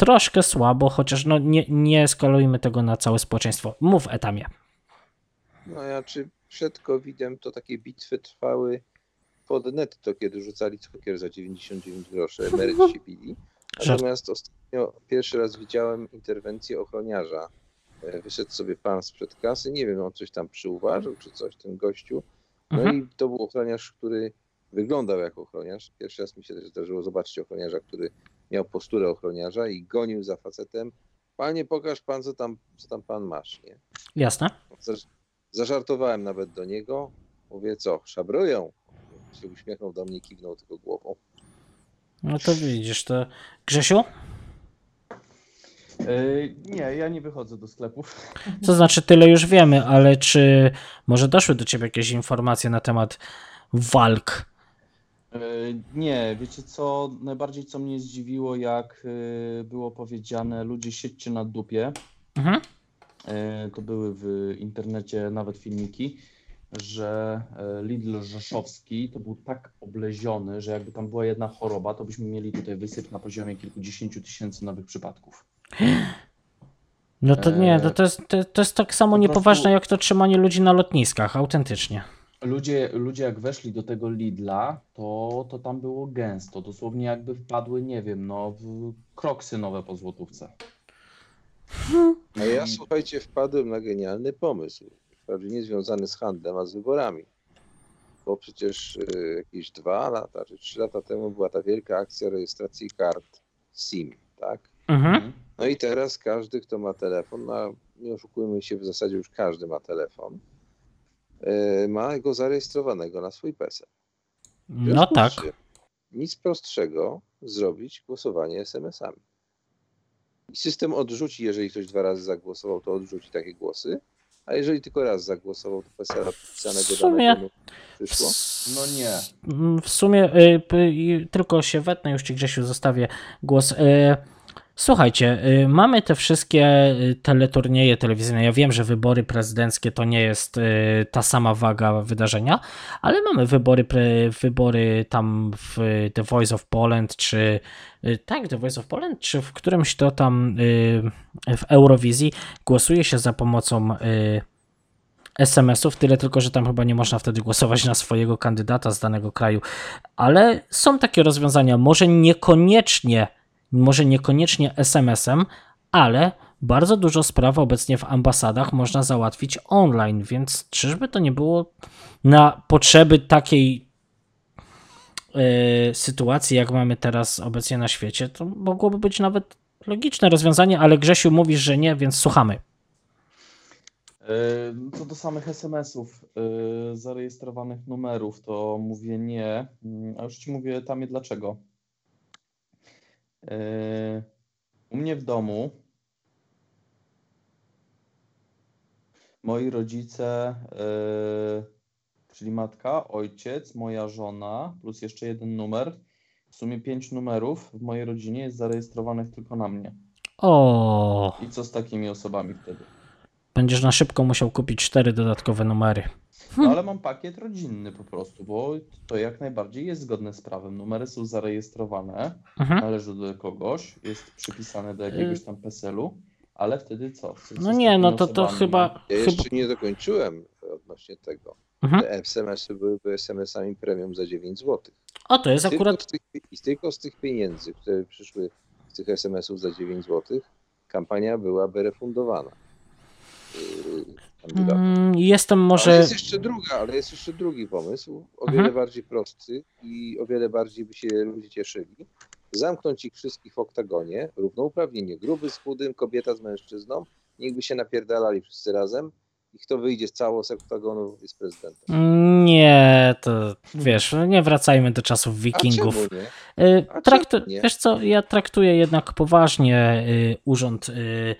troszkę słabo, chociaż no nie, nie eskalujmy tego na całe społeczeństwo. Mów etamie. No ja czy przed COVID-em to takie bitwy trwały pod netto, kiedy rzucali cukier za 99 groszy, emeryci się bili. <laughs> Natomiast ostatnio pierwszy raz widziałem interwencję ochroniarza. E, Wyszedł sobie pan sprzed kasy, nie wiem, on coś tam przyuważył, czy coś, ten gościu. No Mhm. i to był ochroniarz, który wyglądał jak ochroniarz. Pierwszy raz mi się też zdarzyło zobaczyć ochroniarza, który miał posturę ochroniarza i gonił za facetem. Panie, pokaż pan, co tam, co tam pan masz, nie? Jasne. Zaż- Zażartowałem nawet do niego. Mówię, co, szabrują? Się uśmiechnął do mnie, kiwnął tylko głową. No to widzisz, to Grzesiu? Yy, nie, ja nie wychodzę do sklepów. <laughs> To znaczy tyle już wiemy, ale czy może doszły do ciebie jakieś informacje na temat walk? Yy, nie, wiecie co, najbardziej co mnie zdziwiło, jak yy, było powiedziane, ludzie siedźcie na dupie. Mhm. Yy, to były w internecie nawet filmiki, że Lidl Rzeszowski to był tak obleziony, że jakby tam była jedna choroba, to byśmy mieli tutaj wysyp na poziomie kilkudziesięciu tysięcy nowych przypadków. No to nie, to, to, jest, to, to jest tak samo po niepoważne prostu- jak to trzymanie ludzi na lotniskach, autentycznie. Ludzie, ludzie jak weszli do tego Lidla, to, to tam było gęsto. Dosłownie jakby wpadły, nie wiem, no, w kroksy nowe po złotówce. A ja słuchajcie, wpadłem na genialny pomysł. Wprawdzie nie związany z handlem, a z wyborami. Bo przecież y, jakieś dwa lata czy trzy lata temu była ta wielka akcja rejestracji kart SIM, tak? Mhm. No i teraz każdy, kto ma telefon, a nie oszukujmy się, w zasadzie już każdy ma telefon, y, ma go zarejestrowanego na swój PESEL. No tak. Nic prostszego zrobić głosowanie SMS-ami. I system odrzuci, jeżeli ktoś dwa razy zagłosował, to odrzuci takie głosy, a jeżeli tylko raz zagłosował, to PESEL podpisanego W sumie- przyszło. No nie. w sumie y, p- y, tylko się wetnę, już ci Grzesiu zostawię głos. Y, Słuchajcie, y, mamy te wszystkie y, teleturnieje telewizyjne. Ja wiem, że wybory prezydenckie to nie jest y, ta sama waga wydarzenia, ale mamy wybory, pre, wybory tam w The Voice of Poland, czy tak, The Voice of Poland, czy w którymś to tam w Eurowizji głosuje się za pomocą SMS-ów, tyle tylko, że tam chyba nie można wtedy głosować na swojego kandydata z danego kraju, ale są takie rozwiązania, może niekoniecznie, może niekoniecznie SMS-em, ale bardzo dużo spraw obecnie w ambasadach można załatwić online, więc czyżby to nie było na potrzeby takiej e, sytuacji, jak mamy teraz obecnie na świecie, to mogłoby być nawet logiczne rozwiązanie, ale Grzesiu mówisz, że nie, więc słuchamy. Yy, Co do samych SMS-ów, yy, zarejestrowanych numerów, to mówię nie. Yy, A już ci mówię tam dlaczego. Yy, U mnie w domu moi rodzice, yy, czyli matka, ojciec, moja żona, plus jeszcze jeden numer. W sumie pięć numerów w mojej rodzinie jest zarejestrowanych tylko na mnie. O, I co z takimi osobami wtedy? Będziesz na szybko musiał kupić cztery dodatkowe numery. No ale mam pakiet rodzinny po prostu, bo to jak najbardziej jest zgodne z prawem. Numery są zarejestrowane, Mhm. należy do kogoś, jest przypisane do jakiegoś tam PESEL-u, ale wtedy co? No nie, no to, to chyba. Ja chyba... jeszcze nie dokończyłem odnośnie tego. Mhm. Te SMS-y byłyby SMS-ami premium za 9 zł. O, to jest Tylko akurat. z tych, I tylko z tych pieniędzy, które przyszły z tych SMS-ów za 9 zł, kampania byłaby refundowana. Yy, kandydatom. Mm, Jestem Ale może. jest jeszcze druga, ale jest jeszcze drugi pomysł, o wiele Mhm. bardziej prosty i o wiele bardziej by się ludzie cieszyli. Zamknąć ich wszystkich w oktagonie, równouprawnienie, gruby z chudym, kobieta z mężczyzną, niechby się napierdalali wszyscy razem i kto wyjdzie z cało z oktagonu jest prezydentem. Nie, to wiesz, no nie wracajmy do czasów A wikingów. Y, A nie? Wiesz co, ja traktuję jednak poważnie y, urząd y, mm,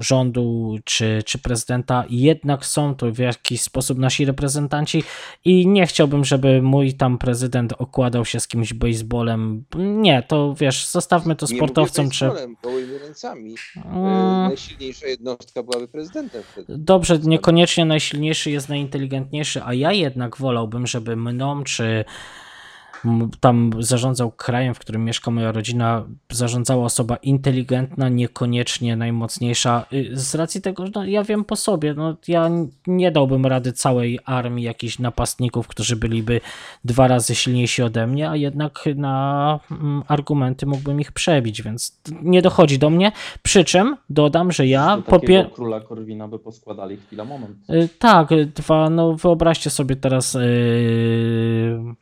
rządu czy, czy prezydenta. Jednak są to w jakiś sposób nasi reprezentanci i nie chciałbym, żeby mój tam prezydent okładał się z kimś baseballem. Nie, to wiesz, zostawmy to Nie sportowcom czy. gołymi ręcami. Yy, Mm, Najsilniejsza jednostka byłaby prezydentem wtedy. Dobrze, niekoniecznie najsilniejszy jest najinteligentniejszy, a ja jednak wolałbym, żeby mną czy tam zarządzał krajem, w którym mieszka moja rodzina, zarządzała osoba inteligentna, niekoniecznie najmocniejsza. Y, Z racji tego, że no, ja wiem po sobie, no, ja nie dałbym rady całej armii jakichś napastników, którzy byliby dwa razy silniejsi ode mnie, a jednak na mm, argumenty mógłbym ich przebić, więc nie dochodzi do mnie. Przy czym dodam, że ja po takiego pie- króla Korwina by poskładali chwila moment. Y, Tak, y, dwa, no wyobraźcie sobie teraz, yy,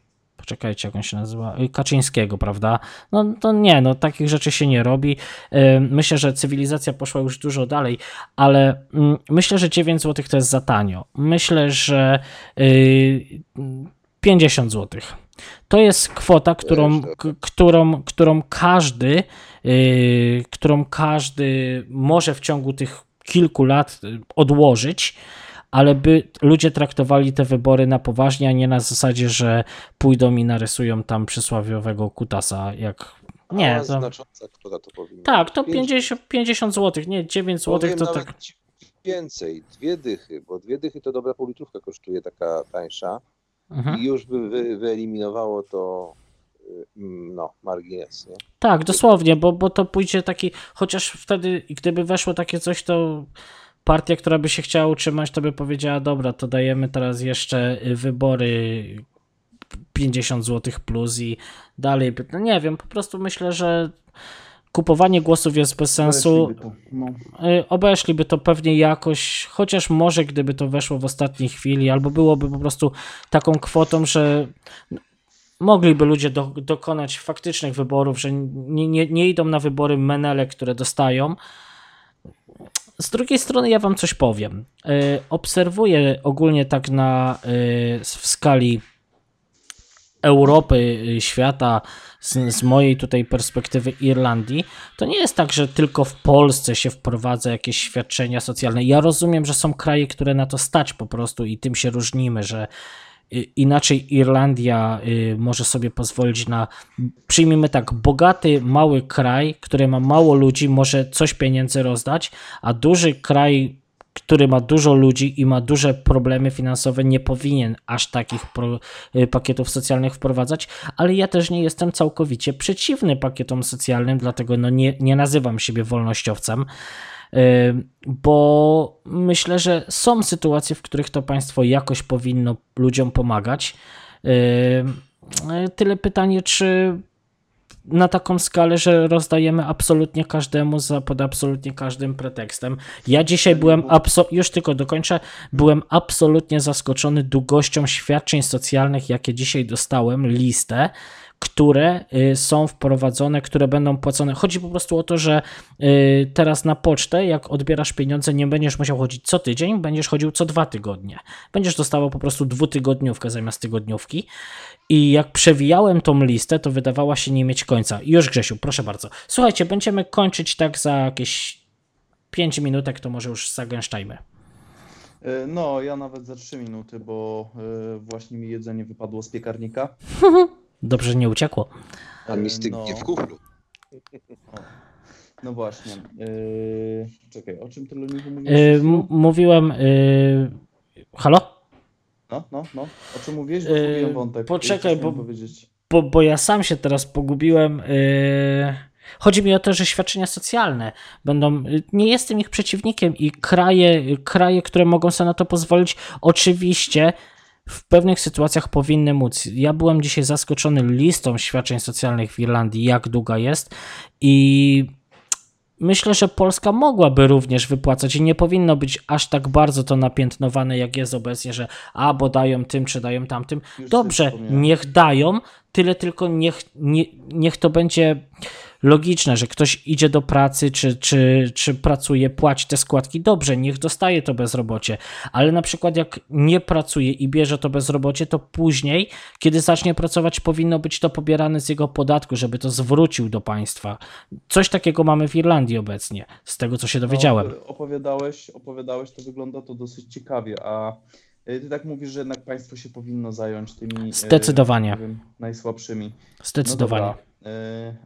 poczekajcie, jak on się nazywa, Y, Kaczyńskiego, prawda? No to nie, no takich rzeczy się nie robi. Yy, Myślę, że cywilizacja poszła już dużo dalej, ale mm, myślę, że 9 zł to jest za tanio. Myślę, że yy, 50 zł. To jest kwota, którą, którą, którą każdy, którą każdy może w ciągu tych kilku lat y, odłożyć, ale by ludzie traktowali te wybory na poważnie, a nie na zasadzie, że pójdą i narysują tam przysławiowego kutasa, jak nie, to, znacząca kwota to powinna tak, to być. 50, 50 zł, nie 9 zł, to tak, więcej, dwie dychy, bo dwie dychy to dobra politrówka kosztuje, taka tańsza mhm. i już by wy, wyeliminowało to y, mm, no, margines, nie? tak, dosłownie, bo, bo to pójdzie taki, chociaż wtedy, gdyby weszło takie coś, to partia, która by się chciała utrzymać, to by powiedziała, dobra, to dajemy teraz jeszcze y, wybory 50 zł plus i dalej, no nie wiem, po prostu myślę, że kupowanie głosów jest bez sensu. To, No. Y, Obeszliby to pewnie jakoś, chociaż może gdyby to weszło w ostatniej chwili, albo byłoby po prostu taką kwotą, że mogliby ludzie do, dokonać faktycznych wyborów, że nie, nie, nie idą na wybory menele, które dostają. Z drugiej strony ja wam coś powiem. Y, Obserwuję ogólnie tak na y, w skali Europy, y, świata, z, z mojej tutaj perspektywy Irlandii, to nie jest tak, że tylko w Polsce się wprowadza jakieś świadczenia socjalne. Ja rozumiem, że są kraje, które na to stać po prostu i tym się różnimy, że inaczej Irlandia y, może sobie pozwolić na, przyjmijmy tak, bogaty, mały kraj, który ma mało ludzi, może coś pieniędzy rozdać, a duży kraj, który ma dużo ludzi i ma duże problemy finansowe, nie powinien aż takich pro, y, pakietów socjalnych wprowadzać, ale ja też nie jestem całkowicie przeciwny pakietom socjalnym, dlatego no nie, nie nazywam siebie wolnościowcem, y, bo myślę, że są sytuacje, w których to państwo jakoś powinno ludziom pomagać. Y, Tyle pytanie, czy na taką skalę, że rozdajemy absolutnie każdemu za, pod absolutnie każdym pretekstem. Ja dzisiaj byłem, już tylko dokończę, byłem absolutnie zaskoczony długością świadczeń socjalnych, jakie dzisiaj dostałem, listę, które y, są wprowadzone, które będą płacone. Chodzi po prostu o to, że y, teraz na pocztę, jak odbierasz pieniądze, nie będziesz musiał chodzić co tydzień, będziesz chodził co dwa tygodnie. Będziesz dostawał po prostu dwutygodniówkę zamiast tygodniówki. I jak przewijałem tą listę, to wydawała się nie mieć końca. Już Grzesiu, proszę bardzo. Słuchajcie, będziemy kończyć tak za jakieś 5 minutek, to może już zagęszczajmy. E, No, ja nawet za 3 minuty, bo e, właśnie mi jedzenie wypadło z piekarnika. <laughs> Dobrze, że nie uciekło. A mi stygnie no. w kuflu. No właśnie. e, Czekaj, o czym ty Luniku mówiłeś? Yy, m- mówiłem. Yy... Halo? No, no, no. O czym mówiłeś? Bo Yy, wątek. poczekaj, bo- powiedzieć. Bo, bo ja sam się teraz pogubiłem. Yy... Chodzi mi o to, że świadczenia socjalne będą. yy, Nie jestem ich przeciwnikiem i kraje, kraje, które mogą sobie na to pozwolić, oczywiście w pewnych sytuacjach powinny móc. Ja byłem dzisiaj zaskoczony listą świadczeń socjalnych w Irlandii, jak długa jest i myślę, że Polska mogłaby również wypłacać i nie powinno być aż tak bardzo to napiętnowane, jak jest obecnie, że a, bo dają tym, czy dają tamtym. Już Dobrze, niech dają, tyle tylko niech, nie, niech to będzie logiczne, że ktoś idzie do pracy, czy, czy, czy pracuje, płaci te składki. Dobrze, niech dostaje to bezrobocie, ale na przykład jak nie pracuje i bierze to bezrobocie, to później, kiedy zacznie pracować, powinno być to pobierane z jego podatku, żeby to zwrócił do państwa. Coś takiego mamy w Irlandii obecnie, z tego co się dowiedziałem. No, opowiadałeś, opowiadałeś, to wygląda to dosyć ciekawie, a y, ty tak mówisz, że jednak państwo się powinno zająć tymi y, Zdecydowanie. wiem, najsłabszymi. Zdecydowanie. No dobra. E,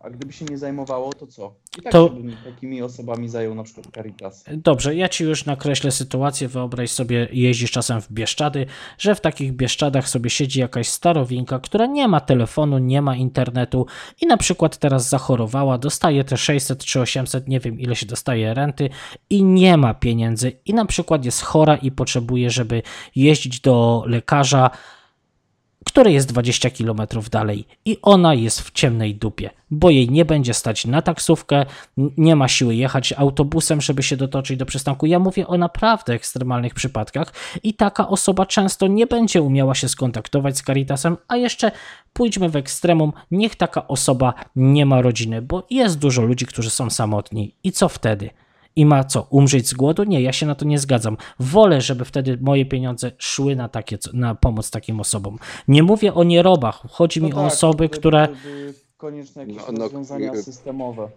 A gdyby się nie zajmowało, to co? I tak To- się bym takimi osobami zajął na przykład Caritas. Dobrze, ja ci już nakreślę sytuację. Wyobraź sobie, jeździsz czasem w Bieszczady, że w takich Bieszczadach sobie siedzi jakaś starowinka, która nie ma telefonu, nie ma internetu i na przykład teraz zachorowała, dostaje te 600 czy 800, nie wiem ile się dostaje renty i nie ma pieniędzy i na przykład jest chora i potrzebuje, żeby jeździć do lekarza które jest 20 km dalej i ona jest w ciemnej dupie, bo jej nie będzie stać na taksówkę, nie ma siły jechać autobusem, żeby się dotoczyć do przystanku. Ja mówię o naprawdę ekstremalnych przypadkach i taka osoba często nie będzie umiała się skontaktować z Caritasem, a jeszcze pójdźmy w ekstremum, niech taka osoba nie ma rodziny, bo jest dużo ludzi, którzy są samotni i co wtedy? I ma co, umrzeć z głodu? Nie, ja się na to nie zgadzam. Wolę, żeby wtedy moje pieniądze szły na, takie, na pomoc takim osobom. Nie mówię o nierobach, chodzi mi No o tak, osoby, to które. konieczne jakieś No, no, rozwiązania y- systemowe.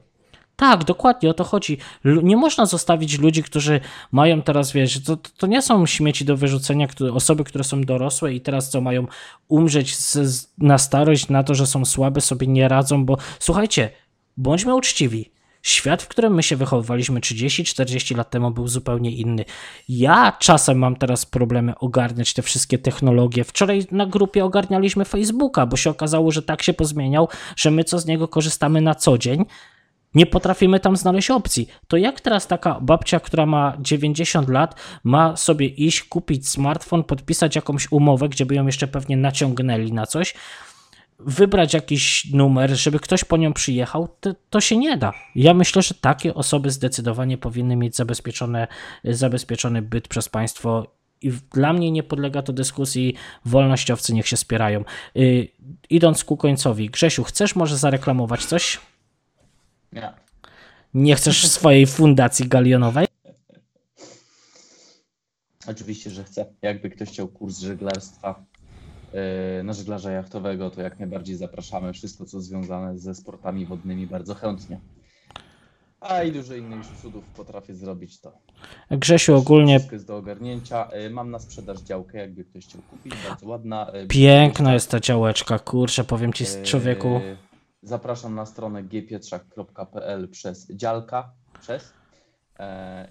Tak, dokładnie o to chodzi. Nie można zostawić ludzi, którzy mają teraz, wiesz, to, to nie są śmieci do wyrzucenia, które, osoby, które są dorosłe i teraz co mają umrzeć z, z, na starość, na to, że są słabe, sobie nie radzą, bo słuchajcie, bądźmy uczciwi. Świat, w którym my się wychowywaliśmy 30-40 lat temu, był zupełnie inny. Ja czasem mam teraz problemy ogarniać te wszystkie technologie. Wczoraj na grupie ogarnialiśmy Facebooka, bo się okazało, że tak się pozmieniał, że my co z niego korzystamy na co dzień, nie potrafimy tam znaleźć opcji. To jak teraz taka babcia, która ma 90 lat, ma sobie iść, kupić smartfon, podpisać jakąś umowę, gdzie by ją jeszcze pewnie naciągnęli na coś, wybrać jakiś numer, żeby ktoś po nią przyjechał, to, to się nie da. Ja myślę, że takie osoby zdecydowanie powinny mieć zabezpieczone, zabezpieczony byt przez państwo. I dla mnie nie podlega to dyskusji, wolnościowcy niech się spierają. Yy, idąc ku końcowi, Grzesiu, chcesz może zareklamować coś? Nie. Nie chcesz swojej fundacji galionowej? Oczywiście, że chcę. Jakby ktoś chciał kurs żeglarstwa na żeglarza jachtowego, to jak najbardziej zapraszamy. Wszystko, co związane ze sportami wodnymi, bardzo chętnie. A i dużo innych cudów potrafię zrobić to. Grzesiu, ogólnie Wszystko jest do ogarnięcia. Yy, Mam na sprzedaż działkę, jakby ktoś chciał kupić. Bardzo ładna. yy, piękna jest ta działeczka, kurczę, powiem ci człowieku. Zapraszam na stronę gpietrzak.pl przez działka, przez e,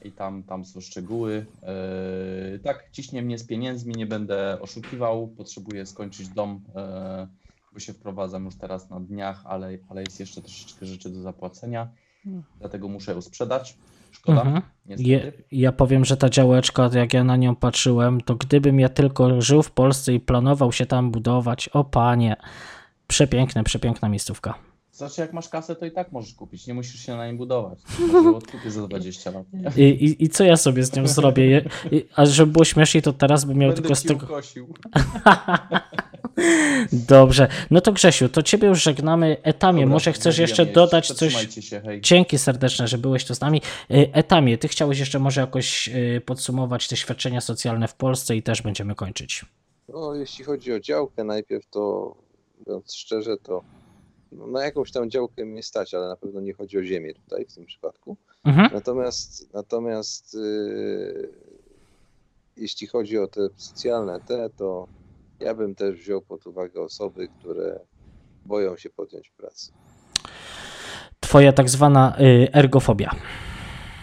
i tam, tam są szczegóły. E, tak, ciśnie mnie z pieniędzmi, nie będę oszukiwał, potrzebuję skończyć dom, e, bo się wprowadzam już teraz na dniach, ale, ale jest jeszcze troszeczkę rzeczy do zapłacenia, dlatego muszę ją sprzedać. Szkoda, Mhm. Je, ja powiem, że ta działeczka, jak ja na nią patrzyłem, to gdybym ja tylko żył w Polsce i planował się tam budować, o panie, przepiękne, przepiękna miejscówka. Znaczy, jak masz kasę, to i tak możesz kupić, nie musisz się na nim budować. Może odkupię za 20 lat. I, i, I co ja sobie z nią zrobię? I, a żeby było śmieszniej, to teraz bym miał Będę tylko z tego... ukosił. <laughs> Dobrze, no to Grzesiu, to ciebie już żegnamy. Etamie, Dobra, może chcesz jeszcze jeść. dodać coś? Się, hej. Dzięki serdeczne, że byłeś tu z nami. Y, Etamie, ty chciałeś jeszcze może jakoś y, podsumować te świadczenia socjalne w Polsce i też będziemy kończyć. No, jeśli chodzi o działkę, najpierw to, mówiąc szczerze, to no, na jakąś tam działkę mnie stać, ale na pewno nie chodzi o ziemię tutaj w tym przypadku. Mhm. Natomiast, natomiast yy, jeśli chodzi o te socjalne te, to ja bym też wziął pod uwagę osoby, które boją się podjąć pracy. Twoja tak zwana y, ergofobia.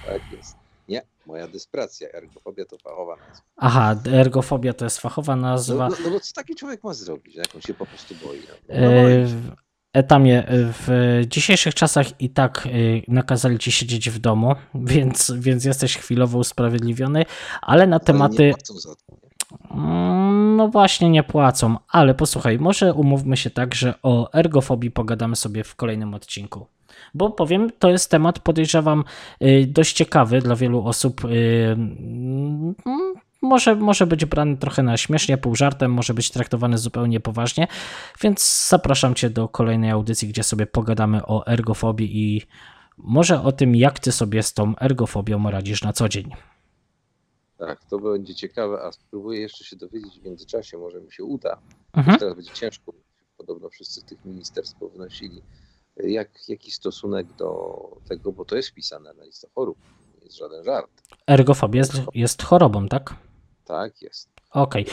Tak jest. Nie, moja dyspracja, ergofobia to fachowa nazwa. Aha, ergofobia to jest fachowa No, nazwa. no, no bo co taki człowiek ma zrobić, jak on się po prostu boi? No, no, boi w Etamie, y, w dzisiejszych czasach i tak y, nakazali ci siedzieć w domu, <laughs> więc, więc jesteś chwilowo usprawiedliwiony, ale na tematy. Mm, No właśnie, nie płacą, ale posłuchaj, może umówmy się tak, że o ergofobii pogadamy sobie w kolejnym odcinku. Bo powiem, to jest temat, podejrzewam, y, dość ciekawy dla wielu osób. Może, może być brany trochę na śmiesznie, pół żartem, może być traktowany zupełnie poważnie, więc zapraszam Cię do kolejnej audycji, gdzie sobie pogadamy o ergofobii i może o tym, jak Ty sobie z tą ergofobią radzisz na co dzień. Tak, to będzie ciekawe, a spróbuję jeszcze się dowiedzieć w międzyczasie, może mi się uda. Mhm. Teraz będzie ciężko, podobno wszyscy tych ministerstw pownosili. Jak, jaki stosunek do tego, bo to jest wpisane na listę chorób, nie jest żaden żart. Ergofobia jest, jest chorobą, tak? Tak jest. Okej,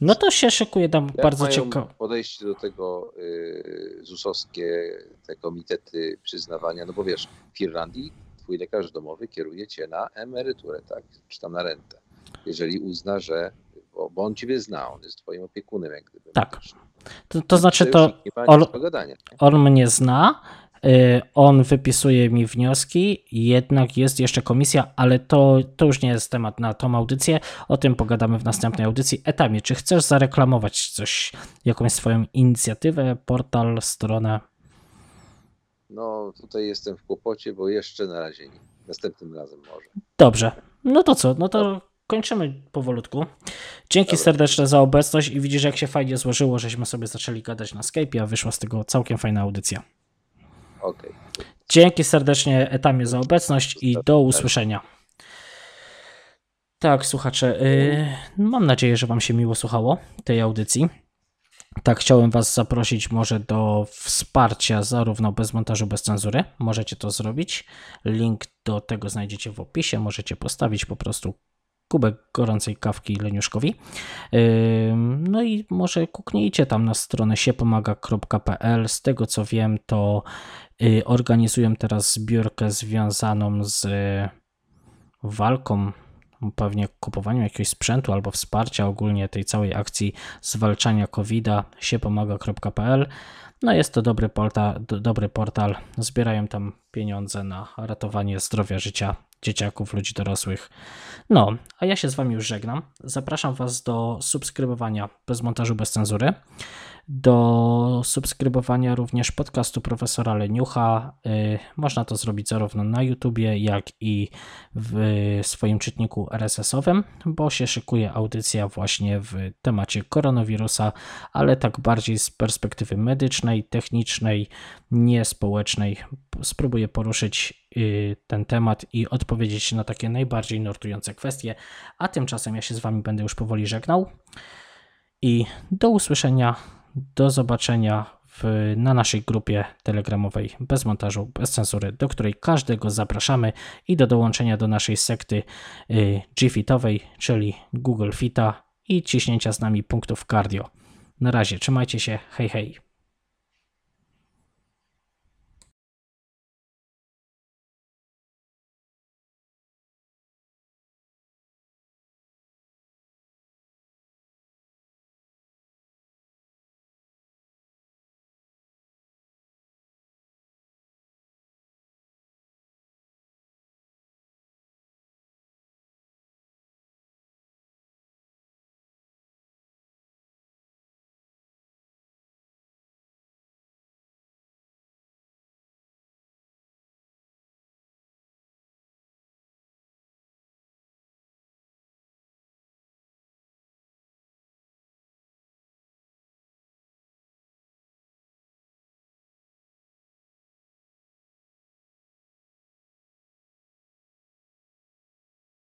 no to się szykuje tam Jak bardzo ciekawe. podejście do tego y, ZUS-owskie, te komitety przyznawania, no bo wiesz, w Irlandii twój lekarz domowy kieruje cię na emeryturę, tak, czy tam na rentę. Jeżeli uzna, że, bo, bo on ciebie zna, on jest twoim opiekunem, jak gdyby. Tak. To, to znaczy to nie? on mnie zna, on wypisuje mi wnioski, jednak jest jeszcze komisja, ale to, to już nie jest temat na tą audycję. O tym pogadamy w następnej audycji. Etamie, czy chcesz zareklamować coś, jakąś swoją inicjatywę, portal, stronę? No tutaj jestem w kłopocie, bo jeszcze na razie nie. Następnym razem może. Dobrze. No to co? No to kończymy powolutku. Dzięki Dobra. serdeczne za obecność i widzisz, jak się fajnie złożyło, żeśmy sobie zaczęli gadać na Skype, a wyszła z tego całkiem fajna audycja. Okej. Dzięki serdecznie Etamie za obecność i do usłyszenia. Tak, słuchacze, yy, mam nadzieję, że Wam się miło słuchało tej audycji. Tak, chciałem Was zaprosić może do wsparcia zarówno bez montażu, bez cenzury. Możecie to zrobić. Link do tego znajdziecie w opisie. Możecie postawić po prostu kubek gorącej kawki Leniuszkowi. No i może kuknijcie tam na stronę siepomaga.pl. Z tego co wiem, to y, organizują teraz zbiórkę związaną z y, walką, pewnie kupowaniem jakiegoś sprzętu albo wsparcia ogólnie tej całej akcji zwalczania COVID-a siepomaga.pl. No jest to dobry portal, do, dobry portal. Zbierają tam pieniądze na ratowanie zdrowia życia dzieciaków, ludzi dorosłych. No, a ja się z Wami już żegnam. Zapraszam Was do subskrybowania bez montażu, bez cenzury do subskrybowania również podcastu profesora Leniucha. Y, Można to zrobić zarówno na YouTubie, jak i w swoim czytniku RSS-owym, bo się szykuje audycja właśnie w temacie koronawirusa, ale tak bardziej z perspektywy medycznej, technicznej, nie społecznej. Spróbuję poruszyć ten temat i odpowiedzieć na takie najbardziej nurtujące kwestie. A tymczasem ja się z Wami będę już powoli żegnał i do usłyszenia, do zobaczenia w, na naszej grupie telegramowej bez montażu, bez cenzury, do której każdego zapraszamy i do dołączenia do naszej sekty y, G-Fitowej, czyli Google Fita i ciśnięcia z nami punktów cardio. Na razie, trzymajcie się, hej hej.